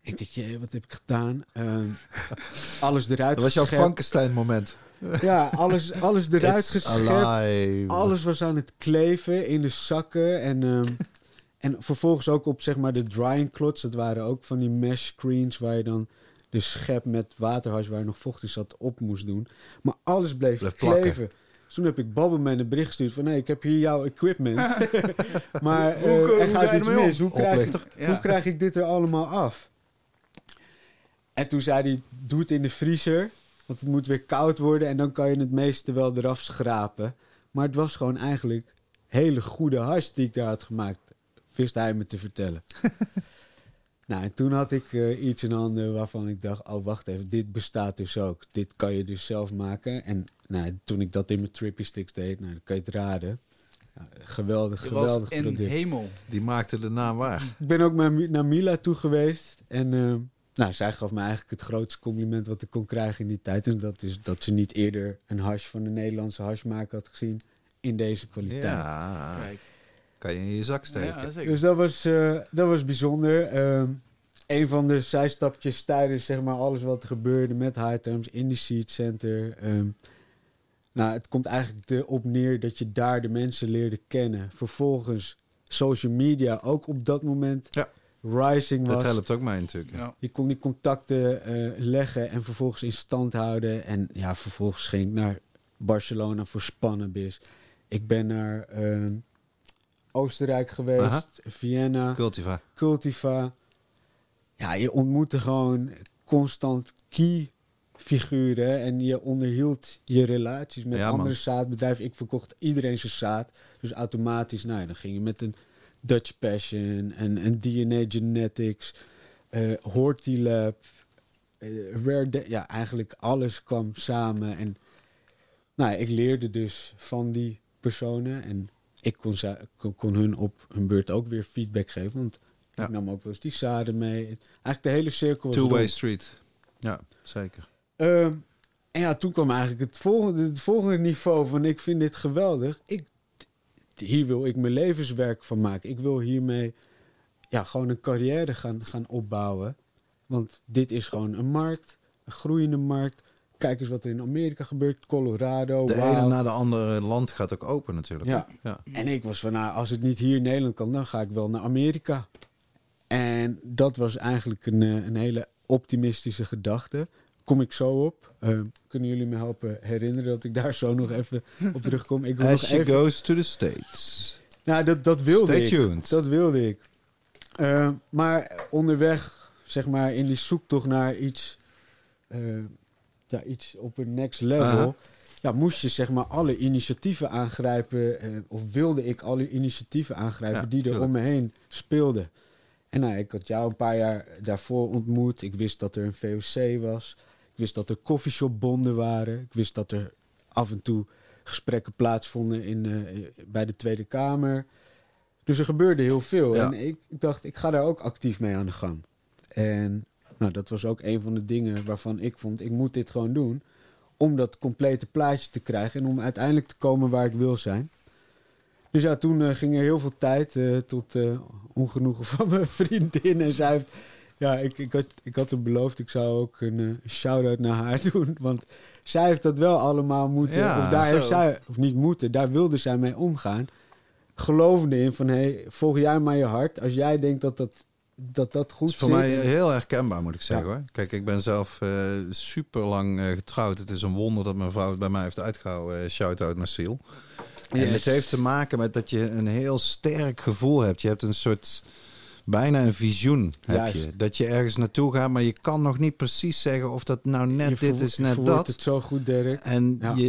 Ik denk, jee, wat heb ik gedaan? Ehm, alles eruit Dat was jouw geschept. Frankenstein moment. [laughs] Ja, alles, alles eruit It's geschept. alive. Alles was aan het kleven in de zakken. En, ehm, en vervolgens ook op zeg maar de drying cloths. Dat waren ook van die mesh screens waar je dan de schep met waterhash waar je nog vocht in zat op moest doen. Maar alles bleef, Bleef kleven. plakken. Dus toen heb ik Babbelman een bericht gestuurd van... nee, ik heb hier jouw equipment. [laughs] maar Hoe- eh, hoe er ga gaat iets mis. Hoe krijg, ik. Ja. hoe krijg ik dit er allemaal af? En toen zei hij, doe het in de vriezer. Want het moet weer koud worden en dan kan je het meeste wel eraf schrapen. Maar het was gewoon eigenlijk hele goede hash die ik daar had gemaakt. Wist hij me te vertellen. [laughs] nou, en toen had ik eh, iets in handen waarvan ik dacht... oh, wacht even, dit bestaat dus ook. Dit kan je dus zelf maken. En nou, toen ik dat in mijn Trippy Sticks deed, nou, dan kan je het raden. Ja, geweldig, Je geweldig was in product. hemel. Die maakte de naam waar. Ik ben ook naar, Mi- naar Mila toe geweest. En eh, nou, zij gaf me eigenlijk het grootste compliment wat ik kon krijgen in die tijd. En dat is dat ze niet eerder een hash van een Nederlandse hashmaker had gezien in deze kwaliteit. Ja, Kijk. Kan je in je zak steken. Ja, zeker. Dus dat was, eh, dat was bijzonder. Ehm, een van de zijstapjes tijdens zeg maar, alles wat er gebeurde met High Times in die Seed Center. Ehm, nou, het komt eigenlijk erop neer dat je daar de mensen leerde kennen. Vervolgens social media ook op dat moment Ja. rising was. Dat helpt ook mij natuurlijk. Ja. Je kon die contacten eh, leggen en vervolgens in stand houden. En ja, vervolgens ging ik naar Barcelona voor Spannenbis. Ik ben naar ehm, Oostenrijk geweest, Aha. Vienna, Cultiva. Cultiva. Ja, je ontmoette gewoon constant key figuren en je onderhield je relaties met Ja, man. andere zaadbedrijven. Ik verkocht iedereen zijn zaad. Dus automatisch, nou ja, dan ging je met een Dutch Passion en een DNA Genetics, eh Hortilab, eh, Rare Ja, eigenlijk alles kwam samen. En nou, ja, ik leerde dus van die personen en ik kon, kon, hun op hun beurt ook weer feedback geven. Want Ja. ik nam ook wel eens die zaden mee. Eigenlijk de hele cirkel was Two-way street. Ja, zeker. Ehm, en ja, toen kwam eigenlijk het volgende, het volgende niveau van ik vind dit geweldig. Ik, hier wil ik mijn levenswerk van maken. Ik wil hiermee ja, gewoon een carrière gaan, gaan opbouwen. Want dit is gewoon een markt, een groeiende markt. Kijk eens wat er in Amerika gebeurt, Colorado. De ene na de andere land gaat ook open natuurlijk. Ja. ja. En ik was van, nou, als het niet hier in Nederland kan, dan ga ik wel naar Amerika. En dat was eigenlijk een, eh, een hele optimistische gedachte. Kom ik zo op. Eh, kunnen jullie me helpen herinneren dat ik daar zo nog even op terugkom? Ik wil As nog she even... goes to the States. Nou, dat, dat wilde Stay ik. tuned. Dat wilde ik. Eh, maar onderweg, zeg maar, in die zoektocht naar iets, ja, iets op een next level, ja, moest je zeg maar alle initiatieven aangrijpen, eh, of wilde ik alle initiatieven aangrijpen Ja, die er om me heen speelden. En nou, ik had jou een paar jaar daarvoor ontmoet. Ik wist dat er een VOC was. Ik wist dat er coffeeshopbonden waren. Ik wist dat er af en toe gesprekken plaatsvonden in, eh, bij de Tweede Kamer. Dus er gebeurde heel veel. Ja. En ik dacht, ik ga daar ook actief mee aan de gang. En nou, dat was ook een van de dingen waarvan ik vond, ik moet dit gewoon doen. Om dat complete plaatje te krijgen en om uiteindelijk te komen waar ik wil zijn. Dus ja, toen eh, ging er heel veel tijd eh, tot eh, ongenoegen [laughs] van mijn vriendin. En zij heeft, ja, ik, ik, had, ik had haar beloofd, ik zou ook een shout-out naar haar [laughs] doen. Want zij heeft dat wel allemaal moeten, Ja, of daar zo. heeft zij, of niet moeten, daar wilde zij mee omgaan. Gelovende in van, hé, hey, volg jij maar je hart. Als jij denkt dat dat, dat, dat goed is voor zit. mij heel herkenbaar, moet ik zeggen Ja. hoor. Kijk, ik ben zelf eh, super lang getrouwd. Het is een wonder dat mijn vrouw het bij mij heeft uitgehouden. Eh, Shout-out naar Siel. En het heeft te maken met dat je een heel sterk gevoel hebt. Je hebt een soort, bijna een visioen heb Juist. je. Dat je ergens naartoe gaat, maar je kan nog niet precies zeggen of dat nou net Je dit is, je net verwoordt dat. het zo goed, Dirk. En Ja. je...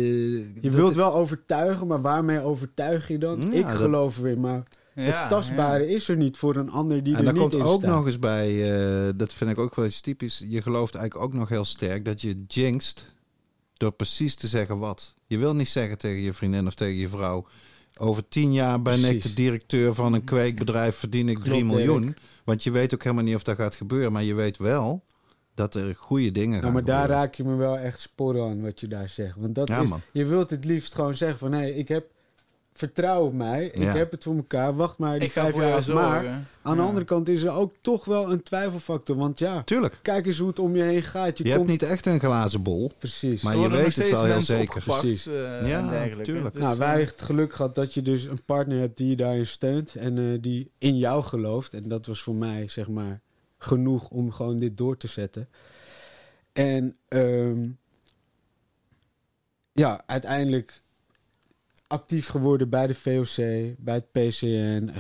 Je dat- wilt wel overtuigen, maar waarmee overtuig je dan? Ja, ik dat- geloof erin, maar Ja, het tastbare is er niet voor een ander die en er dan niet komt in ook staat. nog eens bij, eh, dat vind ik ook wel eens typisch. Je gelooft eigenlijk ook nog heel sterk dat je jinxt door precies te zeggen wat. Je wil niet zeggen tegen je vriendin of tegen je vrouw. Over tien jaar ben ik de directeur van een kweekbedrijf, verdien ik Klopt, 3 miljoen. Want je weet ook helemaal niet of dat gaat gebeuren. Maar je weet wel dat er goede dingen Nou, gaan maar daar gebeuren. raak je me wel echt sporen aan wat je daar zegt. Want dat Ja, is, man. je wilt het liefst gewoon zeggen van... hé, ik heb vertrouw op mij, ik Ja. heb het voor elkaar, wacht maar die Ik ga vijf jaar. Maar aan de andere kant is er ook toch wel een twijfelfactor. Want ja, Tuurlijk. kijk eens hoe het om je heen gaat. Je, Je, komt... hebt niet echt een glazen bol. Precies. Maar je weet het wel heel zeker. opgepakt, Precies. eh, Ja, en dergelijke. tuurlijk. Dus, nou, wij eh, het geluk gehad dat je dus een partner hebt die je daarin steunt. En eh, die in jou gelooft. En dat was voor mij, zeg maar, genoeg om gewoon dit door te zetten. En ehm, ja, uiteindelijk actief geworden bij de VOC, bij het PCN.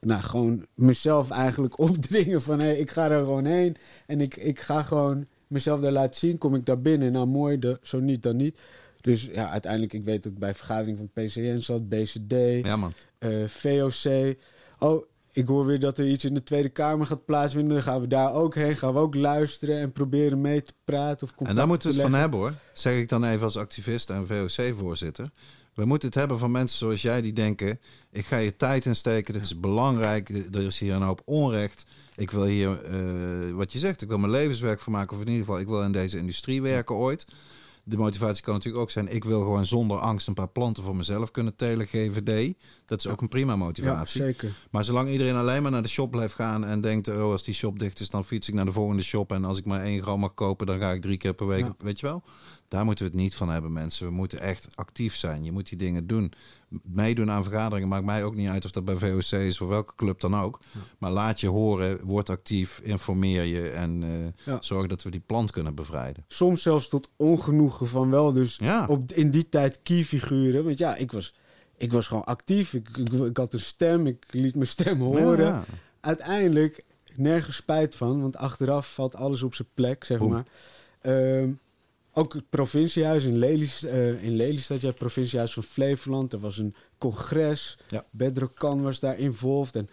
Nou, gewoon mezelf eigenlijk [laughs] opdringen van... hé, ik ga er gewoon heen en ik, ik ga gewoon mezelf daar laten zien. Kom ik daar binnen, nou mooi, de, zo niet, dan niet. Dus ja, uiteindelijk, ik weet dat ik bij vergadering van PCN zat, BCD, Ja, man. eh, VOC. Oh, ik hoor weer dat er iets in de Tweede Kamer gaat plaatsvinden. Dan gaan we daar ook heen. Gaan we ook luisteren en proberen mee te praten. Of En daar moeten we het van hebben hoor. Zeg ik dan even als activist en VOC-voorzitter. We moeten het hebben van mensen zoals jij die denken... ik ga hier tijd in steken, dit is belangrijk, er is hier een hoop onrecht. Ik wil hier, eh, wat je zegt, ik wil mijn levenswerk van maken... of in ieder geval, ik wil in deze industrie werken ooit. De motivatie kan natuurlijk ook zijn... ik wil gewoon zonder angst een paar planten voor mezelf kunnen telen, GVD. Dat is ook een prima Ja, motivatie. zeker. Maar zolang iedereen alleen maar naar de shop blijft gaan en denkt, oh, als die shop dicht is, dan fiets ik naar de volgende shop. En als ik maar één gram mag kopen, dan ga ik drie keer per week. Ja. Weet je wel? Daar moeten we het niet van hebben, mensen. We moeten echt actief zijn. Je moet die dingen doen. Meedoen aan vergaderingen maakt mij ook niet uit of dat bij VOC is of welke club dan ook. Maar laat je horen, word actief, informeer je en eh, Ja. zorg dat we die plant kunnen bevrijden. Soms zelfs tot ongenoegen van wel dus Ja, op, in die tijd keyfiguren. Want ja, ik was, ik was gewoon actief. Ik, ik, ik had een stem. Ik liet mijn stem horen. Uiteindelijk nergens spijt van. Want achteraf valt alles op zijn plek, zeg Boem. maar. Ehm, ook het provinciehuis in, Lelys, eh, in Lelystad. Ja, het provinciehuis van Flevoland. Er was een congres. Ja. Bedro Kan was daar involved. En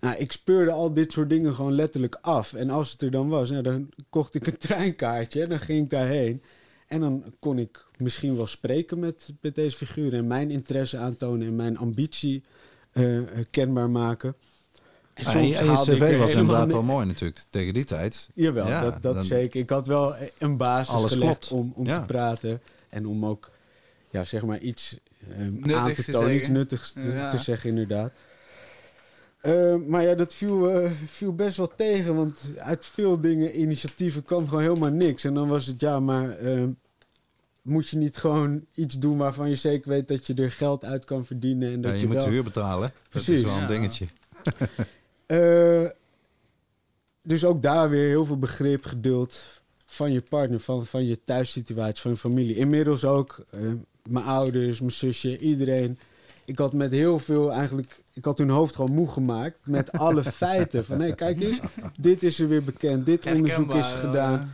nou, ik speurde al dit soort dingen gewoon letterlijk af. En als het er dan was, nou, dan kocht ik een [laughs] treinkaartje. En dan ging ik daarheen. En dan kon ik misschien wel spreken met, met deze figuren. En mijn interesse aantonen en mijn ambitie eh, kenbaar maken. En je, en cv was inderdaad wel mooi natuurlijk, tegen die tijd. Jawel, Ja, dat, dat dan- zeker. Ik had wel een basis Alles gelegd klopt. om, om Ja. te praten. En om ook, ja, zeg maar, iets eh, aan Nuttigs te tonen. Iets zeggen. nuttigs te, Ja. te zeggen, inderdaad. Eh, maar ja, dat viel, eh, viel best wel tegen. Want uit veel dingen, initiatieven, kwam gewoon helemaal niks. En dan was het, ja, maar... moet je niet gewoon iets doen waarvan je zeker weet dat je er geld uit kan verdienen. En dat Ja, je, je, moet wel... de huur betalen. Dat Precies. is wel een Ja. dingetje. [laughs] Eh, dus ook daar weer heel veel begrip, geduld van je partner, van, van je thuissituatie, van je familie. Inmiddels ook eh, mijn ouders, mijn zusje, iedereen. Ik had met heel veel eigenlijk, ik had hun hoofd gewoon moe gemaakt met alle [laughs] feiten. Van hé, kijk eens, dit is er weer bekend, dit onderzoek is gedaan.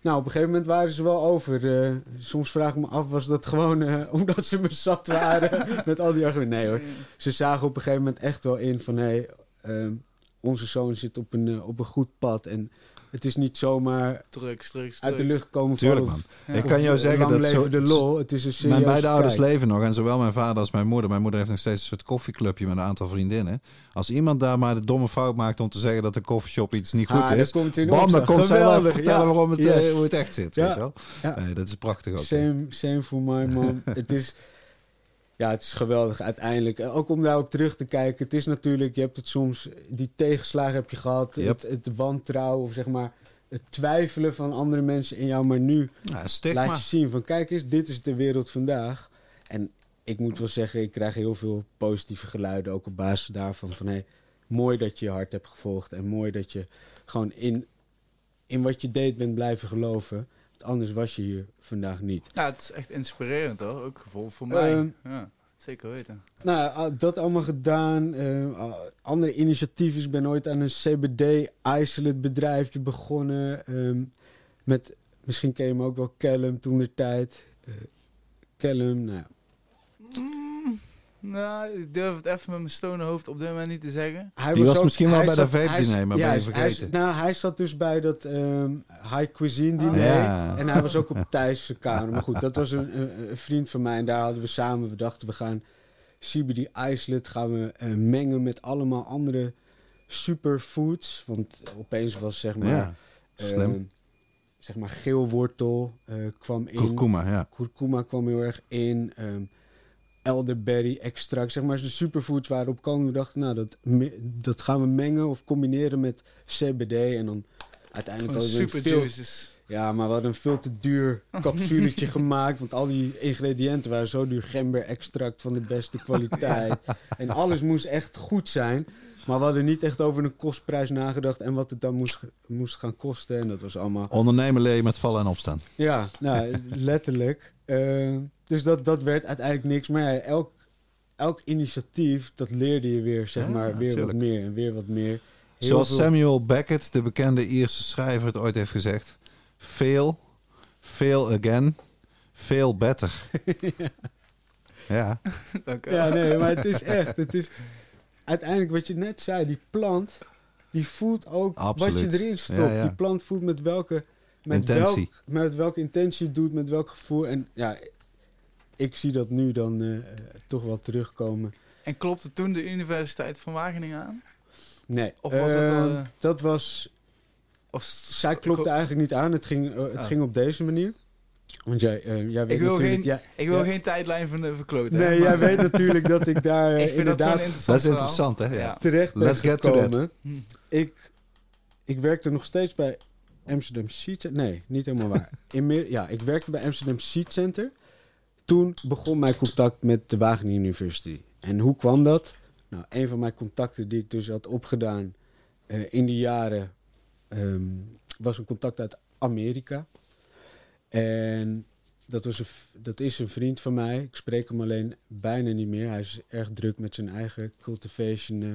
Nou, op een gegeven moment waren ze wel over. Eh, soms vraag ik me af, was dat gewoon omdat ze me zat waren [laughs] met al die argumenten? Nee hoor. Ze zagen op een gegeven moment echt wel in van... hé, ehm, onze zoon zit op een, eh, op een goed pad. En het is niet zomaar Drugs, drugs, uit de lucht komen Tuurlijk vallen man. Ja. Ik kan jou of, zeggen dat leven zo, de lol. Het is een serieus Mijn beide ouders kijk. leven nog en zowel mijn vader als mijn moeder. Mijn moeder heeft nog steeds een soort koffieclubje met een aantal vriendinnen. Als iemand daar maar de domme fout maakt om te zeggen dat een koffieshop iets niet goed Ah, is, dan komt bam, dan komt zij wel vertellen ja. waarom het, Yes. eh, hoe het echt zit. Ja. Weet je wel? Ja. Nee, dat is prachtig ook. Same, same voor mij, man. [laughs] het is... ja, het is geweldig uiteindelijk. En Ook om daarop terug te kijken. Het is natuurlijk, je hebt het soms, die tegenslagen heb je gehad. Yep. Het, het wantrouwen of zeg maar het twijfelen van andere mensen in jou. Maar nu Ja, laat je zien van kijk eens, dit is de wereld vandaag. En ik moet wel zeggen, ik krijg heel veel positieve geluiden. Ook op basis daarvan van hé, mooi dat je je hart hebt gevolgd. En mooi dat je gewoon in, in wat je deed bent blijven geloven. Anders was je hier vandaag niet. Nou, het is echt inspirerend hoor. Ook gevoel voor mij. Ehm, ja, zeker weten. Nou, ah, dat allemaal gedaan. Eh, ah, andere initiatieven. Ik ben ooit aan een CBD isolate bedrijfje begonnen. ehm, met, misschien ken je hem ook wel, Callum toen de tijd. Eh, Callum, nou ja. Mm, nou, ik durf het even met mijn stone hoofd op dit moment niet te zeggen. Hij Die was ook- misschien wel bij de zat- vape hij- diner, maar ben je juist, hij- vergeten. nou, hij zat dus bij dat ehm, high cuisine Ah. diner. Ja. En hij was ook op Thijs' kamer. Maar goed, dat was een, een, een vriend van mij. En daar hadden we samen, we dachten we gaan CBD isolate gaan we eh, mengen met allemaal andere superfoods. Want opeens was zeg maar... Ja, slim. ehm, zeg maar geelwortel eh, kwam in. Kurkuma, ja. Kurkuma kwam heel erg in. ehm, elderberry extract. Zeg maar de superfoods waarop komen. We dachten, nou, dat, dat gaan we mengen of combineren met CBD. En dan uiteindelijk Gewoon hadden we veel, juices. ja, maar we hadden een veel te duur capsuletje [laughs] gemaakt. Want al die ingrediënten waren zo duur. Gember extract van de beste kwaliteit. [laughs] En alles moest echt goed zijn. Maar we hadden niet echt over een kostprijs nagedacht. En wat het dan moest, moest gaan kosten. En dat was allemaal... Ondernemen leer je met vallen en opstaan. Ja, nou, [laughs] letterlijk. Eh, dus dat, dat werd uiteindelijk niks. Maar ja, elk, elk initiatief, dat leerde je weer, zeg Ja, maar, weer tuurlijk. wat meer en weer wat meer. Heel Zoals veel- Samuel Beckett, de bekende Ierse schrijver, het ooit heeft gezegd. Fail, fail again, fail better. [laughs] ja, [laughs] Dank u Ja, wel. nee, maar het is echt. Het is uiteindelijk wat je net zei, die plant, die voelt ook wat je erin stopt. Ja, ja. Die plant voelt met welke, met Intentie. Welk, met welke intentie je het doet, met welk gevoel. En ja, ik zie dat nu dan eh, toch wel terugkomen. En klopte toen de Universiteit van Wageningen aan? Nee, Of was dat, ehm, eh, dat was Of Zij klopte eigenlijk niet aan. Het ging, eh, het Ah. ging op deze manier. Want jij, eh, jij weet wil natuurlijk... geen- Ik wil Ja. geen tijdlijn van de verkloten. nee, maar- jij weet natuurlijk dat ik daar [laughs] Ik vind dat inderdaad zo'n interessant dat is interessant, hè? Ja. terecht ben Let's get to that. Hm. Ik, ik werkte nog steeds bij Amsterdam Seed Center. Nee, niet helemaal waar. [laughs] Inmiddels, ja, ik werkte bij Amsterdam Seed Center. Toen begon mijn contact met de Wageningen University. En hoe kwam dat? Nou, een van mijn contacten die ik dus had opgedaan eh, in die jaren... ehm, was een contact uit Amerika. En dat, was een, dat is een vriend van mij. Ik spreek hem alleen bijna niet meer. Hij is erg druk met zijn eigen cultivation eh,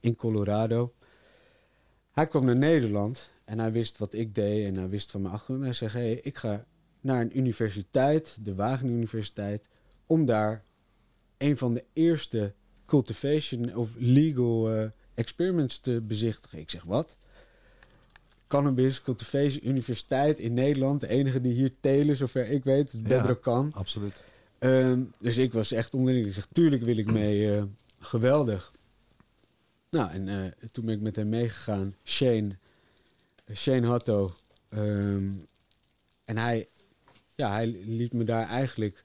in Colorado. Hij kwam naar Nederland en hij wist wat ik deed en hij wist van mijn achtergrond. Hij zei, hey, ik ga naar een universiteit, de Wageningen Universiteit, om daar een van de eerste cultivation of legal eh, experiments te bezichtigen. Ik zeg, wat? Cannabis Cultivation Universiteit in Nederland, de enige die hier telen, zover ik weet, het Ja. Bedro kan. Absoluut. Ehm, dus ik was echt onder de indruk. Ik zeg, tuurlijk wil ik mee. eh, geweldig. Nou, en eh, toen ben ik met hem meegegaan. Shane. Shane Hatto. Ehm, en hij, ja, hij liet me daar eigenlijk...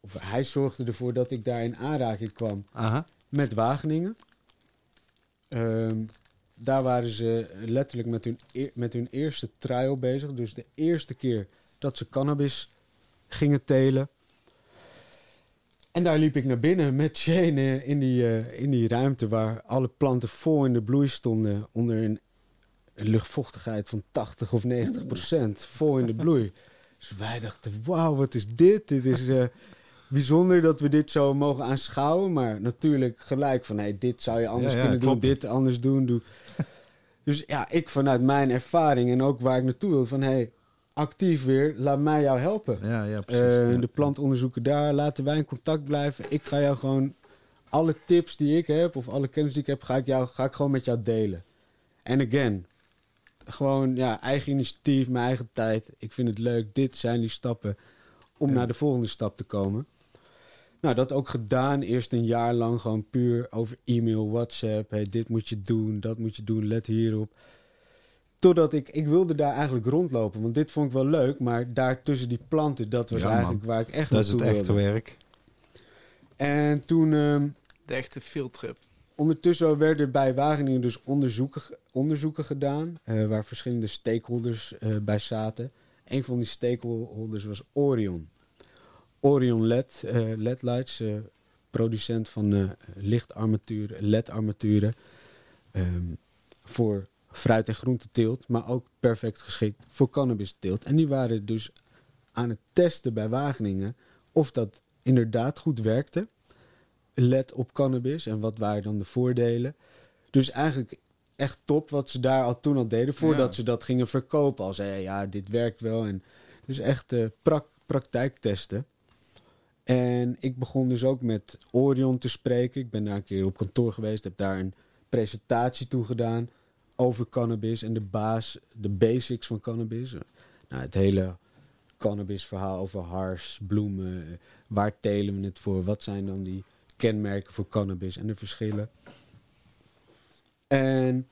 Of hij zorgde ervoor dat ik daar in aanraking kwam Aha. met Wageningen. Ehm, daar waren ze letterlijk met hun, e- met hun eerste trial bezig. Dus de eerste keer dat ze cannabis gingen telen. En daar liep ik naar binnen met Shane eh, in die, eh, in die ruimte waar alle planten vol in de bloei stonden. Onder een, een luchtvochtigheid van 80 of 90 procent. Vol in de bloei. Dus wij dachten, wauw, wat is dit? Dit is eh, bijzonder dat we dit zo mogen aanschouwen. Maar natuurlijk gelijk van, hey, dit zou je anders Ja, ja, kunnen klopt. doen. Dit anders doen. Doe. [laughs] Dus ja, ik vanuit mijn ervaring en ook waar ik naartoe wil. Van, hey, actief weer, laat mij jou helpen. Ja, ja, precies. Eh, Ja. De plantonderzoeken daar, laten wij in contact blijven. Ik ga jou gewoon alle tips die ik heb of alle kennis die ik heb, ga ik, jou, ga ik gewoon met jou delen. En again, gewoon ja, eigen initiatief, mijn eigen tijd. Ik vind het leuk. Dit zijn die stappen om Ja. naar de volgende stap te komen. Nou, dat ook gedaan. Eerst een jaar lang gewoon puur over e-mail, WhatsApp. Hey, dit moet je doen, dat moet je doen, let hierop. Totdat ik, ik wilde daar eigenlijk rondlopen. Want dit vond ik wel leuk. Maar daar tussen die planten, dat was Ja, man. eigenlijk waar ik echt Dat is het naartoe echte wilde. werk. En toen, ehm, De echte fieldtrip. Ondertussen werden bij Wageningen dus onderzoeken, onderzoeken gedaan, eh, waar verschillende stakeholders eh, bij zaten. Een van die stakeholders was Orion. Orion LED, eh, LED lights, producent van lichtarmaturen, LED-armaturen ehm, voor fruit- en groenteteelt, maar ook perfect geschikt voor cannabis-teelt. En die waren dus aan het testen bij Wageningen of dat inderdaad goed werkte. LED op cannabis en wat waren dan de voordelen. Dus eigenlijk echt top wat ze daar al toen al deden voordat Ja. ze dat gingen verkopen. Al zeiden ja, dit werkt wel. En dus echt eh prak praktijktesten. En ik begon dus ook met Orion te spreken. Ik ben daar een keer op kantoor geweest, heb daar een presentatie toe gedaan over cannabis en de baas, de basics van cannabis. Nou, het hele cannabisverhaal over hars, bloemen, waar telen we het voor, wat zijn dan die kenmerken voor cannabis en de verschillen. En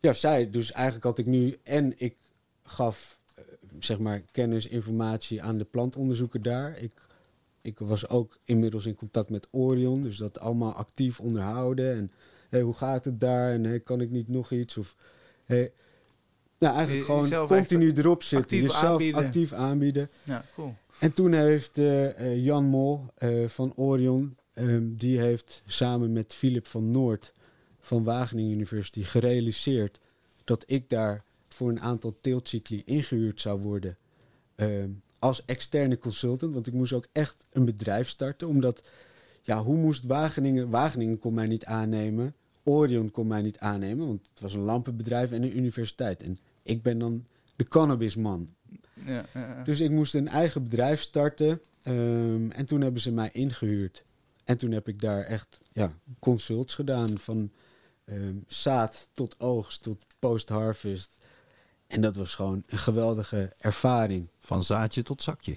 ja, zij, dus eigenlijk had ik nu en ik gaf eh, zeg maar kennis, informatie aan de plantonderzoeker daar. Ik, ik was ook inmiddels in contact met Orion, dus dat allemaal actief onderhouden. En hey, hoe gaat het daar? En hey, kan ik niet nog iets? Of hey, nou, eigenlijk Je- gewoon continu erop zitten, actief jezelf aanbieden. actief aanbieden. Ja, cool. En toen heeft eh, eh, Jan Mol van Orion, ehm, die heeft samen met Philip van Noord van Wageningen University gerealiseerd dat ik daar voor een aantal teeltcycli ingehuurd zou worden ehm, als externe consultant. Want ik moest ook echt een bedrijf starten, omdat ja, hoe moest Wageningen... Wageningen kon mij niet aannemen, Orion kon mij niet aannemen, want het was een lampenbedrijf en een universiteit. En ik ben dan de cannabisman. Ja, ja, ja. Dus ik moest een eigen bedrijf starten. ehm, en toen hebben ze mij ingehuurd. En toen heb ik daar echt ja, consults gedaan. Van ehm, zaad tot oogst tot post-harvest. En dat was gewoon een geweldige ervaring. Van zaadje tot zakje.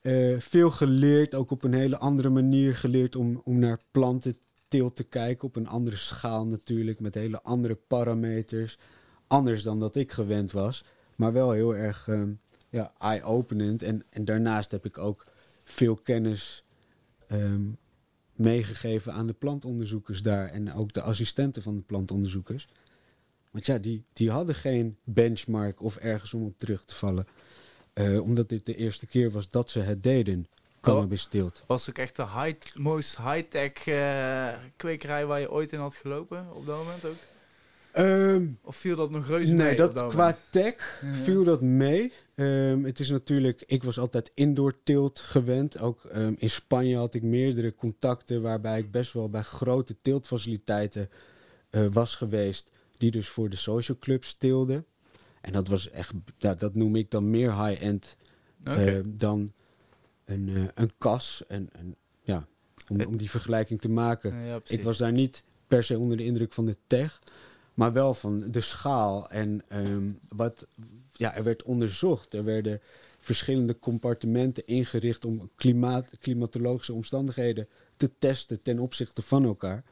Eh, veel geleerd, ook op een hele andere manier geleerd om, om naar plantenteelt te kijken. Op een andere schaal natuurlijk, met hele andere parameters. Anders dan dat ik gewend was. Maar wel heel erg ehm, ja, eye-openend. En, en daarnaast heb ik ook veel kennis ehm, meegegeven aan de plantonderzoekers daar. En ook de assistenten van de plantonderzoekers. Want ja, die, die hadden geen benchmark of ergens om op terug te vallen. Eh, omdat dit de eerste keer was dat ze het deden. Cannabis teelt. Was ook echt de high, most high-tech eh, kwekerij waar je ooit in had gelopen op dat moment ook? Ehm, Of viel dat nog reuze mee nee, dat, dat qua tech viel dat mee. Ehm, het is natuurlijk, ik was altijd indoor teelt gewend. Ook ehm, in Spanje had ik meerdere contacten waarbij ik best wel bij grote teeltfaciliteiten eh, was geweest. Die dus voor de social clubs teelden. En dat was echt, dat noem ik dan meer high-end eh, dan een, eh, een kas. En, en, ja, om, om die vergelijking te maken. Ja. Ik was daar niet per se onder de indruk van de tech, maar wel van de schaal. En ehm, wat, ja, er werd onderzocht. Er werden verschillende compartimenten ingericht om klimaat, klimatologische omstandigheden te testen ten opzichte van elkaar.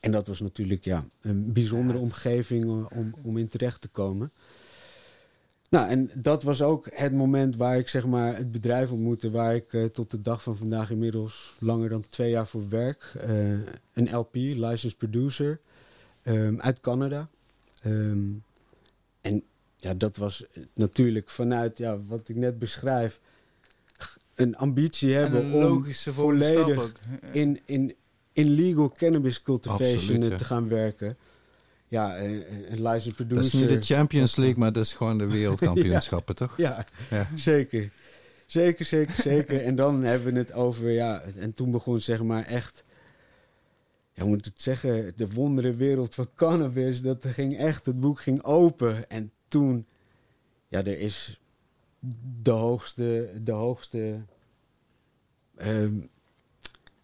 En dat was natuurlijk ja, een bijzondere omgeving om, om in terecht te komen. Nou, en dat was ook het moment waar ik zeg maar het bedrijf ontmoette, waar ik eh, tot de dag van vandaag inmiddels langer dan twee jaar voor werk. Eh, een LP, licensed producer, ehm, uit Canada. Ehm, en ja, dat was natuurlijk vanuit ja, wat ik net beschrijf, een ambitie En hebben een om logische volledig in, in, in legal cannabis cultivation Absoluut, eh, ja. te gaan werken. Ja, eh, een licensed producer. Dat is niet de Champions League, maar dat is gewoon de [laughs] wereldkampioenschappen, toch? Ja, Ja. zeker. Zeker, zeker, zeker. en dan hebben we het over, ja, en toen begon zeg maar echt, ja, hoe moet ik het zeggen, de wondere wereld van cannabis. Dat ging echt, het boek ging open. En toen, ja, er is de hoogste, de hoogste, ehm,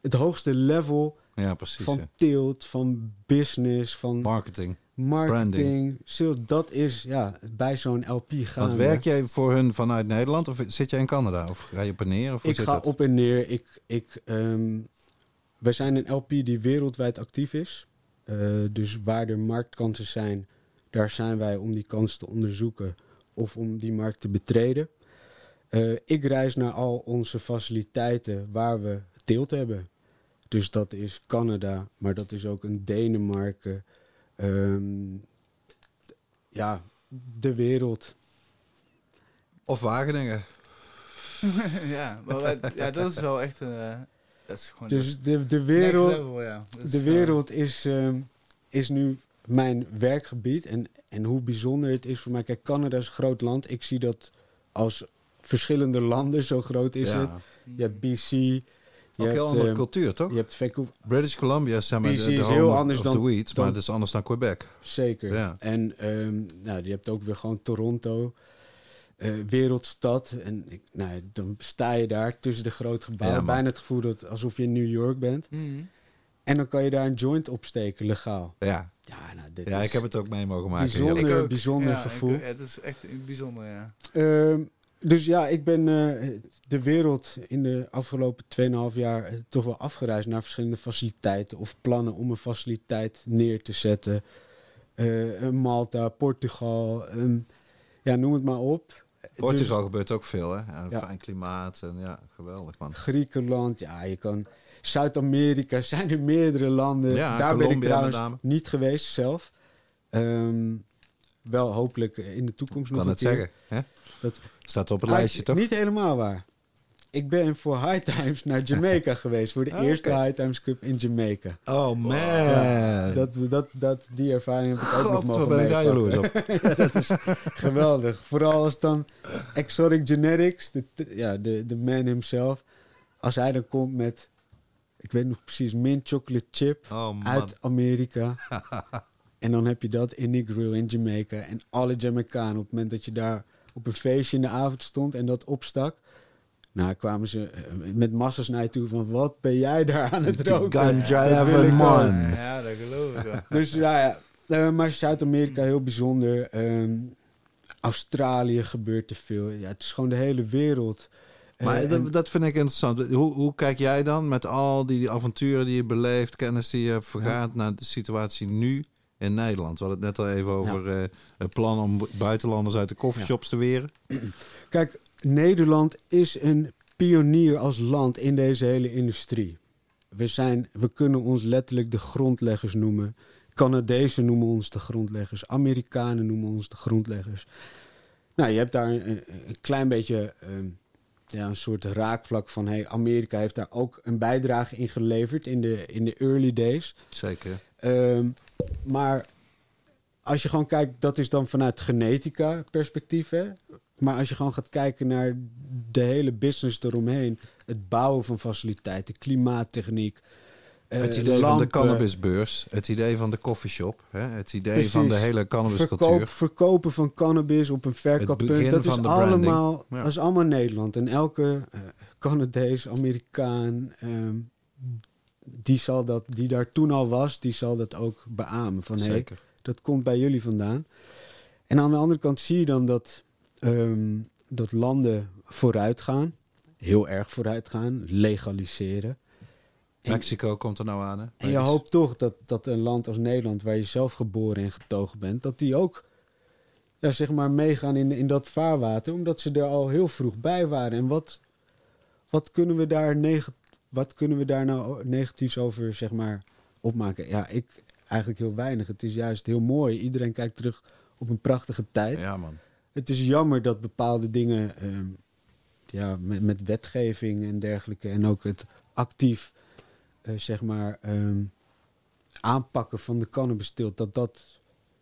het hoogste level Ja, precies. van ja. teelt, van business, van Marketing. marketing, sales. Dat is, ja, bij zo'n LP gaan. Want werk jij voor hun vanuit Nederland of zit jij in Canada? Of ga je op en neer? Of Ik ga dat? op en neer. Ik, ik, ehm, wij zijn een LP die wereldwijd actief is. Eh, dus waar er marktkansen zijn, daar zijn wij om die kans te onderzoeken of om die markt te betreden. Eh, ik reis naar al onze faciliteiten waar we teelt hebben. Dus dat is Canada, maar dat is ook een Denemarken. ehm, ja, de wereld. Of Wageningen. [laughs] ja, maar wij- ja, dat is wel echt een... eh, dat is gewoon... Dus de, de next wereld, level, ja. De wereld is, ehm, is nu mijn werkgebied. En, en hoe bijzonder het is voor mij. Kijk, Canada is een groot land. Ik zie dat als verschillende landen, zo groot is ja. het. Je hebt BC, je Ook hebt, heel andere ehm, cultuur, toch? je hebt Vancouver, British Columbia is zeg maar de, BC de is heel of, anders of dan- weed, dan- maar dat is anders dan Quebec. zeker. Ja. En ehm, nou, je hebt ook weer gewoon Toronto, eh, wereldstad. En ik, nou, dan sta je daar tussen de grote gebouwen. Ja, bijna het gevoel dat alsof je in New York bent. Mhm. En dan kan je daar een joint opsteken, legaal. Ja, Ja, nou, dit ja is ik heb het ook mee mogen maken. bijzonder, bijzonder Ja, gevoel. het is echt bijzonder, ja. Ehm, dus ja, ik ben eh, de wereld in de afgelopen 2,5 jaar eh, toch wel afgereisd naar verschillende faciliteiten of plannen om een faciliteit neer te zetten. Eh, Malta, Portugal, ehm, ja, noem het maar op. Portugal Dus gebeurt ook veel, hè? Ja, een Ja. fijn klimaat en ja, geweldig man. Griekenland, ja, je kan. Zuid-Amerika [laughs] zijn er meerdere landen. Ja, Daar ben ik trouwens name. niet geweest zelf. Ehm, wel hopelijk in de toekomst Ik nog kan het zeggen. Hè? Dat- Staat op het lijstje, toch? Niet helemaal waar. Ik ben voor High Times naar Jamaica [laughs] geweest. Voor de Ah, eerste. High Times Cup in Jamaica. Oh man. Ja, dat, dat, dat, die ervaring heb ik ook nog God, mogen wat ben ik daar jaloers op. [laughs] ja, dat is geweldig. Vooral als dan Exotic Genetics, de, ja, de, de man himself. Als hij dan komt met, ik weet nog precies, mint chocolate chip Oh uit Amerika. [laughs] en dan heb je dat in die grill in Jamaica. En alle Jamaicanen, op het moment dat je daar op een feestje in de avond stond en dat opstak. Nou, kwamen ze eh, met massa's naar je toe van, wat ben jij daar aan het roken? ganja ik man. Ja, dat geloof ik wel. [laughs] Dus ja, ja. Eh, maar Zuid-Amerika heel bijzonder. Ehm, Australië gebeurt er veel. Ja, het is gewoon de hele wereld. Eh, Maar en- dat, dat vind ik interessant. Hoe, hoe kijk jij dan met al die, die avonturen die je beleeft, kennis die je hebt vergaat naar de situatie nu in Nederland? We hadden het net al even over eh, het plan om bu- buitenlanders uit de coffeeshops te weren. [clears throat] Kijk, Nederland is een pionier als land in deze hele industrie. We, zijn, we kunnen ons letterlijk de grondleggers noemen. Canadezen noemen ons de grondleggers. Amerikanen noemen ons de grondleggers. Nou, je hebt daar een, een- een klein beetje ehm, ja, een soort raakvlak van... Hey, Amerika heeft daar ook een bijdrage in geleverd in de, in de early days. Zeker. Ehm, maar als je gewoon kijkt, dat is dan vanuit genetica perspectief. Hè? Maar als je gewoon gaat kijken naar de hele business eromheen. Het bouwen van faciliteiten, klimaattechniek. Eh, het idee van de cannabisbeurs, het idee van de coffeeshop, hè? het idee Precies. van de hele cannabiscultuur. Verkoop, verkopen van cannabis op een verkooppunt. Dat is, allemaal, Ja. dat is allemaal Nederland. En elke eh Canadees, Amerikaan, ehm, die, zal dat, die daar toen al was, die zal dat ook beamen. Van, hey, Zeker. dat komt bij jullie vandaan. En aan de andere kant zie je dan dat, ehm, dat landen vooruit gaan. Heel erg vooruit gaan. Legaliseren. En, Mexico komt er nou aan. Hè? en je hoopt toch dat, dat een land als Nederland, waar je zelf geboren en getogen bent, dat die ook ja, zeg maar meegaan in, in dat vaarwater. Omdat ze er al heel vroeg bij waren. En wat, wat, kunnen, we daar neg- wat kunnen we daar nou negatiefs over zeg maar, opmaken? Ja, ik eigenlijk heel weinig. Het is juist heel mooi. Iedereen kijkt terug op een prachtige tijd. Ja man. Het is jammer dat bepaalde dingen ehm, ja, met, met wetgeving en dergelijke en ook het actief zeg maar ehm, aanpakken van de cannabisteelt, dat dat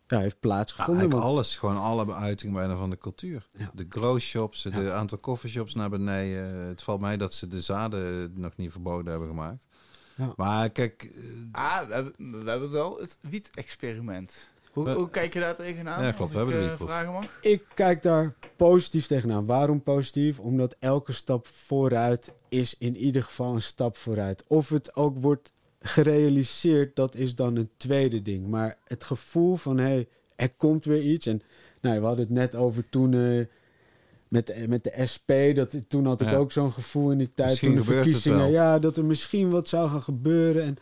ja, heeft Ja, plaatsgevonden. eigenlijk want- alles, gewoon alle uitingen bijna van de cultuur. Ja. De grow shops, Ja. de aantal coffeeshops naar beneden. Het valt mij dat ze de zaden nog niet verboden hebben gemaakt. Ja. Maar kijk, eh, Ah, we hebben, we hebben wel het wiet-experiment. Hoe, We- hoe kijk je daar tegenaan? Ja, klopt, we hebben ik, de eh, vragen mag? Ik kijk daar positief tegenaan. Waarom positief? Omdat elke stap vooruit is in ieder geval een stap vooruit. Of het ook wordt gerealiseerd, dat is dan een tweede ding. Maar het gevoel van, hé, hey, er komt weer iets. En nou, we hadden het net over toen eh, met, eh, met de SP. Dat, toen had ik Ja. ook zo'n gevoel in die tijd. Misschien toen de verkiezingen. wel. Ja, dat er misschien wat zou gaan gebeuren. En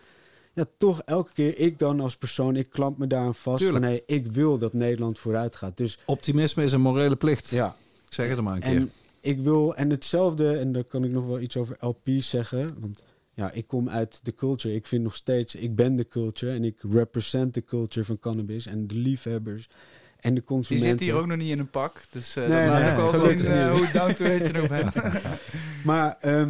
ja, toch elke keer, ik dan als persoon, ik klamp me daar aan vast. Tuurlijk. Van, hé, ik wil dat Nederland vooruit gaat. Dus optimisme is een morele plicht. ja, Ik zeg het er maar een keer. en ik wil, en hetzelfde, en daar kan ik nog wel iets over LP zeggen. Want ja, ik kom uit de culture. Ik vind nog steeds, ik ben de culture en ik represent de culture van cannabis en de liefhebbers en de Die consumenten. zit hier ook nog niet in een pak. Dus eh Nee, dat laat nee, ook wel zien eh, hoe down to earth je nog bent. [laughs] [laughs] Maar ehm,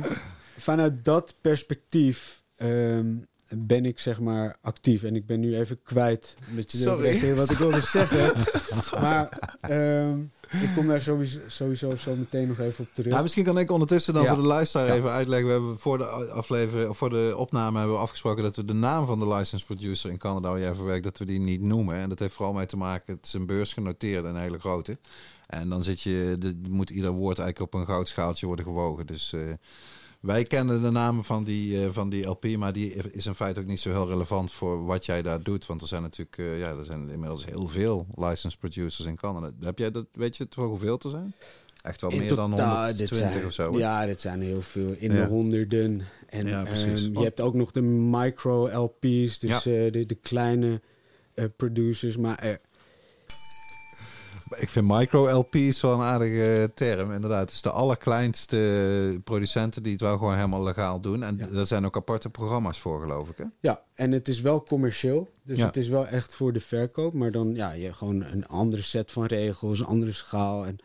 vanuit dat perspectief ehm, ben ik zeg maar actief. En ik ben nu even kwijt met je Sorry. wat ik wilde zeggen. [laughs] [laughs] maar ehm, ik kom daar sowieso, sowieso zo meteen nog even op terug. Ja, misschien kan ik ondertussen dan Ja. voor de luisteraar Ja. even uitleggen. We hebben voor de aflevering, of voor de opname hebben we afgesproken dat we de naam van de license producer in Canada waar jij voor werkt, dat we die niet noemen. En dat heeft vooral mee te maken, het is een beurs genoteerd, een hele grote. En dan zit je, de, moet ieder woord eigenlijk op een goudschaaltje worden gewogen. Dus eh, wij kennen de namen van die, eh, van die LP, maar die is in feite ook niet zo heel relevant voor wat jij daar doet. Want er zijn natuurlijk, eh, ja, er zijn inmiddels heel veel license producers in Canada. Heb jij dat, weet je het voor hoeveel er zijn? Echt wel In meer dan totaal, dit 120 zijn- of zo. Ja, dit zijn heel veel. In Ja. de honderden. En Ja, precies. ehm, je Oh. hebt ook nog de micro-LP's, dus Ja. eh, de, de kleine producers. Maar Ik vind micro-LP's wel een aardige term, inderdaad. Het is de allerkleinste producenten die het wel gewoon helemaal legaal doen. En Ja. daar zijn ook aparte programma's voor, geloof ik. Hè? ja, en het is wel commercieel. Dus Ja. het is wel echt voor de verkoop. Maar dan ja, je hebt gewoon een andere set van regels, een andere schaal. En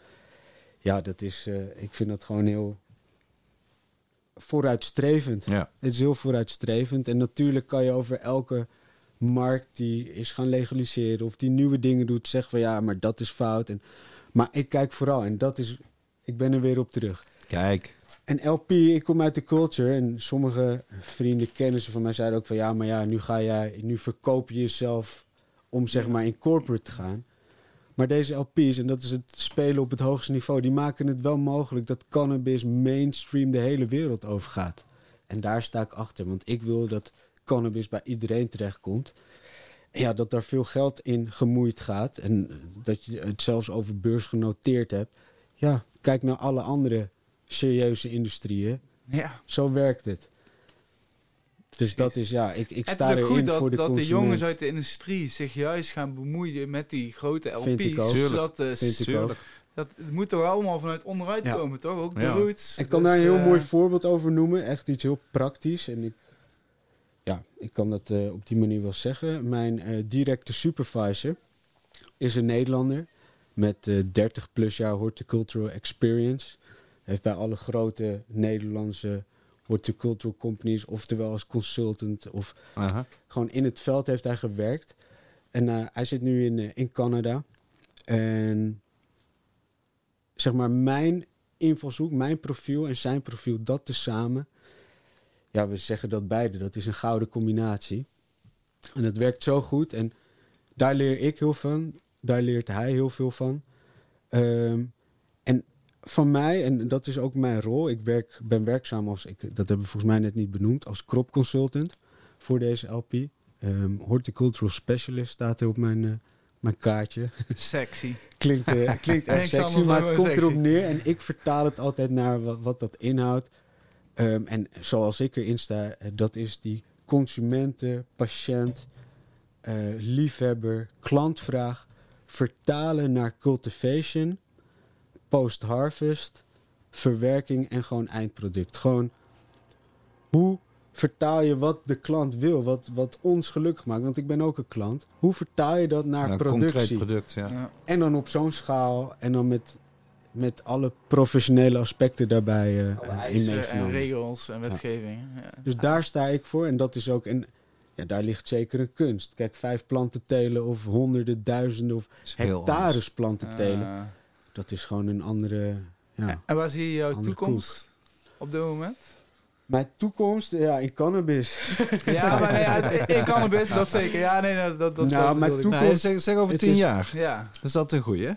ja, dat is, eh, ik vind dat gewoon heel vooruitstrevend. Ja. Het is heel vooruitstrevend. En natuurlijk kan je over elke markt die is gaan legaliseren of die nieuwe dingen doet, zeggen van ja, maar dat is fout. En, maar ik kijk vooral en dat is, ik ben er weer op terug. Kijk, En LP, ik kom uit de culture en sommige vrienden, kennissen van mij zeiden ook van ja, maar ja, nu ga jij, nu verkoop je jezelf om zeg maar in corporate te gaan. Maar deze LP's, en dat is het spelen op het hoogste niveau, die maken het wel mogelijk dat cannabis mainstream de hele wereld overgaat. En daar sta ik achter, want ik wil dat cannabis bij iedereen terechtkomt. Ja, dat daar veel geld in gemoeid gaat en dat je het zelfs over beurs genoteerd hebt. Ja, kijk naar alle andere serieuze industrieën. Ja. Zo werkt het. Dus dat is, ja, ik, ik sta erin goed dat, voor de dat de jongens uit de industrie zich juist gaan bemoeien met die grote Vind ik LP's. ook. Zodat de, Vind ik Tuurlijk. ook. dat, het moet toch allemaal vanuit onderuit Ja. komen, toch? Ook de Ja. roots. Ik kan Dus, daar een heel eh, mooi voorbeeld over noemen. Echt iets heel praktisch. En ik, ja, ik kan dat eh, op die manier wel zeggen. Mijn eh, directe supervisor is een Nederlander met eh 30 plus jaar horticultural experience. Heeft bij alle grote Nederlandse horticultural companies, oftewel als consultant of Aha. gewoon in het veld heeft hij gewerkt. En eh, hij zit nu in, eh, in Canada. En zeg maar, mijn invalshoek, mijn profiel en zijn profiel, dat tezamen. Ja, we zeggen dat beide. Dat is een gouden combinatie. En het werkt zo goed. En daar leer ik heel van. Daar leert hij heel veel van. Ehm, en van mij, en dat is ook mijn rol. Ik werk, ben werkzaam als, ik, dat hebben we volgens mij net niet benoemd, als crop consultant voor deze LP. Ehm, horticultural specialist staat er op mijn, eh, mijn kaartje. Sexy. [laughs] Klinkt, eh, klinkt echt sexy, maar het komt sexy. erop neer. En ik vertaal het altijd naar wat, wat dat inhoudt. Ehm, en zoals ik erin sta, eh, dat is die consumenten, patiënt, eh, liefhebber, klantvraag. Vertalen naar cultivation, post-harvest, verwerking en gewoon eindproduct. Gewoon hoe vertaal je wat de klant wil, wat, wat ons gelukkig maakt. Want ik ben ook een klant. Hoe vertaal je dat naar productie? concreet product, ja. Ja. En dan op zo'n schaal en dan met, met alle professionele aspecten daarbij eh, in eisen en regels en wetgeving. Ja. Dus daar sta ik voor en dat is ook en ja, daar ligt zeker een kunst. Kijk, vijf planten telen of honderden, duizenden of hectares anders. planten telen, dat is gewoon een andere. Ja. En waar zie je jouw toekomst op dit moment? Mijn toekomst, ja, in cannabis. [laughs] Ja, maar het best, dat zeker. Ja, nee, dat, dat, Nou, dat mijn ik. toekomst- zeg, zeg over tien is- jaar. Ja, dat is een goeie, hè?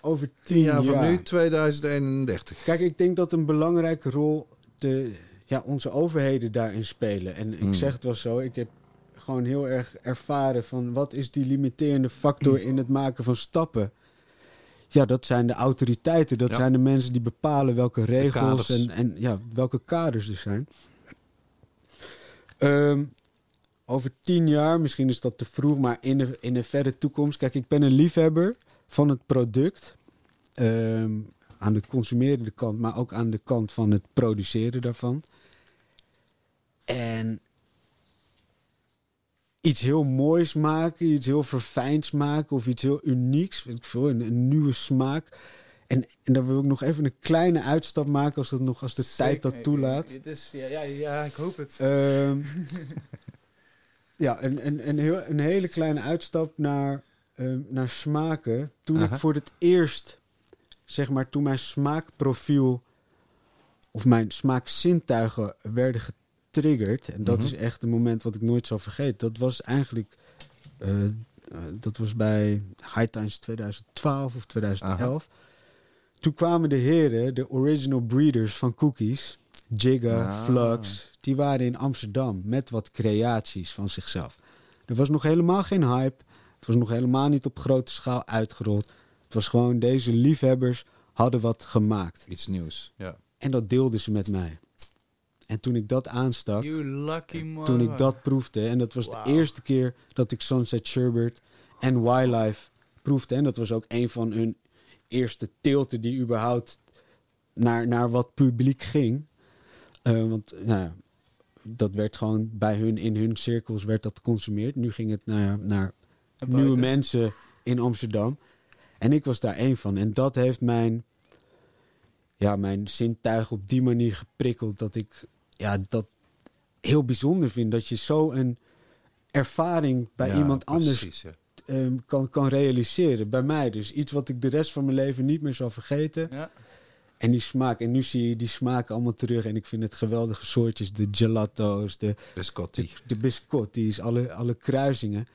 Over Tien jaar van nu, 2031. Kijk, ik denk dat een belangrijke rol de, ja, onze overheden daarin spelen. En ik Hmm. zeg het wel zo, ik heb gewoon heel erg ervaren van wat is die limiterende factor in het maken van stappen. Ja, dat zijn de autoriteiten, dat Ja. zijn de mensen die bepalen welke regels en, en ja, welke kaders er zijn. Ehm, over tien jaar, misschien is dat te vroeg, maar in de, in de verre toekomst. Kijk, ik ben een liefhebber van het product. Ehm, aan de consumerende kant, maar ook aan de kant van het produceren daarvan. En iets heel moois maken, iets heel verfijnds maken of iets heel unieks, weet ik veel, een, een nieuwe smaak. En, en dan wil ik nog even een kleine uitstap maken als, dat nog, als de tijd dat toelaat. Het is, ja, ja, ja, ik hoop het. Ehm, [laughs] ja, een, een, een, heel, een hele kleine uitstap naar, ehm, naar smaken. Toen ik voor het eerst, zeg maar, toen mijn smaakprofiel of mijn smaakzintuigen werden getriggerd. En dat Mhm. is echt een moment wat ik nooit zal vergeten. Dat was eigenlijk, eh, eh, dat was bij High Times 2012 of 2011. Toen kwamen de heren, de original breeders van cookies, Jigga, Ah. Flux, die waren in Amsterdam met wat creaties van zichzelf. Er was nog helemaal geen hype. Het was nog helemaal niet op grote schaal uitgerold. Het was gewoon deze liefhebbers hadden wat gemaakt. Iets nieuws. Ja. En dat deelden ze met mij. En toen ik dat aanstak, You lucky man. toen ik dat proefde, en dat was de eerste keer dat ik Sunset Sherbert en Wildlife proefde. En dat was ook een van hun eerste teelten die überhaupt naar, naar wat publiek ging. Eh, want nou ja, dat werd gewoon bij hun, in hun cirkels werd dat geconsumeerd. Nu ging het naar Naar nieuwe mensen in Amsterdam. En ik was daar één van. En dat heeft mijn, ja, mijn zintuig op die manier geprikkeld dat ik ja, dat heel bijzonder vind. Dat je zo een ervaring bij Ja, iemand anders precies, ja. ehm, kan, kan realiseren. Bij mij dus. Iets wat ik de rest van mijn leven niet meer zal vergeten. Ja. En die smaak. En nu zie je die smaken allemaal terug. En ik vind het geweldige soortjes. De gelato's, de, Biscotti. de, de biscottis, alle, alle kruisingen.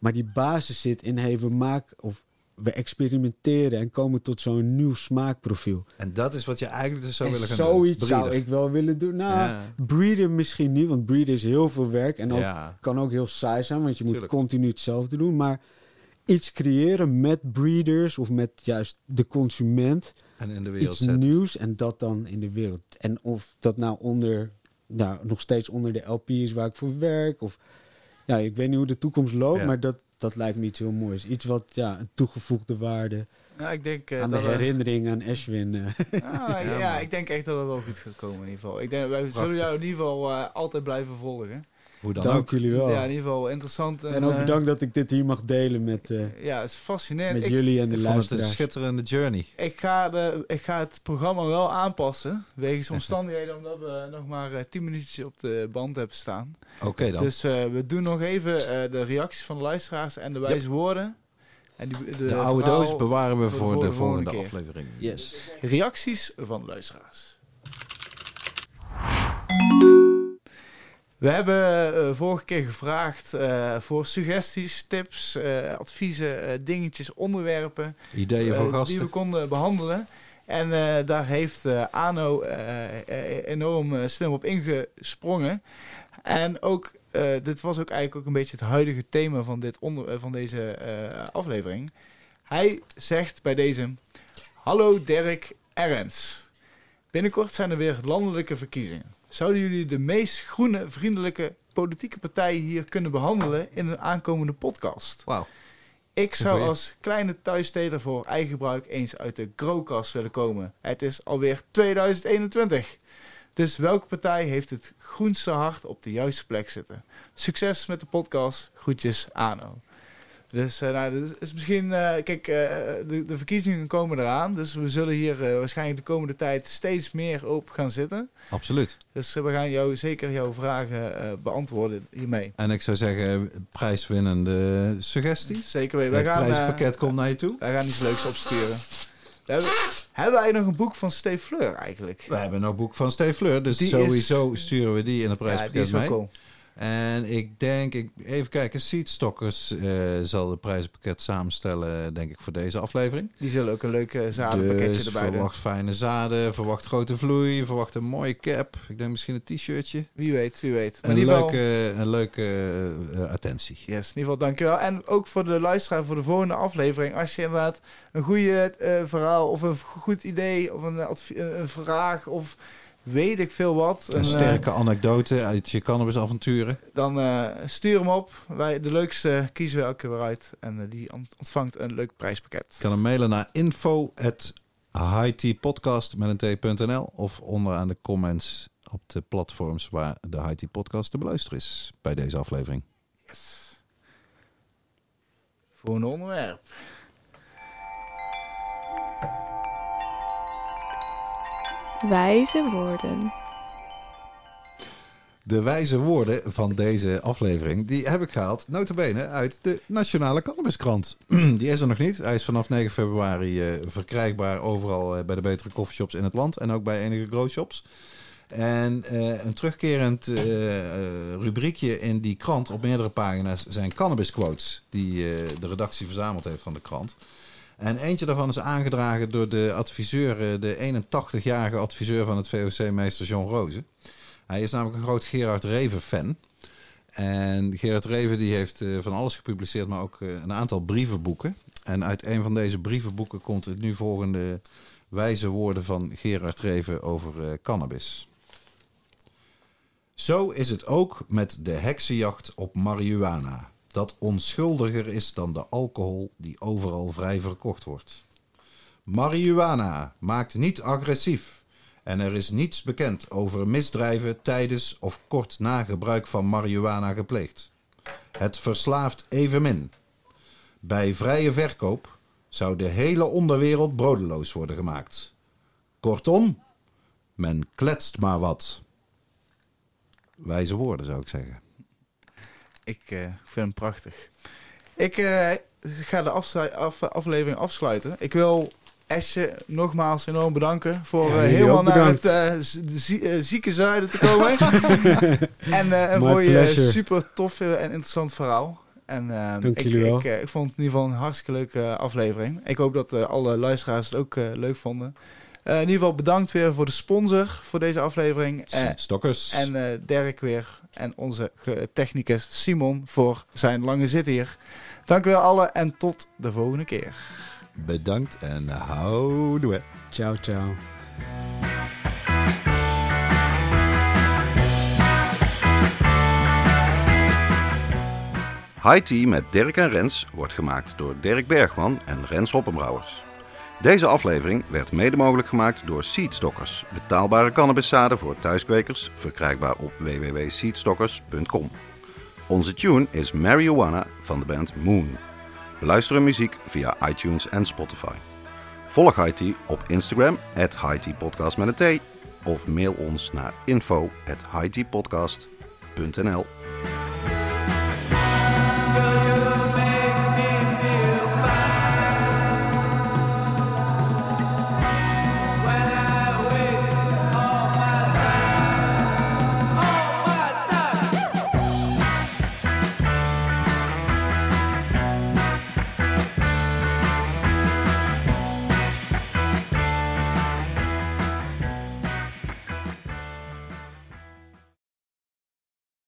Maar die basis zit in, hey, we maken of we experimenteren en komen tot zo'n nieuw smaakprofiel. En dat is wat je eigenlijk dus zou en willen gaan zoiets doen. zou Breeder. ik wel willen doen. Nou, Ja. breeden misschien niet, want breeden is heel veel werk en ook, Ja. kan ook heel saai zijn, want je moet continu hetzelfde doen. Maar iets creëren met breeders of met juist de consument, En in de wereld iets zetten. nieuws en dat dan in de wereld. En of dat nou onder, nou, nog steeds onder de LP is waar ik voor werk. Of ja, ik weet niet hoe de toekomst loopt, Ja. maar dat, dat lijkt me iets heel moois. Iets wat ja, een toegevoegde waarde Ja, ik denk eh, aan de dat... er- herinnering aan Ashwin. eh. Ah, [laughs] ja, Ja, ik denk echt dat het wel goed gaat komen in ieder geval. Ik denk, wij zullen jou in ieder geval eh, altijd blijven volgen. Hoe dan Dank ook. jullie wel. Ja, in ieder geval interessant. en ook eh, bedankt dat ik dit hier mag delen met, eh, Ja, het is fascinerend. met Ik, jullie en de Ik vond het een luisteraars. schitterende journey. ik, ga de, ik ga het programma wel aanpassen. Wegens [laughs] omstandigheden, omdat we nog maar eh, 10 minuutjes op de band hebben staan. Oké dan. Dus eh, we doen nog even eh, de reacties van de luisteraars en de wijze woorden. En die, de oude doos bewaren we voor, de, volgende, keer. aflevering. Yes. Reacties van de luisteraars. We hebben eh, vorige keer gevraagd eh, voor suggesties, tips, eh, adviezen, dingetjes, onderwerpen Ideeën voor eh, die gasten. we konden behandelen. En daar heeft Ano enorm slim op ingesprongen. En ook, dit was ook eigenlijk ook een beetje het huidige thema van, dit onder, van deze aflevering. Hij zegt bij deze: Hallo Dirk Erens. Binnenkort zijn er weer landelijke verkiezingen. Zouden jullie de meest groene, vriendelijke politieke partij hier kunnen behandelen in een aankomende podcast? Wauw. Ik zou als kleine thuissteler voor eigen gebruik eens uit de growkast willen komen. Het is alweer 2021. Dus welke partij heeft het groenste hart op de juiste plek zitten? Succes met de podcast. Groetjes, Ano. Dus eh, nou, is misschien... eh, kijk, eh, de, de verkiezingen komen eraan. Dus we zullen hier waarschijnlijk de komende tijd steeds meer op gaan zitten. Absoluut. Dus we gaan jou zeker jouw vragen beantwoorden hiermee. En ik zou zeggen, prijswinnende suggesties. Zeker weten. Het gaan, prijzenpakket komt naar je toe. Wij gaan iets leuks opsturen. We hebben, hebben wij nog een boek van Steve Fleur eigenlijk? We hebben nog boek van Steve Fleur, dus Die is- sowieso sturen we die in het ja, die prijspakket is wel mee. cool. En ik denk, ik, even kijken, Seedstockers eh zal het prijzenpakket samenstellen, denk ik, voor deze aflevering. Die zullen ook een leuk zadenpakketje dus erbij doen. verwacht fijne zaden, verwacht grote vloei, verwacht een mooie cap. Ik denk misschien een t-shirtje. Wie weet, wie weet. Maar Een in ieder geval, leuke, een leuke eh, attentie. yes, in ieder geval dankjewel. En ook voor de luisteraar voor de volgende aflevering. Als je inderdaad een goede eh, verhaal of een goed idee of een, een vraag of weet ik veel wat. Een eh, sterke anekdote uit je cannabisavonturen. dan eh, stuur hem op. Wij, de leukste kiezen we elke keer weer uit. En eh, die ont- ontvangt een leuk prijspakket. Je kan hem mailen naar info met een t.nl of onderaan de comments op de platforms waar de Tea Podcast te beluisteren is bij deze aflevering. Yes. Voor een onderwerp. Wijze woorden. De wijze woorden van deze aflevering, die heb ik gehaald, notabene, uit de Nationale Cannabiskrant. [clears throat] Die is er nog niet. Hij is vanaf 9 februari eh, verkrijgbaar overal eh, bij de betere coffeeshops in het land en ook bij enige growshops. En eh, een terugkerend rubriekje in die krant op meerdere pagina's zijn cannabis quotes die de redactie verzameld heeft van de krant. En eentje daarvan is aangedragen door de adviseur, eh, de 81-jarige adviseur van het VOC, meester John Rozen. Hij is namelijk een groot Gerard Reven fan. En Gerard Reven die heeft eh, van alles gepubliceerd, maar ook eh, een aantal brievenboeken. En uit een van deze brievenboeken komt het nu volgende wijze woorden van Gerard Reven over cannabis. Zo is het ook met de heksenjacht op marihuana, dat onschuldiger is dan de alcohol die overal vrij verkocht wordt. Marihuana maakt niet agressief en er is niets bekend over misdrijven tijdens of kort na gebruik van marihuana gepleegd. Het verslaaft evenmin. Bij vrije verkoop zou de hele onderwereld brodeloos worden gemaakt. Kortom, men kletst maar wat. Wijze woorden zou ik zeggen. Ik eh, vind hem prachtig. Ik eh, ga de af- aflevering afsluiten. Ik wil Esje nogmaals enorm bedanken voor Ja, eh, helemaal naar het bedankt. z- zie- zieke zuiden te komen. [laughs] en eh, voor je super toffe en interessant verhaal. En Dank ik, jullie wel. Ik, eh, ik vond het in ieder geval een hartstikke leuke aflevering. Ik hoop dat eh, alle luisteraars het ook eh, leuk vonden. Eh, in ieder geval bedankt weer voor de sponsor voor deze aflevering. Stokkers. en eh Dirk weer. En onze technicus Simon voor zijn lange zit hier. Dank u wel allen en tot de volgende keer. Bedankt en houdoe. Ciao, ciao. High Tea met Dirk en Rens wordt gemaakt door Dirk Bergman en Rens Hoppenbrouwers. Deze aflevering werd mede mogelijk gemaakt door Seedstockers, betaalbare cannabiszaden voor thuiskwekers, verkrijgbaar op www.seedstockers.com. Onze tune is Marijuana van de band Moon. Beluister muziek via iTunes en Spotify. Volg Tea op Instagram, at Podcast met een T, of mail ons naar info.